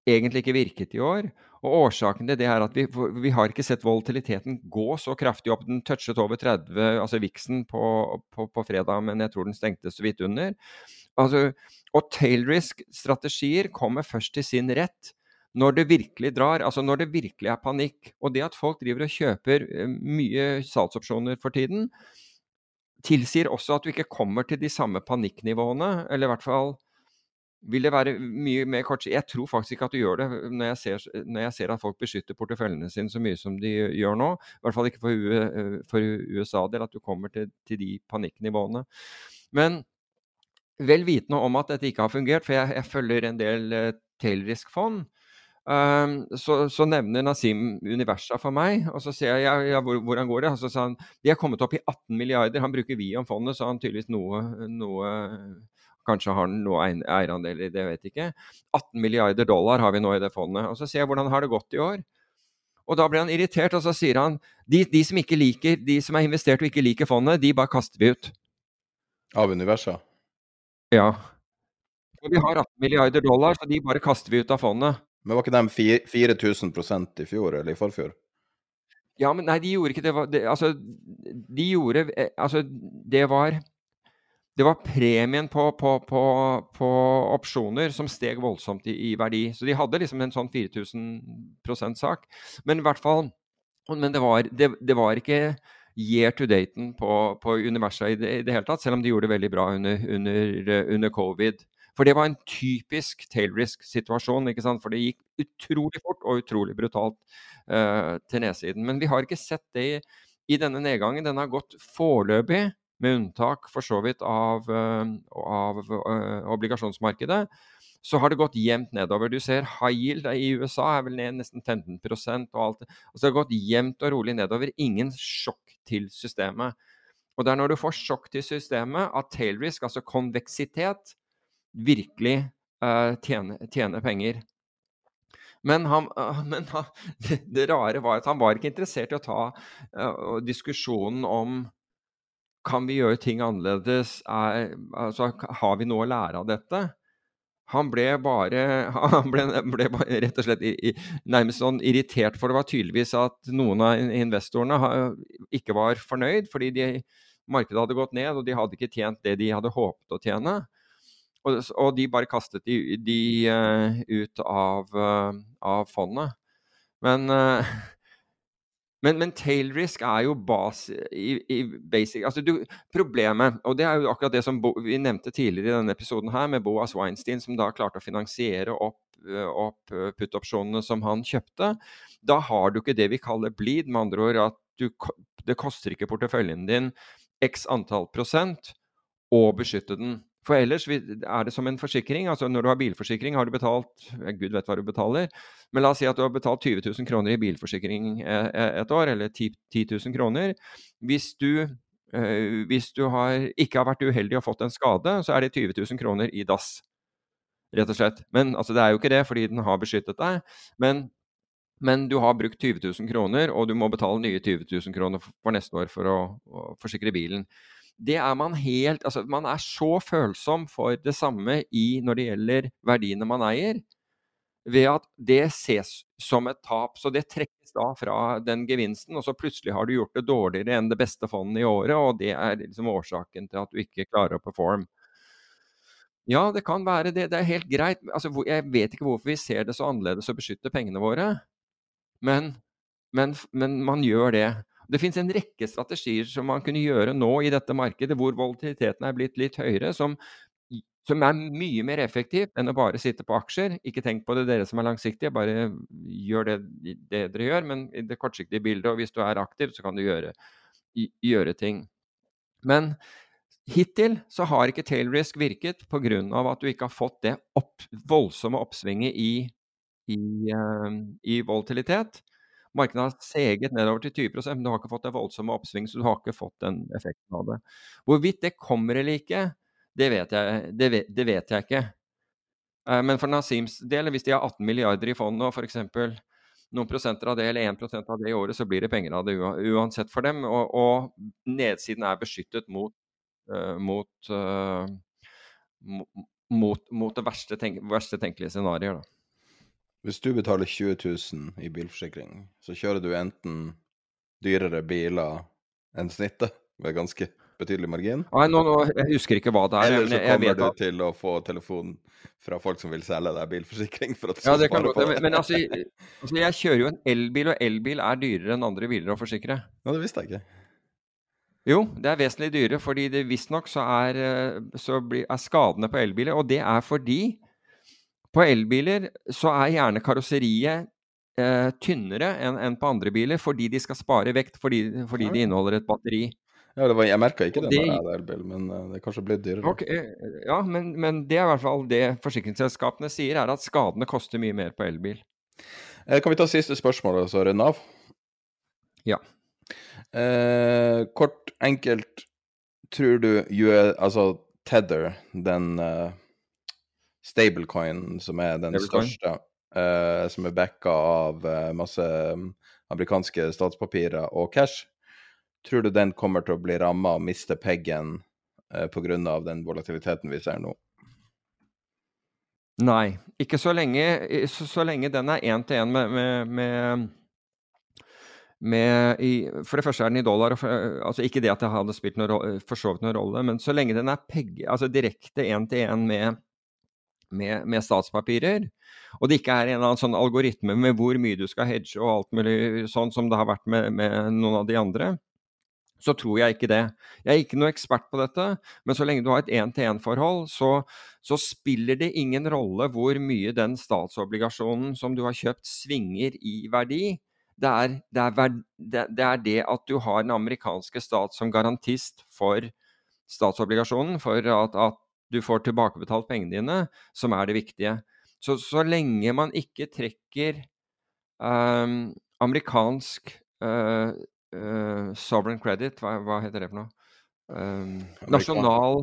egentlig ikke virket i år. Og Årsaken til det er at vi, vi, har ikke sett volatiliteten gå så kraftig opp. Den touchet over 30, altså viksen på, på, på, fredag, men jeg tror den stengte så vidt under. Altså, og tailrisk-strategier kommer først til sin rett når det virkelig drar, altså når det virkelig er panikk. Og det at folk driver og kjøper eh, mye salgsopsjoner for tiden, tilsier også at du ikke kommer til de samme panikknivåene, eller i hvert fall vil det være mye mer kortsiktig? Jeg tror faktisk ikke at du gjør det når jeg, ser, når jeg ser at folk beskytter porteføljene sine så mye som de gjør nå. I hvert fall ikke for, for USA-del, at du kommer til, til, de panikknivåene. Men vel vitende om at dette ikke har fungert, for jeg, jeg følger en del uh, tailrisk-fond, um, så, så, nevner Nasim Universa for meg, og så ser jeg ja, hvor, hvordan går det? Og så sa han de har kommet opp i 18 milliarder. Han bruker vi om fondet, så han tydeligvis noe, noe Kanskje har den noe eierandeler, det vet jeg ikke. 18 milliarder dollar har vi nå i det fondet. Og så ser jeg hvordan har det gått i år. Og da blir han irritert, og så sier han de, de som ikke liker, de som er investert og ikke liker fondet, de bare kaster vi ut. Av universet? Ja. Og vi har 18 milliarder dollar, så de bare kaster vi ut av fondet. Men var ikke de 4000% i fjor eller i forfjor? Ja, men nei, de gjorde ikke det. det altså, de gjorde eh, Altså, det var det var premien på, på, på, på, opsjoner som steg voldsomt i, i, verdi. Så de hadde liksom en sånn 4000% sak. Men i hvert fall Men det var, det, det var ikke year to daten på, på universet i det, i det, hele tatt, selv om de gjorde det veldig bra under, under, under covid. For det var en typisk tail risk-situasjon, ikke sant? for det gikk utrolig fort og utrolig brutalt uh, til nedsiden. Men vi har ikke sett det i, i denne nedgangen. Den har gått foreløpig, med unntak for så vidt av, uh, av uh, obligasjonsmarkedet så har det gått jevnt nedover. Du ser high yield i USA er vel ned nesten 15% og alt. Altså det har gått jevnt og rolig nedover. Ingen sjokk til systemet. Og det er når du får sjokk til systemet at tail risk, altså konveksitet, virkelig uh, tjener, tjener, penger. Men, han, men han, det, rare var at han var ikke interessert i å ta uh, diskusjonen om kan vi gjøre ting annerledes? Er, altså, har vi noe å lære av dette? Han ble bare Han ble, ble bare rett og slett i, nærmest sånn irritert, for det var tydeligvis at noen av investorene ikke var fornøyd, fordi de, markedet hadde gått ned, og de hadde ikke tjent det de hadde håpet å tjene. Og, og de bare kastet de, de uh, ut av, uh, av, fondet. Men uh, men, men tail risk er jo bas, i, i basic altså du, Problemet, og det er jo akkurat det som Bo, vi nevnte tidligere i denne episoden her, med Boas Weinstein, som da klarte å finansiere opp, opp put-opsjonene som han kjøpte. Da har du ikke det vi kaller bleed, med andre ord at du, det koster ikke porteføljen din x antall prosent å beskytte den. For ellers er det som en forsikring. altså Når du har bilforsikring, har du betalt Gud vet hva du betaler. Men la oss si at du har betalt 20 000 kroner i bilforsikring eh, eh, et år, eller 10 000 kroner. Hvis du, øh, hvis du har, ikke har vært uheldig og fått en skade, så er det 20 000 kroner i dass. Rett og slett. Men altså, det er jo ikke det, fordi den har beskyttet deg. Men, men du har brukt 20 000 kroner, og du må betale nye 20 000 kroner for neste år for å, å forsikre bilen det er man helt Altså, man er så følsom for det samme i når det gjelder verdiene man eier, ved at det ses som et tap. Så det trekkes da fra den gevinsten, og så plutselig har du gjort det dårligere enn det beste fondet i året, og det er liksom årsaken til at du ikke klarer å performe. Ja, det kan være det. Det er helt greit. Altså, jeg vet ikke hvorfor vi ser det så annerledes å beskytte pengene våre, men, men, men man gjør det. Det finnes en rekke strategier som man kunne gjøre nå i dette markedet, hvor volatiliteten er blitt litt høyere, som, som er mye mer effektiv enn å bare sitte på aksjer. Ikke tenk på det, dere som er langsiktige, bare gjør det, det dere gjør. Men i det kortsiktige bildet, og hvis du er aktiv, så kan du gjøre, gjøre ting. Men hittil så har ikke tail risk virket pga. at du ikke har fått det opp, voldsomme oppsvinget i, i, uh, i volatilitet. Markedet har seget nedover til 20 men du har ikke fått det voldsomme oppsving, så du har ikke fått den effekten av det. Hvorvidt det kommer eller ikke, det vet jeg, det vet, det vet jeg ikke. Eh, men for Nasims del, hvis de har 18 milliarder i fondet, og f.eks. noen prosenter av det, eller 1% av det i året, så blir det penger av det uansett for dem. Og, og nedsiden er beskyttet mot, uh, mot, uh, mot, mot, det verste, tenk verste tenkelige scenarioet. Hvis du betaler 20 000 i bilforsikring, så kjører du enten dyrere biler enn snittet med ganske betydelig margin. Nei, nå, nå, jeg husker ikke hva det er. Eller så kommer du at... til å få telefon fra folk som vil selge deg bilforsikring. for at du ja, det kan på det. men altså, altså, jeg kjører jo en elbil, og elbil er dyrere enn andre biler å forsikre. Ja, det visste jeg ikke. Jo, det er vesentlig dyrere, fordi det visstnok så, er, eh, så blir, er skadene på elbiler Og det er fordi på elbiler så er gjerne karosseriet eh, tynnere enn en på andre biler fordi de skal spare vekt fordi, fordi de inneholder et batteri. Ja, var, Jeg merka ikke det når jeg hadde elbil, men uh, det er kanskje blitt dyrere. Okay, eh, ja, men, men, det er i hvert fall det forsikringsselskapene sier, er at skadene koster mye mer på elbil. Eh, kan vi ta siste spørsmål og så runde av? Ja. Eh, kort, enkelt, tror du altså Tether, den uh, stablecoin, som er den stablecoin. største, uh, som er backa av uh, masse um, amerikanske statspapirer og cash, tror du den kommer til å bli ramma og miste peggen uh, pga. den volatiliteten vi ser nå? Nei, ikke så lenge, så, så lenge den er én til én med, med, med med i, For det første er den i dollar. For, altså Ikke det at det hadde spilt noe, for så vidt noen rolle, men så lenge den er peg, altså direkte én-til-én med, med, med, statspapirer, og det ikke er en eller annen sånn algoritme med hvor mye du skal hedge og alt mulig sånn som det har vært med, med noen av de andre, så tror jeg ikke det. Jeg er ikke noe ekspert på dette, men så lenge du har et én-til-én-forhold, så, så, spiller det ingen rolle hvor mye den statsobligasjonen som du har kjøpt, svinger i verdi. Det er det, er, det er det, at du har den amerikanske stat som garantist for statsobligasjonen, for at, at du får tilbakebetalt pengene dine, som er det viktige. Så, så lenge man ikke trekker um, amerikansk uh, uh, sovereign credit, hva, hva, heter det for noe? Um, nasjonal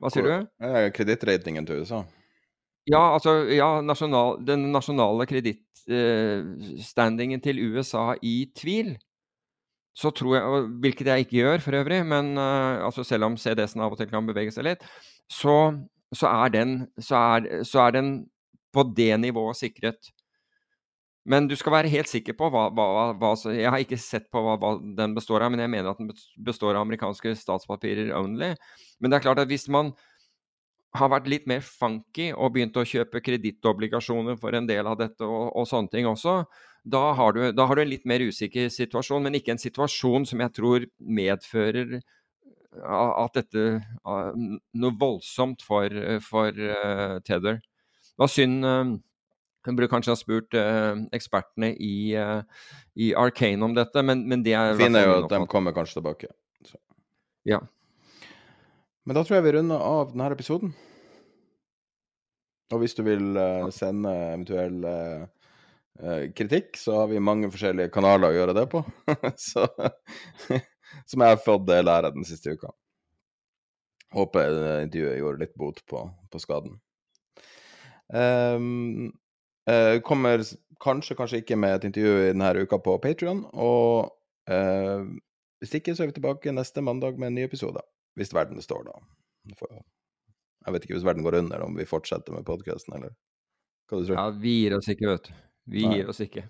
Hva sier du? Kredittratingen til USA. Ja, altså ja, nasjonal, den nasjonale kredittstandingen uh, til USA i tvil. Så tror jeg, hvilket jeg ikke gjør for øvrig, men altså selv om CDS-en av og til kan bevege seg litt, så, så, er, den, så, er, så er den på det nivået sikret. Men du skal være helt sikker på hva, hva, hva Jeg har ikke sett på hva, hva, den består av, men jeg mener at den består av amerikanske statspapirer only. Men det er klart at hvis man har vært litt mer funky og begynt å kjøpe kredittobligasjoner for en del av dette og, og sånne ting også, da har, du, da har, du, en litt mer usikker situasjon, men ikke en situasjon som jeg tror medfører at dette Noe voldsomt for, for uh, Tether. Det var synd uh, hun burde kanskje ha spurt uh, ekspertene i, uh, i, Arcane om dette, men, men det er Finner jo at de kommer kanskje tilbake. Så. Ja. Men da tror jeg vi runder av denne episoden. Og hvis du vil uh, sende eventuell kritikk, så har vi mange forskjellige kanaler å gjøre det på. så, som jeg har fått lære den siste uka. Håper intervjuet gjorde litt bot på, på skaden. Um, Uh, kommer kanskje, kanskje ikke med et intervju i denne uka på Patrion. Og uh, hvis ikke, så er vi tilbake neste mandag med en ny episode. Hvis verden står, da. Jeg vet ikke hvis verden går under, om vi fortsetter med podkasten, eller hva du tror Ja, vi gir oss ikke, vet du. Vi Nei. gir oss ikke.